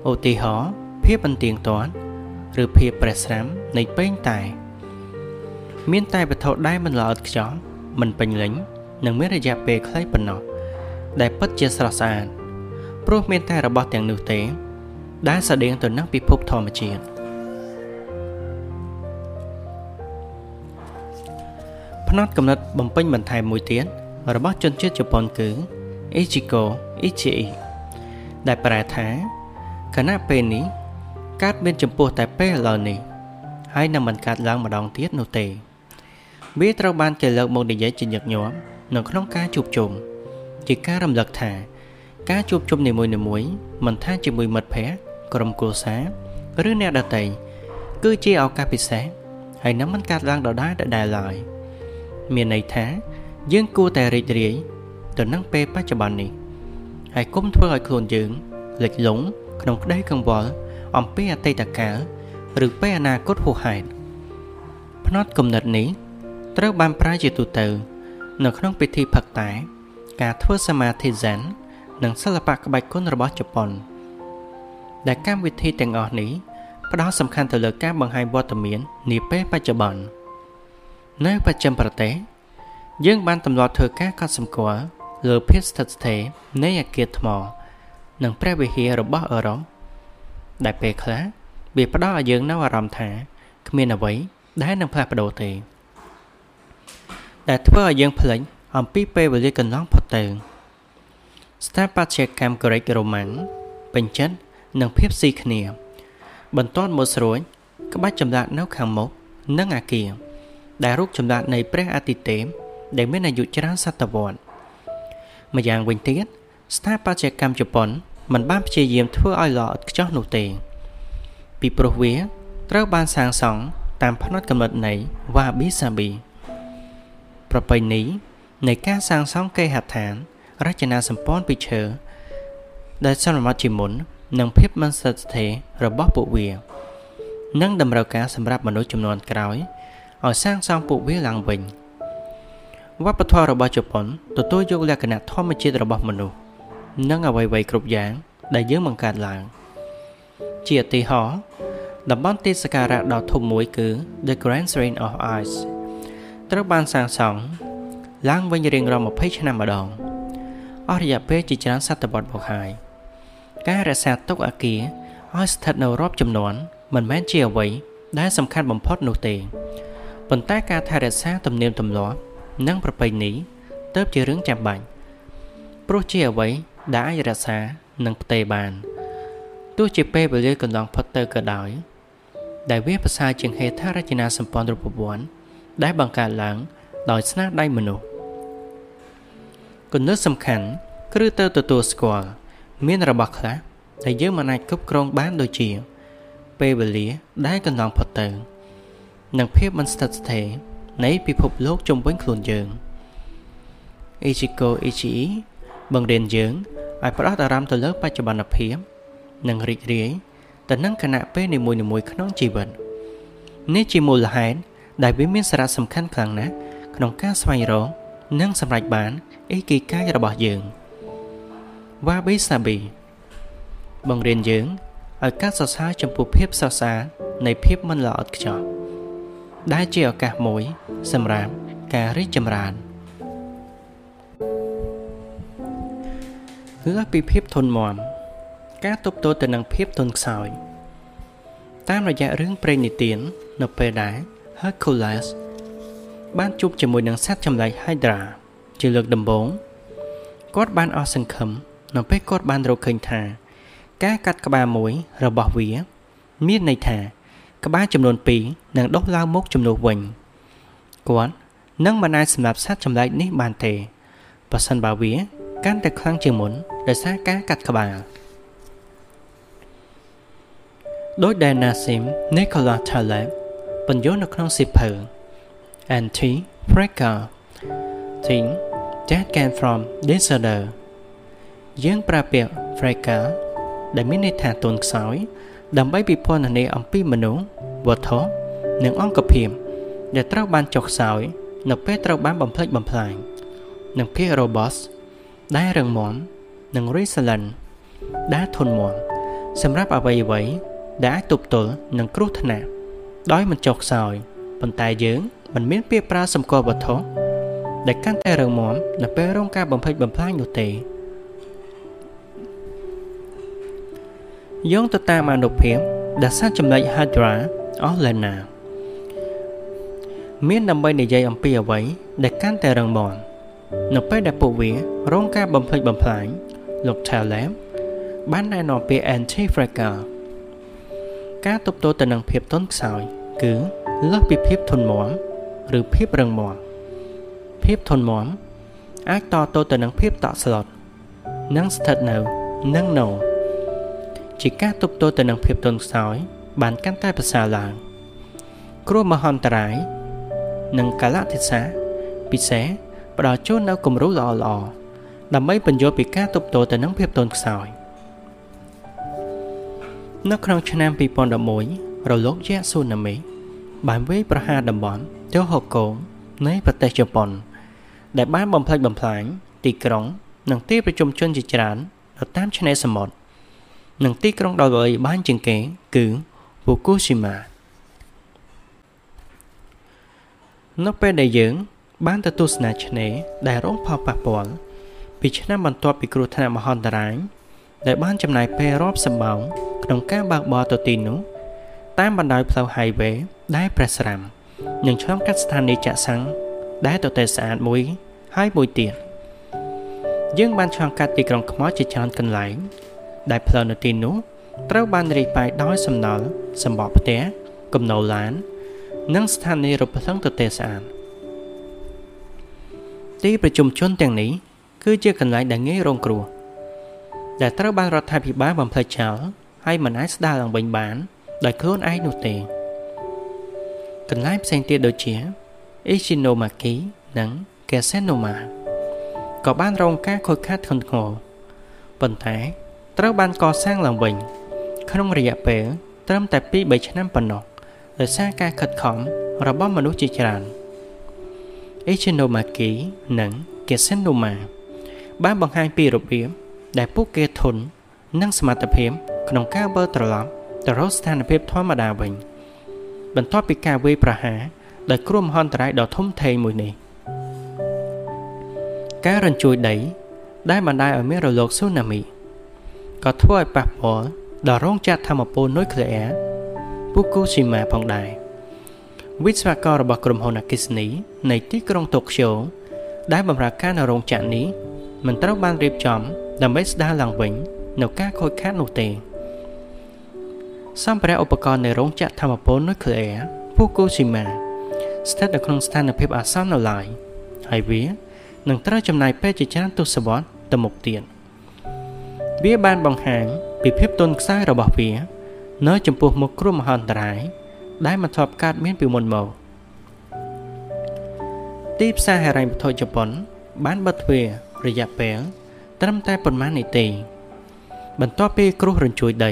ឧទាហរណ៍ភាពអន្ទៀងទាត់ឬភាពប្រេះស្រាំនៃពេងតែ មានតែវត្ថុដែលមិនល្អឥតខ្ចោះមិនពេញលេញនិងមានរយៈពេលខ្លីប៉ុណ្ណោះដែលពិតជាស្រស់ស្អាតព្រោះមានតែរបស់ទាំងនោះទេ ដែលស្តៀងទៅនឹងពិភពធម្មជាតិផ្នត់កំណត់បំពេញបន្ថែមមួយទៀតរបស់ជនជាតិជប៉ុនគឺ Ichiko Ichii ដែលប្រែថាគណៈពេលនេះកើតមានចំពោះតែពេលឥឡូវនេះហើយនឹងមិនកើតឡើងម្ដងទៀតនោះទេវាត្រូវបានគេលើកមកនិយាយជាញឹកញាប់នៅក្នុងការជួបជុំជាការរំលឹកថា ការជួបជុំនីមួយៗមិនថាជាមួយមិត្តភ័ក្តិក្រុមគ្រួសារឬអ្នកដទៃគឺជាឱកាសពិសេសហើយនឹងមិនកើតឡើងដដែលដដែលឡើយមានន័យថា យើងគួរតែរីករាយ ទៅនឹងពេលបច្ចុប្បន្ននេះហើយគុំធ្វើឲ្យខ្លួនយើងលិចលង់ក្នុងក្តីកង្វល់អំពីអតីតកាលឬពេលអនាគតហួសហេតុផ្នត់គំនិតនេះត្រូវបានប្រើជាទូទៅ នៅក្នុងពិធីផឹកតែ ការធ្វើសមាធិ Zen និងសិល្បៈក្បាច់គុណរបស់ជប៉ុន ដែលកម្មវិធីទាំងអស់នេះផ្ដោតសំខាន់ទៅលើការបង្ហាញវត្តមាននាពេលបច្ចុប្បន្ននៅបច្ចិមប្រទេសយើងបានទម្លាប់ធ្វើការកត់សម្គាល់ លើភាពស្ថិតស្ថេរនៃអគារថ្ម និងព្រះវិហាររបស់អឺរ៉ុបដែលពេលខ្លះវាផ្ដល់ឲ្យយើងនៅអារម្មណ៍ថាគ្មានអ្វីដែលនឹងផ្លាស់ប្ដូរទេ ដែលធ្វើឲ្យយើងភ្លេចអំពីពេលវេលាកន្លងផុតទៅស្ថាបត្យកម្មក្រិករូម៉ាំងពេញចិត្តនិងភាពស៊ីគ្នា បន្ទាប់មកស្រួចក្បាច់ចម្លាក់នៅខាងមុខនិងអាគារដែលរូបចម្លាក់នៃព្រះអាទិទេពដែលមានអាយុច្រើនសតវត្ស ម្យ៉ាងវិញទៀតស្ថាបត្យកម្មជប៉ុនមិនបានព្យាយាមធ្វើឲ្យល្អឥតខ្ចោះនោះទេ ពីព្រោះវាត្រូវបានសាងសង់តាមផ្នត់គំនិតនៃ Wabi Sabi ប្រពៃណីនៃការសាងសង់គេហដ្ឋាន រចនាសម្ព័ន្ធពីឈើដែលសន្មតជាមុននិងភាពមិនស្ថិតស្ថេររបស់ពួកវា និងតម្រូវការសម្រាប់មនុស្សចំនួនក្រោយឲ្យសាងសង់ពួកវាឡើងវិញ វប្បធម៌របស់ជប៉ុនទទួលយកលក្ខណៈធម្មជាតិរបស់មនុស្សនិងអ្វីៗគ្រប់យ៉ាង ដែលយើងបង្កើតឡើង ជាឧទាហរណ៍តំបន់ទេសសក្ការៈដ៏ធំមួយគឺ The Grand Shrine of Ice ត្រូវបានសាងសង់ឡើងវិញរៀងរាល់20ឆ្នាំម្ដងអស់រយៈពេលជាច្រើនសតវត្សមកហើយការរក្សាទុកអាគារឲ្យស្ថិតនៅរាប់ចំនួនមិនមែនជាអ្វីដែលសំខាន់បំផុតនោះទេប៉ុន្តែការថែរក្សាទំនៀមទម្លាប់ និងប្រពៃណីទៅជារឿងចាំបាច់ព្រោះជាអ្វីដែលអាចរក្សានិងផ្ទេរបានទោះជាពេលវេលាកន្លងផុតទៅក៏ដោយ ដែលវាប្រសើរជាងហេដ្ឋារចនាសម្ព័ន្ធរូបវ័ន្តដែលបង្កើតឡើងដោយស្នាដៃមនុស្សគន្លឹះសំខាន់គឺទៅទទួលស្គាល់មានរបស់ខ្លះដែលយើងមិនអាចគ្រប់គ្រងបានដូចជា ពេលវេលាដែលកន្លងផុតទៅ និងភាពមិនស្ថិតស្ថេរ នៃពិភពលោកជុំវិញខ្លួនយើងអេជីកូអេជីបង្រៀនយើងឲ្យផ្ដោតអារម្មណ៍ទៅលើបច្ចុប្បន្នភាពនិងរីករាយទៅនឹងគណៈពេលនីមួយៗក្នុងជីវិតនេះជាមូលហេតុដែលវាមានសារៈសំខាន់ខ្លាំងណាស់ក្នុងការស្វែងរកនិងសម្រេចបានអេគីកាយរបស់យើងវ៉ាប៊ីសាប៊ីបង្រៀនយើងឲ្យការសរសើរចំពោះភាពសរសើរនៃភាពមិនល្អឥតខ្ចោះ ដែលជាឱកាសមួយ សម្រាប់ការរីកចម្រើនលើសពីភាពធន់មាំការទប់ទល់ទៅនឹងភាពទន់ខ្សោយតាមរយៈរឿងព្រេងនិទាននៅពេលដែល Hercules បានជួបជាមួយនឹងសត្វចម្លែក Hydra ជាលើកដំបូងគាត់បានអស់សង្ឃឹមនៅពេលគាត់បានរកឃើញថា ការកាត់ក្បាលមួយរបស់វា មានន័យថា ក្បាលចំនួន2 នឹងដុះឡើងមកចំនួនវិញគាត់នឹងមិនអាចសម្លាប់សត្វចម្លែកនេះបានទេបើសិនបើវា កាន់តែខ្លាំងជាងមុនដោយសារការកាត់ក្បាលដោយដែល Nassim Nicholas Taleb បញ្យល់នៅក្នុងសិភៅ Anti Fractal Thing that came from disorder យើងប្រើពាក្យ fractal ដែលមានន័យថាទន់ខ្សោយដើម្បីពិពណ៌នាអំពីមនុស្សវត្ថុ និងអង្គភាពដែលត្រូវបានចុះខ្សោយនៅពេលត្រូវបានបំផ្លិចបំផ្លាញនិងពាក្យ robust ដែលរឹងមាំនិង resilient ដែលធន់មាំសម្រាប់អ្វីអ្វីដែលអាចទប់ទល់នឹងគ្រោះថ្នាក់ដោយមិនចុះខ្សោយប៉ុន្តែយើងមិនមានពាក្យប្រើសម្គាល់វត្ថុដែលកាន់តែរឹងមាំនៅពេលរងការបំផ្លិចបំផ្លាញនោះទេយោងទៅតាមអនុភាពដែលសាចំណុច Hydra អស់លេណា មានដើម្បីនិយាយអំពីអ្វីដែលកាន់តែរឹងមាំនៅពេលដែលពួកវារងការបំផ្លិចបំផ្លាញលោក Taleb បានណែនាំពី anti-fragile ការទប់ទល់ទៅនឹងភាពទន់ខ្សោយគឺលើសពីភាពធន់មាំឬភាពរឹងមាំភាពធន់មាំអាចតទល់ទៅនឹងភាពតក់ស្លុតនិងស្ថិតនៅនឹងនៅជាការទប់ទល់ទៅនឹងភាពទន់ខ្សោយបានកាន់តែប្រសើរឡើងគ្រោះមហន្តរាយ និងកលៈទេសៈពិសេសផ្ដល់ជូននូវគំរូល្អៗដើម្បីបញ្យល់ពីការទប់ទល់ទៅនឹងភាពទន់ខ្សោយនៅក្នុងឆ្នាំ2011រលកយៈស៊ូណាមីបានវាយប្រហារតំបន់ទោហូកូនៃប្រទេសជប៉ុន ដែលបានបំផ្លិចបំផ្លាញទីក្រុង និងទីប្រជុំជនជាច្រើននៅតាមឆ្នេរសមុទ្រនិងទីក្រុងដ៏ល្បីល្បាញជាងគេគឺហ្វូគូស៊ីម៉ា នៅពេលដែលយើង បានទៅទស្សនាឆ្នេរដែលរងផលប៉ះពាល់ពីឆ្នាំបន្ទាប់ពីគ្រោះថ្នាក់មហន្តរាយដែលបានចំណាយពេលរាប់សម្បោងក្នុងការបើកបរទៅទីនោះ តាមបណ្ដោយផ្លូវ highway ដែលប្រេះស្រាំនិងឆ្លងកាត់ស្ថានីយ៍ចាក់សាំងដែលទទេស្អាតមួយហើយមួយទៀតយើងបានឆ្លងកាត់ទីក្រុងខ្មោចជាច្រើនកន្លែង ដែលផ្លូវនៅទីនោះត្រូវបានរាយប៉ាយដោយសំណល់សម្បកផ្ទះគំនរឡាន និងស្ថានីយ៍រថភ្លើងទទេស្អាតទីប្រជុំជនទាំងនេះគឺជាកន្លែងដែលងាយរងគ្រោះដែលត្រូវបានរដ្ឋាភិបាលបំផ្លិចចោលហើយមិនអាចស្ដារឡើងវិញបានដោយខ្លួនឯងនោះទេកន្លែងផ្សេងទៀតដូចជា Ichinomaki និង Kesenoma ក៏បានរងការខូចខាតធ្ងន់ធ្ងរប៉ុន្តែត្រូវបានកសាងឡើងវិញ ក្នុងរយៈពេលត្រឹមតែ2-3ឆ្នាំប៉ុណ្ណោះ ដោយសារការខិតខំរបស់មនុស្សជាច្រើន Ichinomaki និង Kesenoma បានបង្ហាញពីរបៀបដែលពួកគេធន់និងសមត្ថភាពក្នុងការវិលត្រឡប់ទៅរកស្ថានភាពធម្មតាវិញ បន្ទាប់ពីការវាយប្រហារដោយគ្រោះមហន្តរាយដ៏ធំធេងមួយនេះការរញ្ជួយដី ដែលបណ្ដាលឲ្យមានរលកស៊ូណាមីក៏ធ្វើឲ្យប៉ះពាល់ដល់រោងចក្រធម្មពលនុយក្លេអ៊ែរ ពូគូស៊ីម៉ាផងដែរវិស្វកររបស់ក្រុមហ៊ុនអាគិសនីនៃទីក្រុងតូក្យូដែលបម្រើការនៅរោងចក្រនេះមិនត្រូវបានរៀបចំដើម្បីស្ដារឡើងវិញនៅការខូចខាតនោះទេសម្ភារៈឧបករណ៍នៃរោងចក្រធម្មពលនុយក្លេអ៊ែរហ្វូគូស៊ីម៉ាស្ថិតនៅក្នុងស្ថានភាពអាសន្ននៅឡើយហើយវានឹងត្រូវចំណាយពេលជាច្រើនទសវត្សរ៍ទៅមុខទៀតវាបានបង្ហាញពីភាពទន់ខ្សោយរបស់វា នៅចំពោះមុខគ្រោះមហន្តរាយដែលមិនធ្លាប់កើតមានពីមុនមកទីផ្សារហិរញ្ញវត្ថុជប៉ុន បានបិទទ្វាររយៈពេលត្រឹមតែប៉ុន្មាននាទី បន្ទាប់ពីគ្រោះរញ្ជួយដី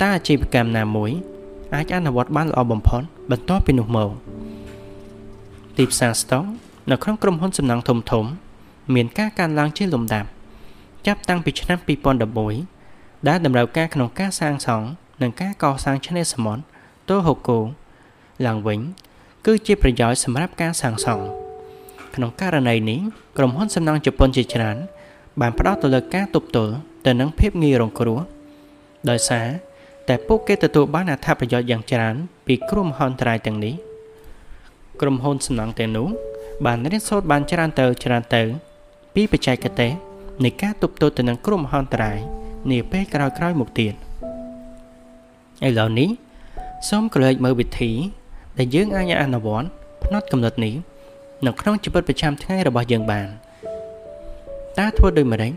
តើអាជីវកម្មណាមួយ អាចអនុវត្តបានល្អបំផុតបន្ទាប់ពីនោះមកទីផ្សារស្តុកនៅក្នុងក្រុមហ៊ុនសំណង់ធំធំ មានការកើនឡើងជាលំដាប់ចាប់តាំងពីឆ្នាំ2011 ដែលតម្រូវការក្នុងការសាងសង់និងការកសាងឆ្នេរសមុទ្រតូហូកូឡើងវិញ គឺជាប្រយោជន៍សម្រាប់ការសាងសង់ក្នុងករណីនេះក្រុមហ៊ុនសំណង់ជប៉ុនជាច្រើនបានផ្ដោតទៅលើការទប់ទល់ទៅនឹងភាពងាយរងគ្រោះដោយសារតែពួកគេទទួលបានអត្ថប្រយោជន៍យ៉ាងច្រើនពីគ្រោះមហន្តរាយទាំងនេះក្រុមហ៊ុនសំណង់ទាំងនោះបានរៀនសូត្របានច្រើនទៅច្រើនទៅ ពីបច្ចេកទេសនៃការទប់ទល់ទៅនឹងគ្រោះមហន្តរាយ នាពេលក្រោយៗមកទៀតឥឡូវនេះសូមកលើកមើលវិធីដែលយើងអាចអនុវត្តផ្នត់កំណត់នេះនៅក្នុងជីវិតប្រចាំថ្ងៃរបស់យើងបានតើធ្វើដូចម្តេច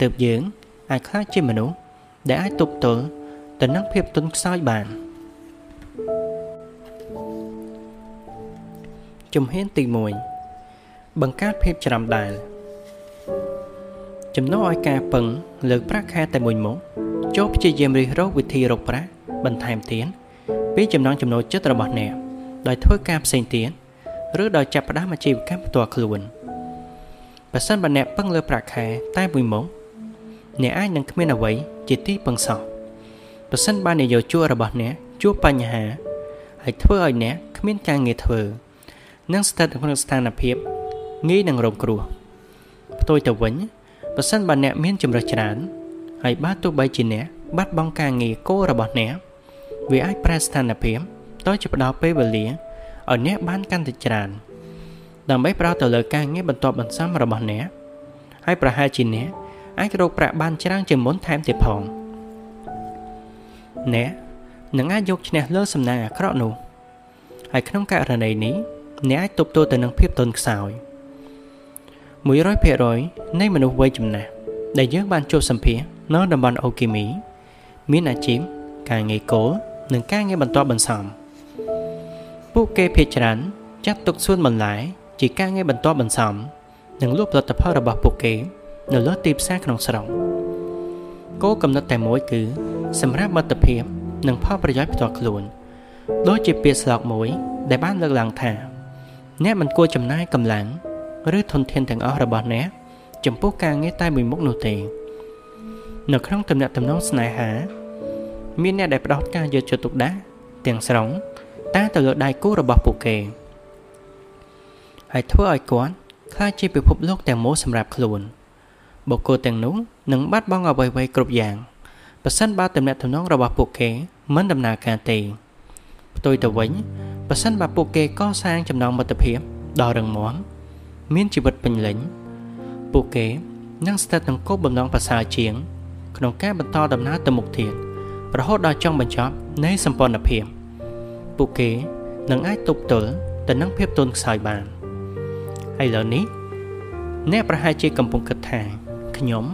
ទើបយើងអាចក្លាយជាមនុស្សដែលអាចទប់ទល់ទៅនឹងភាពទន់ខ្សោយបានជំហានទី1បង្កើតភាពច្រាំដែល ចំណុចឲ្យការពឹងលើកប្រាក់ខែតែមួយមុខចូលព្យាយាមរិះរកវិធីរកប្រាក់បន្ថែមទៀតពីចំណងចំណូលចិត្តរបស់អ្នកដោយធ្វើការផ្សេងទៀតឬដោយចាប់ផ្ដើមអាជីវកម្មផ្ទាល់ខ្លួនបើសិនបើអ្នកពឹងលើប្រាក់ខែតែមួយមុខអ្នកអាចនឹងគ្មានអ្វីជាទីពឹងសោះបើសិនបើនយោជករបស់អ្នកជួបបញ្ហាហើយធ្វើឲ្យអ្នកគ្មានការងារធ្វើនិងស្ថិតក្នុងស្ថានភាពងាយនឹងរងគ្រោះផ្ទុយទៅវិញ បើសិនបើអ្នកមានជំរើសច្រើនហើយបើទោះបីជាអ្នកបាត់បង់ការងារគោលរបស់អ្នកវាអាចប្រែស្ថានភាពទៅជាផ្ដល់ពេលវេលាឲ្យអ្នកបានកាន់តែច្រើនដើម្បីប្រោសទៅលើការងារបន្ទាប់បន្សំរបស់អ្នកហើយប្រហែលជាអ្នកអាចរកប្រាក់បានច្រើនជាងមុនថែមទៀតផងអ្នកនឹងអាចយកឈ្នះលើសំណាងអាក្រក់នោះហើយក្នុងករណីនេះអ្នកអាចទប់ទល់ទៅនឹងភាពទន់ខ្សោយ 100%នៃមនុស្សវ័យចំណាស់ដែលយើងបានជួបសម្ភាសនៅតំបន់អូគីមី មានអាជីពការងារគោលនិងការងារបន្ទាប់បន្សំពួកគេភាគច្រើនចាត់ទុកសួនបន្លែជាការងារបន្ទាប់បន្សំនិងលក់ផលិតផលរបស់ពួកគេនៅលើទីផ្សារក្នុងស្រុកគោលកំណត់តែមួយគឺ សម្រាប់មិត្តភាពនិងផលប្រយោជន៍ផ្ទាល់ខ្លួនដូចជាពាក្យស្លោកមួយ ដែលបានលើកឡើងថា អ្នកមិនគួរចំណាយកម្លាំង ឬធនធានទាំងអស់របស់អ្នកចំពោះការងារតែមួយមុខនោះទេ នៅក្នុងទំនាក់ទំនងស្នេហា មានអ្នកដែលផ្ដោតការយកចិត្តទុកដាក់ទាំងស្រុងតែទៅលើដៃគូរបស់ពួកគេហើយធ្វើឲ្យគាត់ខ្លាចជាពិភពលោកទាំងមូលសម្រាប់ខ្លួនបុគ្គលទាំងនោះនឹងបាត់បង់អ្វីៗគ្រប់យ៉ាងប៉ះសិនបើទំនាក់ទំនងរបស់ពួកគេមិនដំណើរការទេផ្ទុយទៅវិញប៉ះសិនបើពួកគេកសាងចំណងមិត្តភាពដ៏រឹងមាំ មានជីវិតពេញលេញពួកគេនឹងស្ថិតក្នុងគោលបំណងប្រសើរជាង ក្នុងការបន្តដំណើរទៅមុខទៀតរហូតដល់ចុងបញ្ចប់នៃសម្ព័ន្ធភាពពួកគេនឹងអាចទប់ទល់ទៅនឹងភាពទន់ខ្សោយបានឥឡូវនេះអ្នកប្រហែលជាកំពុងគិតថាខ្ញុំ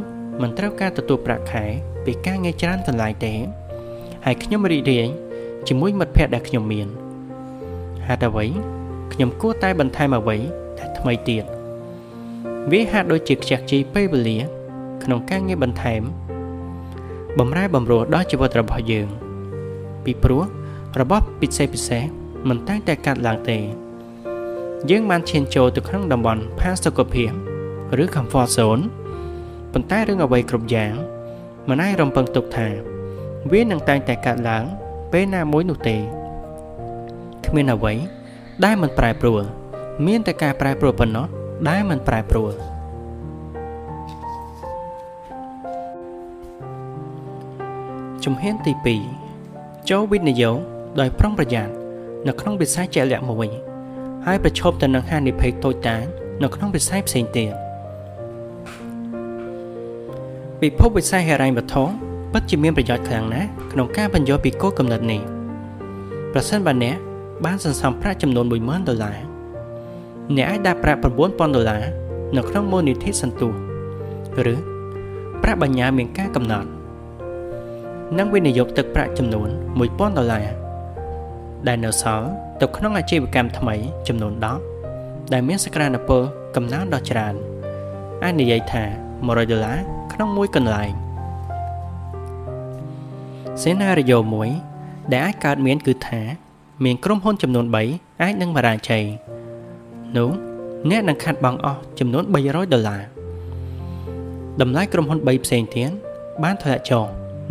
មិនត្រូវការទទួលប្រាក់ខែពីការងារច្រើនកន្លែងទេហើយខ្ញុំរីករាយជាមួយមិត្តភ័ក្តិដែលខ្ញុំមានហេតុអ្វីខ្ញុំគួរតែបន្ថែមអ្វីដែល ថ្មីទៀតវាហាក់ដូចជាខ្ជះខ្ជាយពេលវេលា ក្នុងការងារបន្ថែមបំរែបំរួលដល់ជីវិតរបស់យើង ពីព្រោះរបស់ពិសេសពិសេសមិនតែងតែកាត់ឡើងទេ យើងបានឈានចូលទៅក្នុងតំបន់ផាសុកភាពឬ comfort zone ប៉ុន្តែរឿងអ្វីគ្រប់យ៉ាងមិនអាចរំពឹងទុកថា វានឹងតែងតែកាត់ឡើងពេលណាមួយនោះទេគ្មានអ្វីដែលមិនប្រែប្រួល មានតែការប្រែប្រួលប៉ុណ្ណោះដែលមិនប្រែប្រួលជំហានទី2ចូលវិនិយោគដោយប្រុងប្រយ័ត្ននៅក្នុងវិស័យជាក់លាក់មួយហើយប្រឈមទៅនឹងហានិភ័យតូចតាចនៅក្នុងវិស័យផ្សេងទៀតពិភពវិស័យហិរញ្ញវត្ថុពិតជាមានប្រយោជន៍ខ្លាំងណាស់ក្នុងការបញ្យល់ពីគោលគំនិតនេះប្រសិនបើអ្នកបានសន្សំប្រាក់ចំនួន10000ដុល្លារ អ្នកអាចដាក់ប្រាក់9000ដុល្លារនៅក្នុងមូលនិធិសន្ទុះឬប្រាក់បញ្ញើមានការកំណត់និងវិនិយោគទឹកប្រាក់ចំនួន1000ដុល្លារដែលនៅសល់ទៅក្នុងអាជីវកម្មថ្មីចំនួន10ដែលមានសក្តានុពលកំណើនដ៏ច្រើនអាចនិយាយថា100ដុល្លារក្នុងមួយកន្លែងសេណារីយ៉ូមួយដែលអាចកើតមានគឺថា មានក្រុមហ៊ុនចំនួន3អាចនឹងបរាជ័យ នោះអ្នកនឹងខាត់បង់អស់ចំនួន300ដុល្លារតម្លៃក្រុមហ៊ុន3ផ្សេងទៀតបានធ្លាក់ចុះ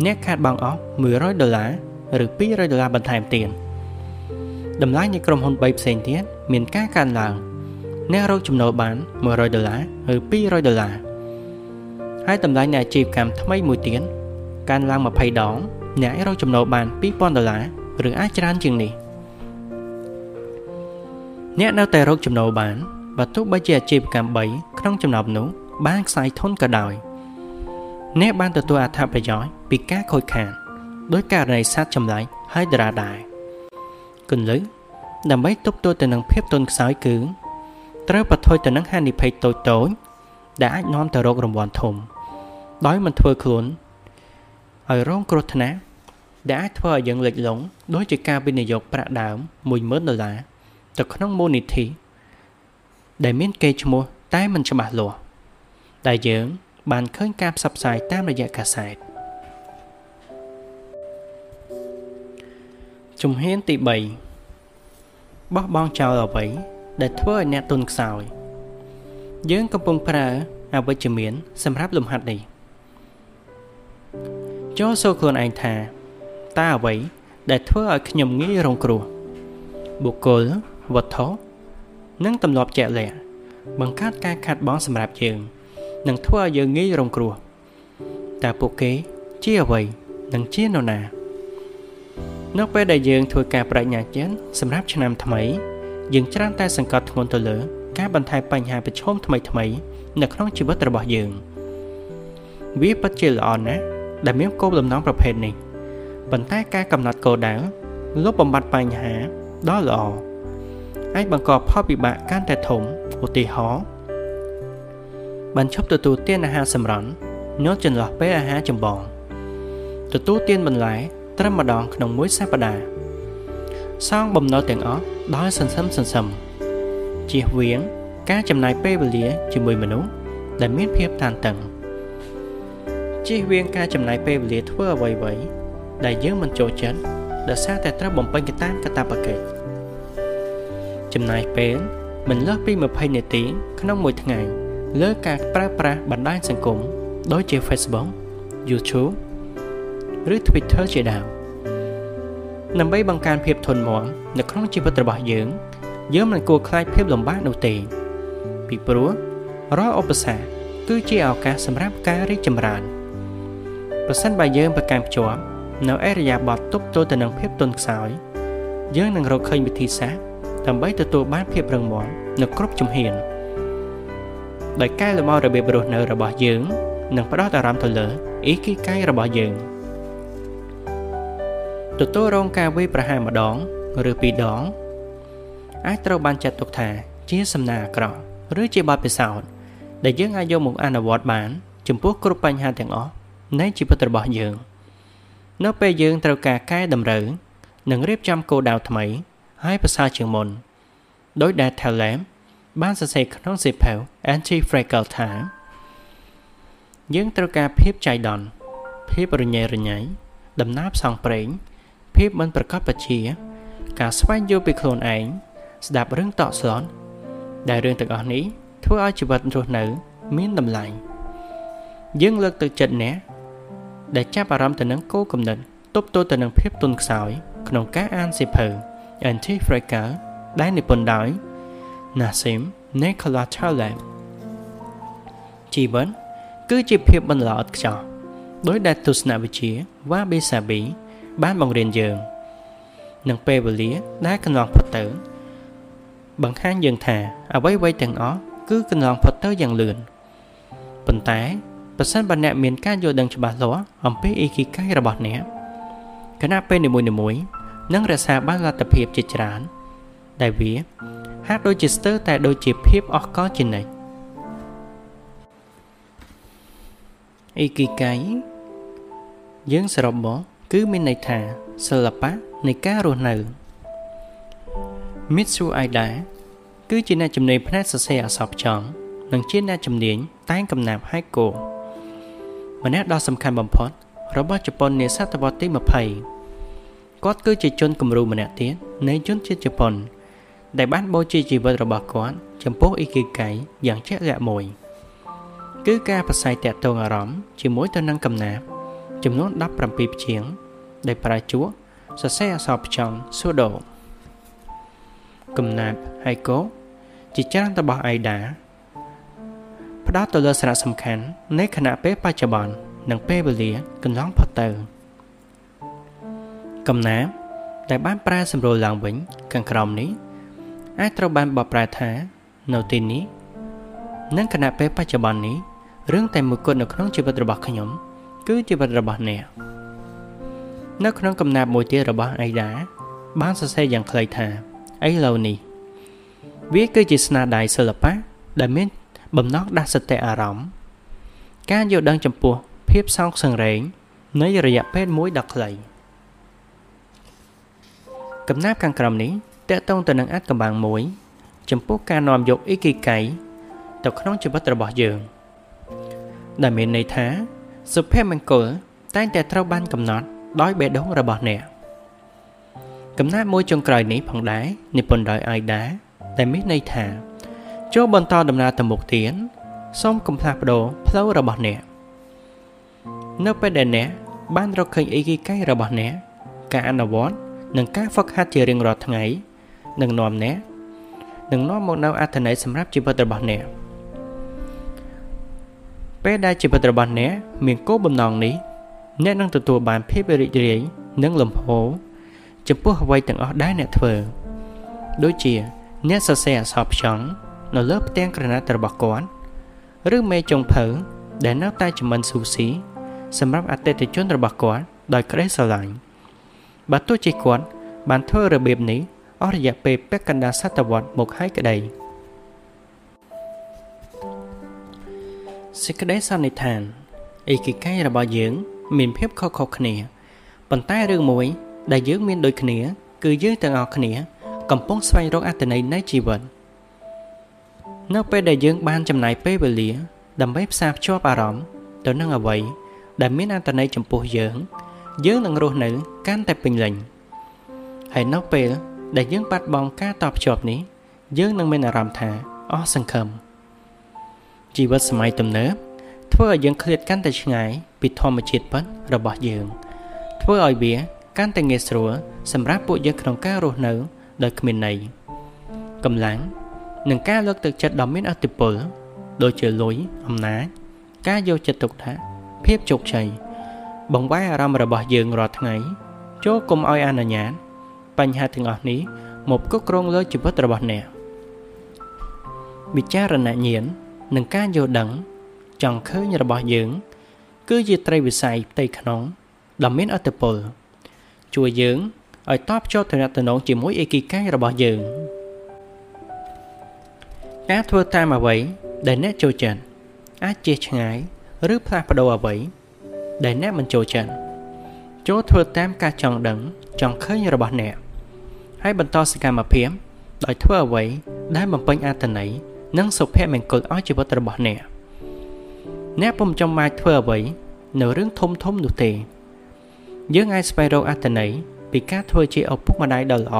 អ្នកខាត់បង់អស់100ដុល្លារឬ200ដុល្លារបន្ថែមទៀតតម្លៃនៃក្រុមហ៊ុន3ផ្សេងទៀតមានការកើនឡើងអ្នករកចំណូលបាន100ដុល្លារឬ200ដុល្លារហើយតម្លៃនៃអាជីវកម្មថ្មីមួយទៀតកើនឡើង20ដងអ្នកអាចរកចំណូលបាន2000ដុល្លារឬអាចច្រើនជាងនេះ អ្នកនៅតែរកចំណូលបានបើទោះបីជាអាជីវកម្ម3ក្នុងចំណោមនោះបានខ្សែធនក៏ដោយអ្នកបានទទួលអត្ថប្រយោជន៍ពីការខូចខាតដោយករណីសត្វចម្លែកហើយដរាដែរគន្លឹះដើម្បីទប់ទល់ទៅនឹងភាពទន់ខ្សោយគឺត្រូវបថុយទៅនឹងហានិភ័យតូចតូចដែលអាចនាំទៅរករង្វាន់ធំ ដោយមិនធ្វើខ្លួនឲ្យរងគ្រោះថ្នាក់ដែលអាចធ្វើឲ្យយើងលិចលង់ដោយជាការវិនិយោគប្រាក់ដើម10000ដុល្លារ ទៅក្នុងមូលនិធិដែលមានកេរ្តិ៍ឈ្មោះតែមិនច្បាស់លាស់ដែលយើង បានឃើញការផ្សព្វផ្សាយតាមរយៈកាសែតជំហានទី3បោះបង់ចោលអ្វីដែលធ្វើឲ្យអ្នកទុនខ្សោយ យើងកំពុងប្រើអវិជ្ជមាន សម្រាប់លំហាត់នេះចូលសួរខ្លួនឯងថាតើអ្វីដែលធ្វើឲ្យខ្ញុំងាយរងគ្រោះបុគ្គល វត្ថុនិងទម្លាប់ជាក់លាក់បង្កើតការខាត់បងសម្រាប់យើងនិងធ្វើឲ្យយើងងាយរងគ្រោះតើពួកគេជាអ្វីនិងជានរណានៅពេលដែលយើងធ្វើការបញ្ញាចិត្តសម្រាប់ឆ្នាំថ្មី យើងច្រើនតែសង្កត់ធ្ងន់ទៅលើ ការបន្ថែមបញ្ហាប្រឈមថ្មីថ្មី នៅក្នុងជីវិតរបស់យើង វាពិតជាល្អណាស់ដែលមានគោលបំណងប្រភេទនេះប៉ុន្តែការកំណត់គោលដៅលុបបំបាត់បញ្ហាដ៏ល្អ អាចបង្កផលវិបាកកាន់តែធំឧទាហរណ៍បានឈប់ទទួលទានអាហារសម្រន់ញ៉ូតចន្លោះពេលអាហារចម្បងទទួលទានបន្លែត្រឹមម្ដងក្នុងមួយសប្តាហ៍សងបំណុលទាំងអស់ដោយសន្សឹមសន្សឹមជៀសវាងការចំណាយពេលវេលាជាមួយមនុស្សដែលមានភាពតានតឹងជៀសវាងការចំណាយពេលវេលាធ្វើអ្វីៗដែលយើងមិនចូលចិត្តដោយសារតែត្រូវបំពេញទៅតាមកាតព្វកិច្ច ចំណាយពេលមិនលើសពី20នាទីក្នុងមួយថ្ងៃ លើការប្រើប្រាស់បណ្ដាញសង្គមដូចជា Facebook, YouTube ឬ Twitter ជាដើមដើម្បីបង្កើនភាពធន់មាំនៅក្នុងជីវិតរបស់យើង យើងមិនគួរខ្លាចភាពលំបាកនោះទេពីព្រោះរាល់ឧបសគ្គគឺជាឱកាសសម្រាប់ការរីកចម្រើនប្រសិនបើយើងប្រកាន់ភ្ជាប់នៅអរិយាប័ត្រទប់ទល់ទៅនឹងភាពទន់ខ្សោយយើងនឹងរកឃើញវិធីសាស្ត្រ ដើម្បីទទួលបានភាពរឹងមាំនៅគ្រប់ជំហានដោយកែលម្អរបៀបរស់នៅរបស់យើង និងផ្ដោតអារម្មណ៍ទៅលើអ៊ីគីកាយរបស់យើងទទួលរងការវាយប្រហារម្ដងឬពីរដង អាចត្រូវបានចាត់ទុកថាជាសំណាងអាក្រក់ឬជាបទពិសោធន៍ដែលយើងអាចយកមកអនុវត្តបាន ចំពោះគ្រប់បញ្ហាទាំងអស់នៃជីវិតរបស់យើង។នៅពេលយើងត្រូវការកែតម្រូវនិងរៀបចំគោលដៅថ្មី ហើយប្រសើរជាងមុនដោយដែល Talem បានសរសេរក្នុងសៀវភៅ Anti-Fragile ថាយើងត្រូវការភាពចៃដន្យភាពរញ៉េរញ៉ៃដំណើរផ្សងព្រេងភាពមិនប្រកបប្រជា ការស្វែងយល់ពីខ្លួនឯងស្ដាប់រឿងតក់ស្លន់ដែលរឿងទាំងអស់នេះធ្វើឲ្យជីវិតរស់នៅ មានតម្លៃយើងលើកទឹកចិត្តអ្នកដែលចាប់អារម្មណ៍ទៅនឹងគោលគំនិតទប់ទល់ទៅនឹងភាពទន់ខ្សោយក្នុងការអានសៀវភៅ Anti-Fragile ដែលនិពន្ធដោយ Nassim Nicholas Taleb ជីវិតគឺជាភាពបន្លអត់ខ្ចោះដោយដែលទស្សនវិជ្ជា Wabi Sabi បានបង្រៀនយើងនឹងពេលវេលាដែលកន្លងផុតទៅ បង្ហាញយើងថា អ្វីៗទាំងអស់គឺកន្លងផុតទៅយ៉ាងលឿនប៉ុន្តែប្រសិនបើអ្នកមានការយល់ដឹងច្បាស់លាស់អំពីអ៊ីគីកាយរបស់អ្នកគណៈពេលនីមួយៗ នឹងរក្សាបានលទ្ធភាពជាច្រើន ដែលវា ហាក់ដូចជាស្ទើរតែដូចជាភាពអស់កលជានិច្ចអ៊ីគីកាយយើងសរុបមកគឺមានន័យថាសិល្បៈនៃការរស់នៅ Mitsu Aida គឺជាអ្នកជំនាញផ្នែកសរសេរអក្សរផ្ចង់និងជាអ្នកជំនាញតែងកំណាព្យ Haiku ម្នាក់ដ៏សំខាន់បំផុតរបស់ជប៉ុននាសតវត្សទី20 គាត់គឺជាជនគំរូម្នាក់ទៀតនៃជនជាតិជប៉ុន ដែលបានបូជាជីវិតរបស់គាត់ចំពោះអ៊ីគីកៃយ៉ាងជាក់លាក់មួយ គឺការប្រស័យតាក់ទងអារម្មណ៍ជាមួយទៅនឹងកំណាព្យចំនួន17ព្យាង្គដែលប្រើជួសសរសេរអក្សរផ្ចង់ pseudo កំណាព្យ Haiku ជាច្រើនរបស់អៃដាផ្ដោតទៅលើសារៈសំខាន់នៃគណៈពេលបច្ចុប្បន្ននិងពេលវេលាកន្លងផុតទៅ កំណាព្យដែលបានប្រែសម្រួលឡើងវិញខាងក្រោមនេះអាចត្រូវបានបកប្រែថានៅទីនេះនិងគណៈពេលបច្ចុប្បន្ននេះរឿងតែមួយគត់នៅក្នុងជីវិតរបស់ខ្ញុំគឺជីវិតរបស់អ្នកនៅក្នុងកំណាព្យមួយទៀតរបស់អៃដាបានសរសេរយ៉ាងខ្លីថាឥឡូវនេះវាគឺជាស្នាដៃសិល្បៈដែលមានបំណងដាស់សតិអារម្មណ៍ការយល់ដឹងចំពោះភាពសោកសង្រេងនៃរយៈពេលមួយដ៏ខ្លី កំណាព្យខាងក្រោមនេះតកតងទៅនឹងអាចកំបាំងមួយ ចំពោះការនាំយកអ៊ីគីកៃទៅក្នុងជីវិតរបស់យើង ដែលមានន័យថាសុភមង្គលតែងតែត្រូវបានកំណត់ដោយបេះដូងរបស់អ្នកកំណាព្យមួយចុងក្រោយនេះផងដែរនិពន្ធដោយអាយដាដែលមានន័យថាចូលបន្តដំណើរទៅមុខទៀតសូមកុំផ្លាស់ប្ដូរផ្លូវរបស់អ្នកនៅពេលដែលអ្នកបានរកឃើញអីគីកៃរបស់អ្នកការអនុវត្ត និងការហ្វឹកហាត់ជារៀងរាល់ថ្ងៃនឹងនាំអ្នកនឹងនាំមកនូវអត្ថន័យសម្រាប់ជីវិតរបស់អ្នកពេលដែលជីវិតរបស់អ្នកមានគោលបំណងនេះអ្នកនឹងទទួលបានភាពរីករាយនិងលំហូរចំពោះអ្វីទាំងអស់ដែលអ្នកធ្វើដូចជាអ្នកសរសេរអក្សរផ្ចង់នៅលើផ្ទាំងក្រណាត់របស់គាត់ឬមេចុងភៅដែលនៅតែចំណមិនស៊ូស៊ីសម្រាប់អតិថិជនរបស់គាត់ដោយក្តីស្រឡាញ់ បើទោះជាគាត់បានធ្វើរបៀបនេះអស់រយៈពេលពាក់កណ្ដាលសតវត្សមកហើយក្តីសេចក្តីសន្និដ្ឋានអេគិកៃរបស់យើង មានភាពខុសៗគ្នាប៉ុន្តែរឿងមួយ ដែលយើងមានដូចគ្នា គឺយើងទាំងអស់គ្នា កំពុងស្វែងរកអត្ថន័យនៃជីវិតនៅពេលដែលយើងបានចំណាយពេលវេលា ដើម្បីផ្សារភ្ជាប់អារម្មណ៍ទៅនឹងអ្វីដែលមានអត្ថន័យចំពោះយើង យើងនឹងរស់នៅកាន់តែពេញលេញហើយនៅពេលដែលយើងបាត់បង់ការតបភ្ជាប់នេះ យើងនឹងមានអារម្មណ៍ថាអស់សង្ឃឹមជីវិតសម័យទំនើបធ្វើឲ្យយើងឃ្លាតកាន់តែឆ្ងាយពីធម្មជាតិពិតរបស់យើង ធ្វើឲ្យវាកាន់តែងាយស្រួលសម្រាប់ពួកយើងក្នុងការរស់នៅដោយគ្មានន័យកម្លាំងនិងការលើកទឹកចិត្តដ៏មានឥទ្ធិពល ដូចជាលុយអំណាចការយកចិត្តទុកដាក់ភាពជោគជ័យ បង្វែរអារម្មណ៍របស់យើងរាល់ថ្ងៃចូលកុំឲ្យអនុញ្ញាតបញ្ហាទាំងអស់នេះមកគ្រប់គ្រងលើជីវិតរបស់អ្នកវិចារណញ្ញាណនិងការយល់ដឹងចង់ឃើញរបស់យើង គឺជាត្រីវិស័យផ្ទៃក្នុងដ៏មានអត្តពលជួយយើងឲ្យតបជាប់ទំនាក់ទំនងជាមួយអេគីកាយរបស់យើងការធ្វើតាមអ្វីដែលអ្នកចូលចិត្តអាចជៀសឆ្ងាយ ឬផ្លាស់ប្ដូរអ្វី ដែលអ្នកមិនចូលចិត្តចូលធ្វើតាមការចង់ដឹងចង់ឃើញរបស់អ្នកហើយបន្តសកម្មភាពដោយធ្វើអ្វីដែលបំពេញអត្ថន័យនិងសុភមង្គលឲ្យជីវិតរបស់អ្នកអ្នកពុំចាំបាច់ធ្វើអ្វីនៅរឿងធំធំនោះទេ យើងអាចស្វែងរកអត្ថន័យពីការធ្វើជាឪពុកម្ដាយដ៏ល្អ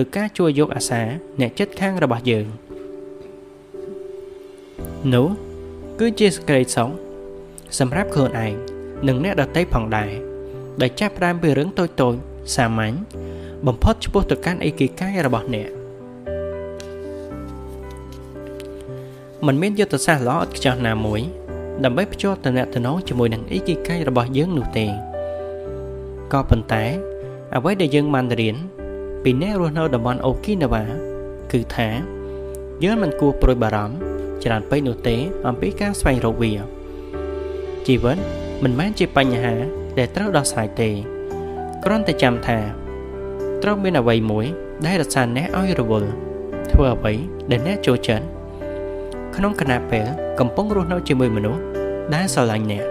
ឬការជួយយកអាសាអ្នកចិត្តខាងរបស់យើង។នោះគឺជាសេចក្តីសុខសម្រាប់ខ្លួនឯង និងអ្នកដទៃផងដែរដែលចាប់ផ្ដើមពីរឿងតូចតូចសាមញ្ញបំផុតឆ្ពោះទៅកាន់អេគីកាយរបស់អ្នកมันមានយុទ្ធសាស្ត្រល្អឥតខ្ចោះណាមួយ ដើម្បីភ្ជាប់តំណែងជាមួយនឹងអេគីកាយរបស់យើងនោះទេក៏ប៉ុន្តែ អ្វីដែលយើងបានរៀនពីអ្នករស់នៅតំបន់អូគីណាវ៉ាគឺថាយើងមិនគួរព្រួយបារម្ភច្រើនពេកនោះទេអំពីការស្វែងរកវាជីវិត មិនមែនជាបញ្ហាដែលត្រូវដោះស្រាយទេគ្រាន់តែចាំថាត្រូវមានអ្វីមួយដែលរក្សាអ្នកឲ្យរវល់ធ្វើអ្វីដែលអ្នកចូលចិត្តក្នុងគណៈពេលកំពុងរស់នៅជាមួយមនុស្សដែលស្រឡាញ់អ្នក